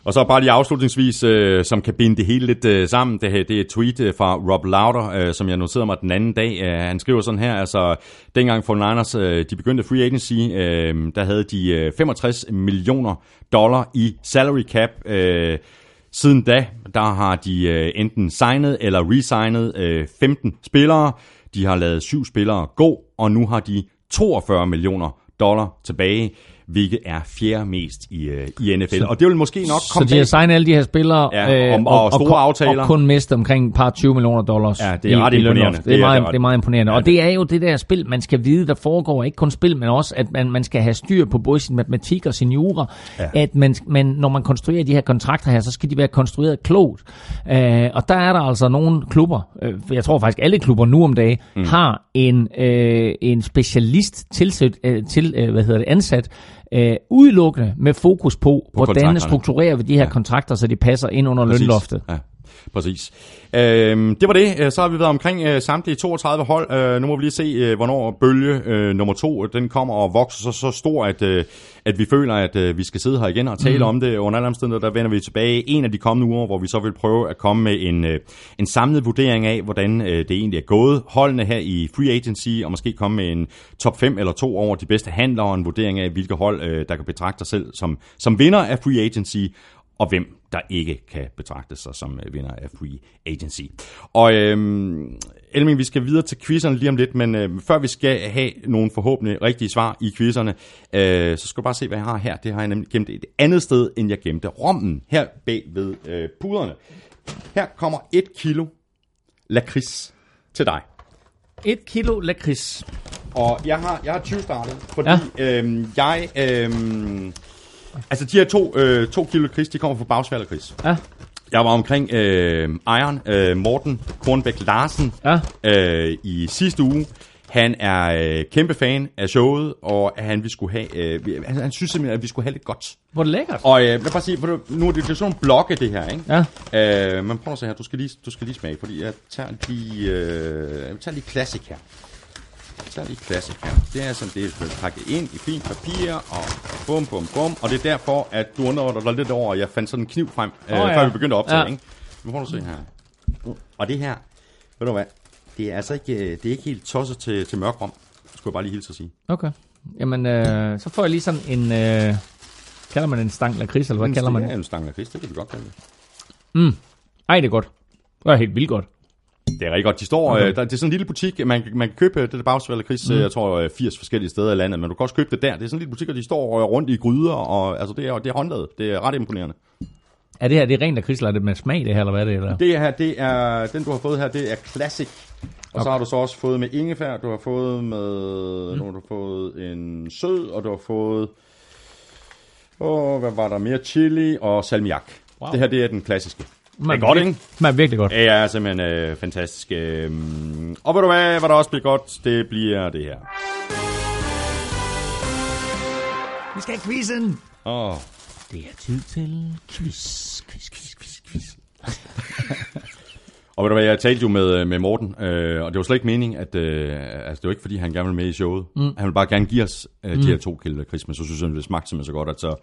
Speaker 3: Og så bare lige afslutningsvis, øh, som kan binde det hele lidt øh, sammen. Det, her, det er et tweet øh, fra Rob Lauder, øh, som jeg noterede mig den anden dag. Øh, han skriver sådan her, altså dengang for Niners, øh, de begyndte free agency, øh, der havde de øh, 65 millioner dollar i salary cap. Øh, siden da, der har de øh, enten signet eller resignet øh, 15 spillere. De har lavet syv spillere gå, og nu har de 42 millioner dollar tilbage, hvilket er fjerde mest i, øh, i NFL. Så, og det vil måske nok
Speaker 4: Så
Speaker 3: komme
Speaker 4: de har signet alle de her spillere,
Speaker 3: Ja, og- og store
Speaker 4: kun-
Speaker 3: aftaler.
Speaker 4: og kun mistet omkring et par 20 millioner dollars.
Speaker 3: Ja, det er ret imponerende.
Speaker 4: lønloft. Det
Speaker 3: Det
Speaker 4: er, meget,
Speaker 3: det er-
Speaker 4: meget imponerende. Og det er jo det der spil, man skal vide, der foregår. Ikke kun spil, men også, at man, man skal have styr på både sin matematik og sin jura. Ja. At man, man, når man konstruerer de her kontrakter her, så skal de være konstrueret klogt. Øh, og der er der altså nogle klubber, øh, jeg tror faktisk alle klubber nu om dagen, mm. har en, øh, en specialist tilsæt, øh, til, øh, hvad hedder det, ansat, øh, udelukkende med fokus på, på hvordan
Speaker 3: kontrakterne.
Speaker 4: strukturerer vi de her ja. kontrakter, så de passer ind under
Speaker 3: Præcis.
Speaker 4: lønloftet.
Speaker 3: Ja, præcis. Øhm, det var det. Øh, Så har vi været omkring øh, samtlige 32 hold. Øh, nu må vi lige se, øh, hvornår bølge øh, nummer to den kommer og vokser så, så stor, at, øh, at vi føler, at øh, vi skal sidde her igen og tale mm. om det. Under alle omstændigheder, der vender vi tilbage en af de kommende uger, hvor vi så vil prøve at komme med en, øh, en samlet vurdering af, hvordan øh, det egentlig er gået. Holdene her i Free Agency, og måske komme med en top 5 eller to over de bedste handlere, og en vurdering af, hvilke hold, øh, der kan betragte sig selv som, som vinder af Free Agency, og hvem der ikke kan betragte sig som øh, vinder af Free Agency. Og øhm, Elming, vi skal videre til quizzerne lige om lidt, men øh, før vi skal have nogle forhåbentlig rigtige svar i quizzerne, øh, så skal du bare se, hvad jeg har her. Det har jeg nemlig gemt et andet sted, end jeg gemte rommen, her bag ved øh, puderne. Her kommer et kilo lakrids til dig.
Speaker 4: Et kilo lakrids.
Speaker 3: Og jeg har, jeg har 20 startet, fordi ja. øhm, jeg... Øhm, altså, de her to, øh, to kilo lakrids, de kommer fra Bagsvær lakrids.
Speaker 4: Ja.
Speaker 3: Jeg var omkring øh, Iron, øh, Morten Kornbæk Larsen,
Speaker 4: Ja.
Speaker 3: øh, i sidste uge. Han er øh, kæmpe fan af showet, og han, vi skulle have, øh, han, han synes simpelthen, at vi skulle have lidt godt.
Speaker 4: Hvor er det lækkert.
Speaker 3: Og øh, jeg bare sige, for nu nu er det, er sådan nogle blokke, det her, ikke?
Speaker 4: Ja.
Speaker 3: Øh, men prøv at se her, du skal lige, du skal lige smage, fordi jeg tager lige, øh, jeg tager lige Classic her. Jeg tager lige Classic her. Det er sådan, det er pakket ind i fint papir, og bum, bum, bum. Og det er derfor, at du undrer dig lidt over, at jeg fandt sådan en kniv frem, øh,
Speaker 4: Åh, ja.
Speaker 3: før vi begyndte at optage,
Speaker 4: Ja.
Speaker 3: ikke? Nu får du se her. Og det her, ved du hvad, det er altså ikke, øh, det er ikke helt tosset til, til mørk rom. Skulle jeg bare lige hilse at sige.
Speaker 4: Okay. Jamen, øh, så får jeg lige sådan en... Øh, kalder man en stang lakrids, eller hvad kalder man
Speaker 3: det? er en stang lakrids, det kan vi godt kalde det.
Speaker 4: Ej, det er godt. Det er helt vildt godt.
Speaker 3: Det er rigtig godt. De står, okay. øh, der, det er sådan en lille butik, man, man kan købe det der Chris, mm. jeg tror øh, 80 forskellige steder i landet, men du kan også købe det der. Det er sådan en lille butik, og de står øh, rundt i gryder, og altså, det, er, det er håndlavet. Det er ret imponerende.
Speaker 4: Er det her, det er rent af Chris, eller er det med smag, det her, eller hvad er det? Eller?
Speaker 3: Det her, det er, den du har fået her, det er Classic. Og okay. så har du så også fået med ingefær, du har fået med, mm. nu har du fået en sød, og du har fået, åh, hvad var der mere, chili og salmiak. Wow. Det her, det er den klassiske. Det er godt, ikke?
Speaker 4: Man er virkelig godt.
Speaker 3: Det er simpelthen øh, fantastisk. Øh, og ved du hvad, hvad der også bliver godt, det bliver det her.
Speaker 4: Vi skal have quizzen.
Speaker 3: Åh,
Speaker 4: Det er tid til quiz, quiz, quiz, quiz, quiz.
Speaker 3: Og ved du hvad, jeg talte jo med, øh, med Morten, øh, og det var slet ikke meningen, at øh, altså, det var ikke fordi, han gerne ville med i showet. Mm. Han ville bare gerne give os øh, de her to kilder, Chris, men så synes han, det smagte simpelthen så godt, at så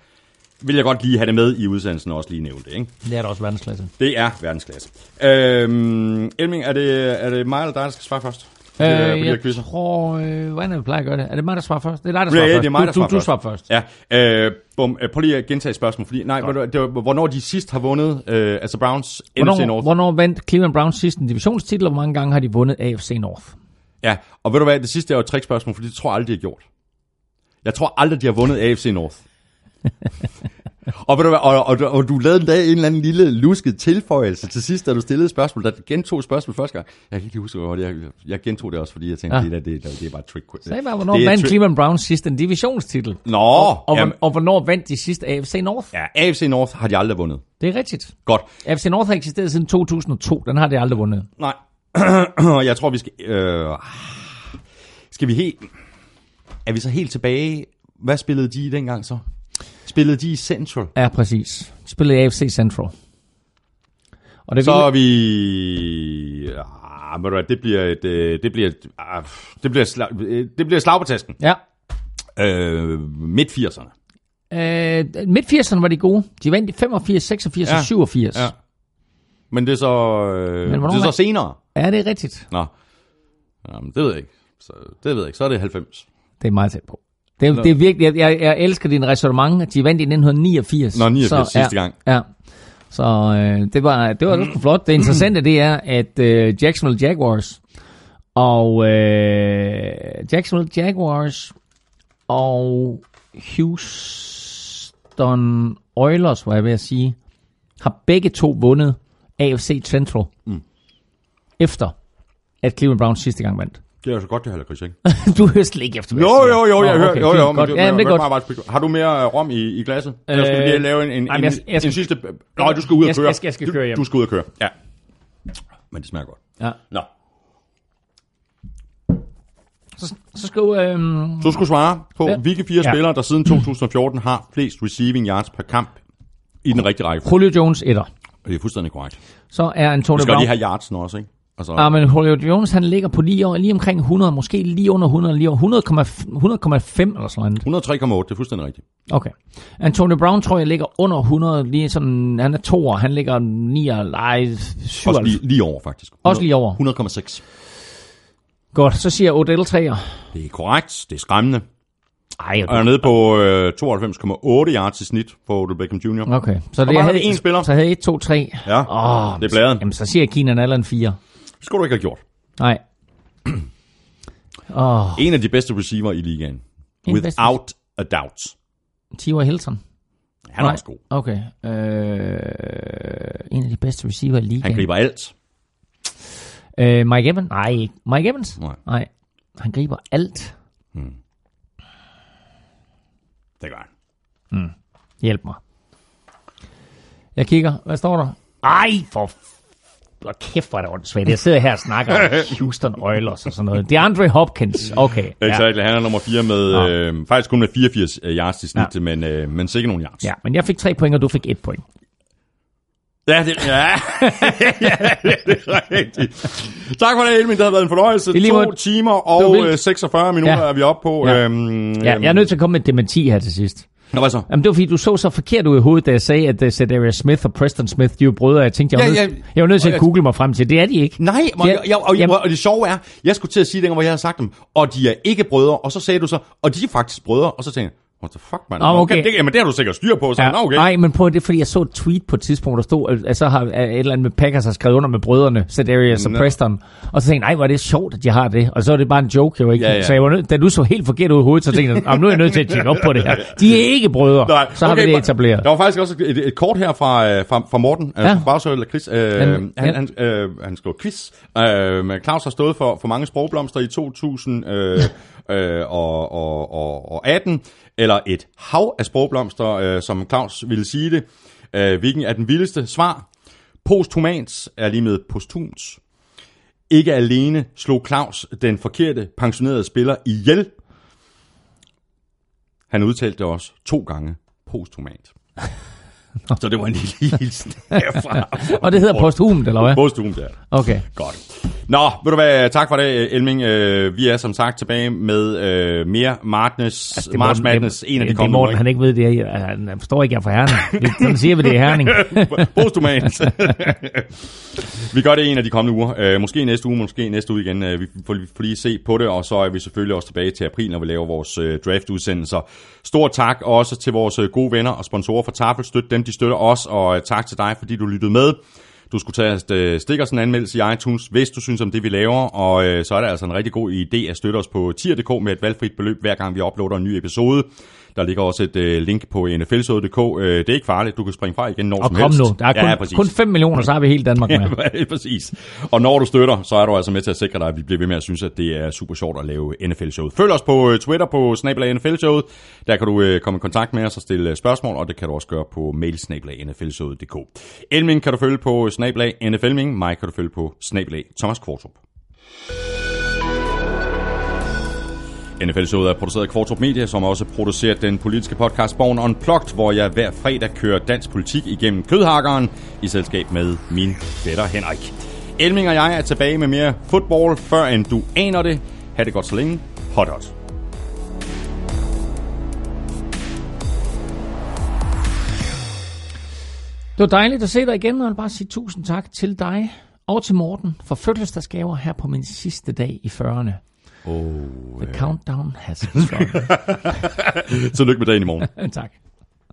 Speaker 3: vil jeg godt lige have det med i udsendelsen og også lige nævne det. Ikke?
Speaker 4: Det er da også verdensklasse.
Speaker 3: Det er verdensklasse. Øhm, Elming, er det, er det mig eller dig, der skal svare først?
Speaker 4: Øh, jeg
Speaker 3: quizzer?
Speaker 4: tror... Øh, hvordan er det, plejer at gøre det? Er det mig, der svarer først? Det er dig, der svarer
Speaker 3: ja,
Speaker 4: først.
Speaker 3: det er mig, der
Speaker 4: du, du, du
Speaker 3: først.
Speaker 4: svarer først.
Speaker 3: Ja, øh, bum, øh, prøv lige at gentage spørgsmålet, fordi nej, det var, hvornår de sidst har vundet, øh, altså Browns NFC
Speaker 4: Hvornår,
Speaker 3: North.
Speaker 4: hvornår vandt Cleveland Browns sidst en divisionstitel, og hvor mange gange har de vundet AFC North?
Speaker 3: Ja, og ved du hvad, det sidste er jo et trickspørgsmål, fordi det tror jeg aldrig, de har gjort. Jeg tror aldrig, de har vundet AFC North. Og, du og, og, og, du lavede endda en eller anden lille lusket tilføjelse til sidst, da du stillede spørgsmål, der gentog et spørgsmål første gang. Jeg kan ikke huske, hvor det jeg, jeg gentog det også, fordi jeg tænkte,
Speaker 4: Ja.
Speaker 3: ja. det, der, det, der, det er bare trick quiz.
Speaker 4: Sag bare, hvornår
Speaker 3: Det
Speaker 4: vandt
Speaker 3: tri-
Speaker 4: Cleveland Browns sidst en divisionstitel?
Speaker 3: Nå,
Speaker 4: Og, og,
Speaker 3: jamen,
Speaker 4: og hvornår vandt de sidste AFC North?
Speaker 3: ja, AFC North har de aldrig vundet.
Speaker 4: Det er rigtigt.
Speaker 3: Godt.
Speaker 4: AFC North har eksisteret siden 2002. Den har de aldrig vundet.
Speaker 3: Nej, jeg tror, vi skal... Øh, skal vi helt... Er vi så helt tilbage? Hvad spillede de i dengang så? Spillede de i Central?
Speaker 4: Ja, præcis. De spillede i AFC Central. Og det
Speaker 3: Så er vi... Ah, hvad, det bliver et... øh, Det bliver, et, ah, det bliver, slag, øh, det bliver slag på tasken.
Speaker 4: Ja.
Speaker 3: Øh, midt 80'erne.
Speaker 4: Øh, midt 80'erne var de gode. De vandt i 85, 86
Speaker 3: Ja.
Speaker 4: og 87.
Speaker 3: Ja. Men det er så, øh,
Speaker 4: hvornår
Speaker 3: det er så senere.
Speaker 4: ja, det er rigtigt.
Speaker 3: Nå, Jamen, det ved jeg ikke. Så, det ved jeg ikke. Så er det 90.
Speaker 4: Det er meget tæt på. Det er, det er virkelig, jeg, jeg, elsker din resonemang, de vandt i 1989.
Speaker 3: Nå, 89
Speaker 4: så,
Speaker 3: sidste
Speaker 4: ja,
Speaker 3: gang.
Speaker 4: Ja. Så øh, det var, det var sgu flot. Det interessante, det er, at øh, Jacksonville Jaguars og øh, Jacksonville Jaguars og Houston Oilers, var jeg ved at sige, har begge to vundet AFC Central mm. efter, at Cleveland Browns sidste gang vandt.
Speaker 3: Det er jo så godt, det heller, Chris, ikke?
Speaker 4: du hører slet ikke efter, hvad
Speaker 3: Jo,
Speaker 4: jeg
Speaker 3: jo, jo, jeg
Speaker 4: Nå,
Speaker 3: hører,
Speaker 4: okay,
Speaker 3: jo, jo, men
Speaker 4: Ja, men det er godt.
Speaker 3: Har du mere øh, rom i, i glasset? Eller skal vi
Speaker 4: Øh,
Speaker 3: lige lave en, en, en,
Speaker 4: jamen, jeg- jeg skal-
Speaker 3: en sidste... Nå, du skal ud og
Speaker 4: Jeg skal-
Speaker 3: køre.
Speaker 4: jeg skal- jeg skal
Speaker 3: du,
Speaker 4: køre hjem.
Speaker 3: Du skal ud og køre, ja. Men det smager godt.
Speaker 4: Ja.
Speaker 3: Nå.
Speaker 4: Så, så skal du... Øhm,
Speaker 3: Så skulle du svare på,
Speaker 4: Ja.
Speaker 3: hvilke fire
Speaker 4: Ja.
Speaker 3: spillere, der siden 2014 har flest receiving yards per kamp i den rigtige række.
Speaker 4: Julio Jones etter.
Speaker 3: Det er fuldstændig korrekt.
Speaker 4: Så er Antonio
Speaker 3: Vi skal
Speaker 4: Brown...
Speaker 3: lige have yards nu også, ikke? Altså,
Speaker 4: Ja, men Julio Jones, han ligger på lige, over, lige omkring 100, måske lige under 100, lige over 100,5 100,5 eller sådan noget.
Speaker 3: 103,8, det er fuldstændig rigtigt.
Speaker 4: Okay. Antonio Brown tror jeg ligger under 100, lige sådan, han er to år, han ligger 9, nej, 7.
Speaker 3: Også lige, lige over, faktisk.
Speaker 4: Også lige over.
Speaker 3: 100,6.
Speaker 4: Godt, så siger Odell 3'er.
Speaker 3: Det er korrekt. Det er skræmmende.
Speaker 4: Ej,
Speaker 3: Og er nede på øh, 92,8 yards i snit på Odell Beckham Jr.
Speaker 4: Okay, så det
Speaker 3: vi en spiller.
Speaker 4: Så havde jeg 1, 2, 3.
Speaker 3: Ja,
Speaker 4: Åh,
Speaker 3: det er bladet.
Speaker 4: Jamen, så siger Keenan Allen 4.
Speaker 3: Det skulle du ikke have gjort.
Speaker 4: Nej. Åh,
Speaker 3: En af de bedste receiver i ligaen.
Speaker 4: En bedste-
Speaker 3: Without a doubt.
Speaker 4: Tivor Hilton.
Speaker 3: Han er
Speaker 4: Nej.
Speaker 3: også god.
Speaker 4: Okay. Øh, en af de bedste receiver i ligaen.
Speaker 3: Han griber alt.
Speaker 4: Øh, Mike Evans? Nej. Mike Evans?
Speaker 3: Nej.
Speaker 4: Nej. Han griber alt.
Speaker 3: Det gør han.
Speaker 4: Hjælp mig. Jeg kigger. Hvad står der? Ej, for... Hvor kæft, hvor er det åndssvagt. Jeg sidder her og snakker om Houston Oilers og sådan noget. Det er Andre Hopkins. Okay. Ja.
Speaker 3: Exakt. Han er nummer 4 med,
Speaker 4: Nå.
Speaker 3: øh, faktisk kun med 84 yards i snit, men, øh, men sikkert nogle yards.
Speaker 4: ja, men jeg fik tre point, og du fik et point.
Speaker 3: Ja, det, ja. ja, det er rigtigt. Tak for det, Elmin. Det har været en fornøjelse.
Speaker 4: Lige
Speaker 3: To timer
Speaker 4: Det
Speaker 3: og
Speaker 4: vildt.
Speaker 3: øh, 46 minutter
Speaker 4: Ja.
Speaker 3: er vi oppe på.
Speaker 4: Ja.
Speaker 3: Øhm,
Speaker 4: Ja, jeg er nødt til at komme med et dementi her til sidst.
Speaker 3: Nå, hvad så?
Speaker 4: Jamen, det var fordi, du så så forkert ud i hovedet, da jeg sagde, at uh, Cedarius Smith og Preston Smith, de er brødre. Jeg tænkte, jeg var,
Speaker 3: Ja,
Speaker 4: nødt,
Speaker 3: ja.
Speaker 4: jeg var nødt til at google mig frem til. Det er de ikke.
Speaker 3: Nej, og,
Speaker 4: Ja,
Speaker 3: jeg, jeg, og,
Speaker 4: jamen-
Speaker 3: og det sjove er, jeg skulle til at sige dengang, hvor jeg havde sagt dem, og de er ikke brødre, og så sagde du så, og de er faktisk brødre, og så tænkte jeg, What the fuck, mand?
Speaker 4: Nå, okay.
Speaker 3: Det, jamen, det har du sikkert styr på, så ja. okay.
Speaker 4: Nej, men på det fordi, jeg så et tweet på et tidspunkt, der stod, at så har at et eller andet med Packers har skrevet under med brødrene, Sedarius og. Preston. Og så tænkte jeg, nej, hvor er det sjovt, at de har det. Og så er det bare en joke jo, ikke?
Speaker 3: Ja, ja.
Speaker 4: Så jeg var nødt, da du så helt forkert ud i hovedet, så tænkte jeg, "Jamen, nu er jeg nødt til at tjekke op på det her. De er ikke brødre.
Speaker 3: Nej,
Speaker 4: så har
Speaker 3: okay,
Speaker 4: vi det etableret.
Speaker 3: Der var faktisk også et, et kort her fra, øh, fra, fra Morten, ja.
Speaker 4: Ja.
Speaker 3: fra Bagsø eller Chris. Øh,
Speaker 4: Han-
Speaker 3: han,
Speaker 4: ja.
Speaker 3: han, øh, han skriver quiz. Øh, Claus har stået for, for mange sprogblomster i 2000 øh, øh, og, og, og, og 18, eller et hav af sprogblomster, øh, som Claus ville sige det. Øh, hvilken er den vildeste? Svar. Posthumans er lige med postums. Ikke alene slog Claus den forkerte pensionerede spiller ihjel. Han udtalte det også to gange posthumant. Så det var en lille hilsen herfra.
Speaker 4: Og det hedder posthumt, eller hvad?
Speaker 3: Posthumt, ja.
Speaker 4: Okay.
Speaker 3: Godt. Nå, ved du hvad, tak for det, Elming. Øh, Vi er som sagt tilbage med øh, mere Madness, altså,
Speaker 4: Det Morten-
Speaker 3: Madness, en af de
Speaker 4: det, det
Speaker 3: kommende
Speaker 4: Morten, han ikke ved det. er- Han forstår ikke, jeg er fra Herning. Sådan siger vi det i Herning.
Speaker 3: Posthumat. vi gør det en af de kommende uger. Øh, måske næste uge, måske næste uge igen. Øh, vi får, lige se på det, og så er vi selvfølgelig også tilbage til april, når vi laver vores øh, draft-udsendelser. Stor tak også til vores øh, gode venner og sponsorer for Tafel. Støt dem, de støtter os, og øh, tak til dig, fordi du lyttede med. Du skulle tage øh, stikke en anmeldelse i iTunes, hvis du synes om det, vi laver, og øh, så er det altså en rigtig god idé at støtte os på tier.dk med et valgfrit beløb, hver gang vi uploader en ny episode. Der ligger også et øh, link på nflsode.dk. Øh, det er ikke farligt, du kan springe fra igen når
Speaker 4: Og
Speaker 3: som
Speaker 4: kom
Speaker 3: helst.
Speaker 4: nu. Der er kun,
Speaker 3: ja, præcis.
Speaker 4: kun 5 millioner, så har vi hele Danmark med.
Speaker 3: Ja, præcis. Og når du støtter, så er du altså med til at sikre dig, at vi bliver ved med at synes, at det er super sjovt at lave NFL-showet. Følg os på øh, Twitter på snabelag NFL-showet. Der kan du øh, komme i kontakt med os og stille øh, spørgsmål, og det kan du også gøre på mail snabelag nflshowet.dk. Elming kan du følge på snabelag NFLming. Mig kan du følge på snabelag Thomas Kvartrup. NFL-showet er produceret af Kvartrup Media, som også producerer den politiske podcast Born Unplugged, hvor jeg hver fredag kører dansk politik igennem kødhakkeren i selskab med min fætter Henrik. Elming og jeg er tilbage med mere fodbold, før end du aner det. Ha' det godt så længe. Hot hot.
Speaker 4: Det var dejligt at se dig igen, og jeg vil bare sige tusind tak til dig og til Morten for fødselsdagsgaver her på min sidste dag i 40'erne.
Speaker 3: Oh,
Speaker 4: The countdown has started.
Speaker 3: Tillykke med dagen i morgen.
Speaker 4: tak.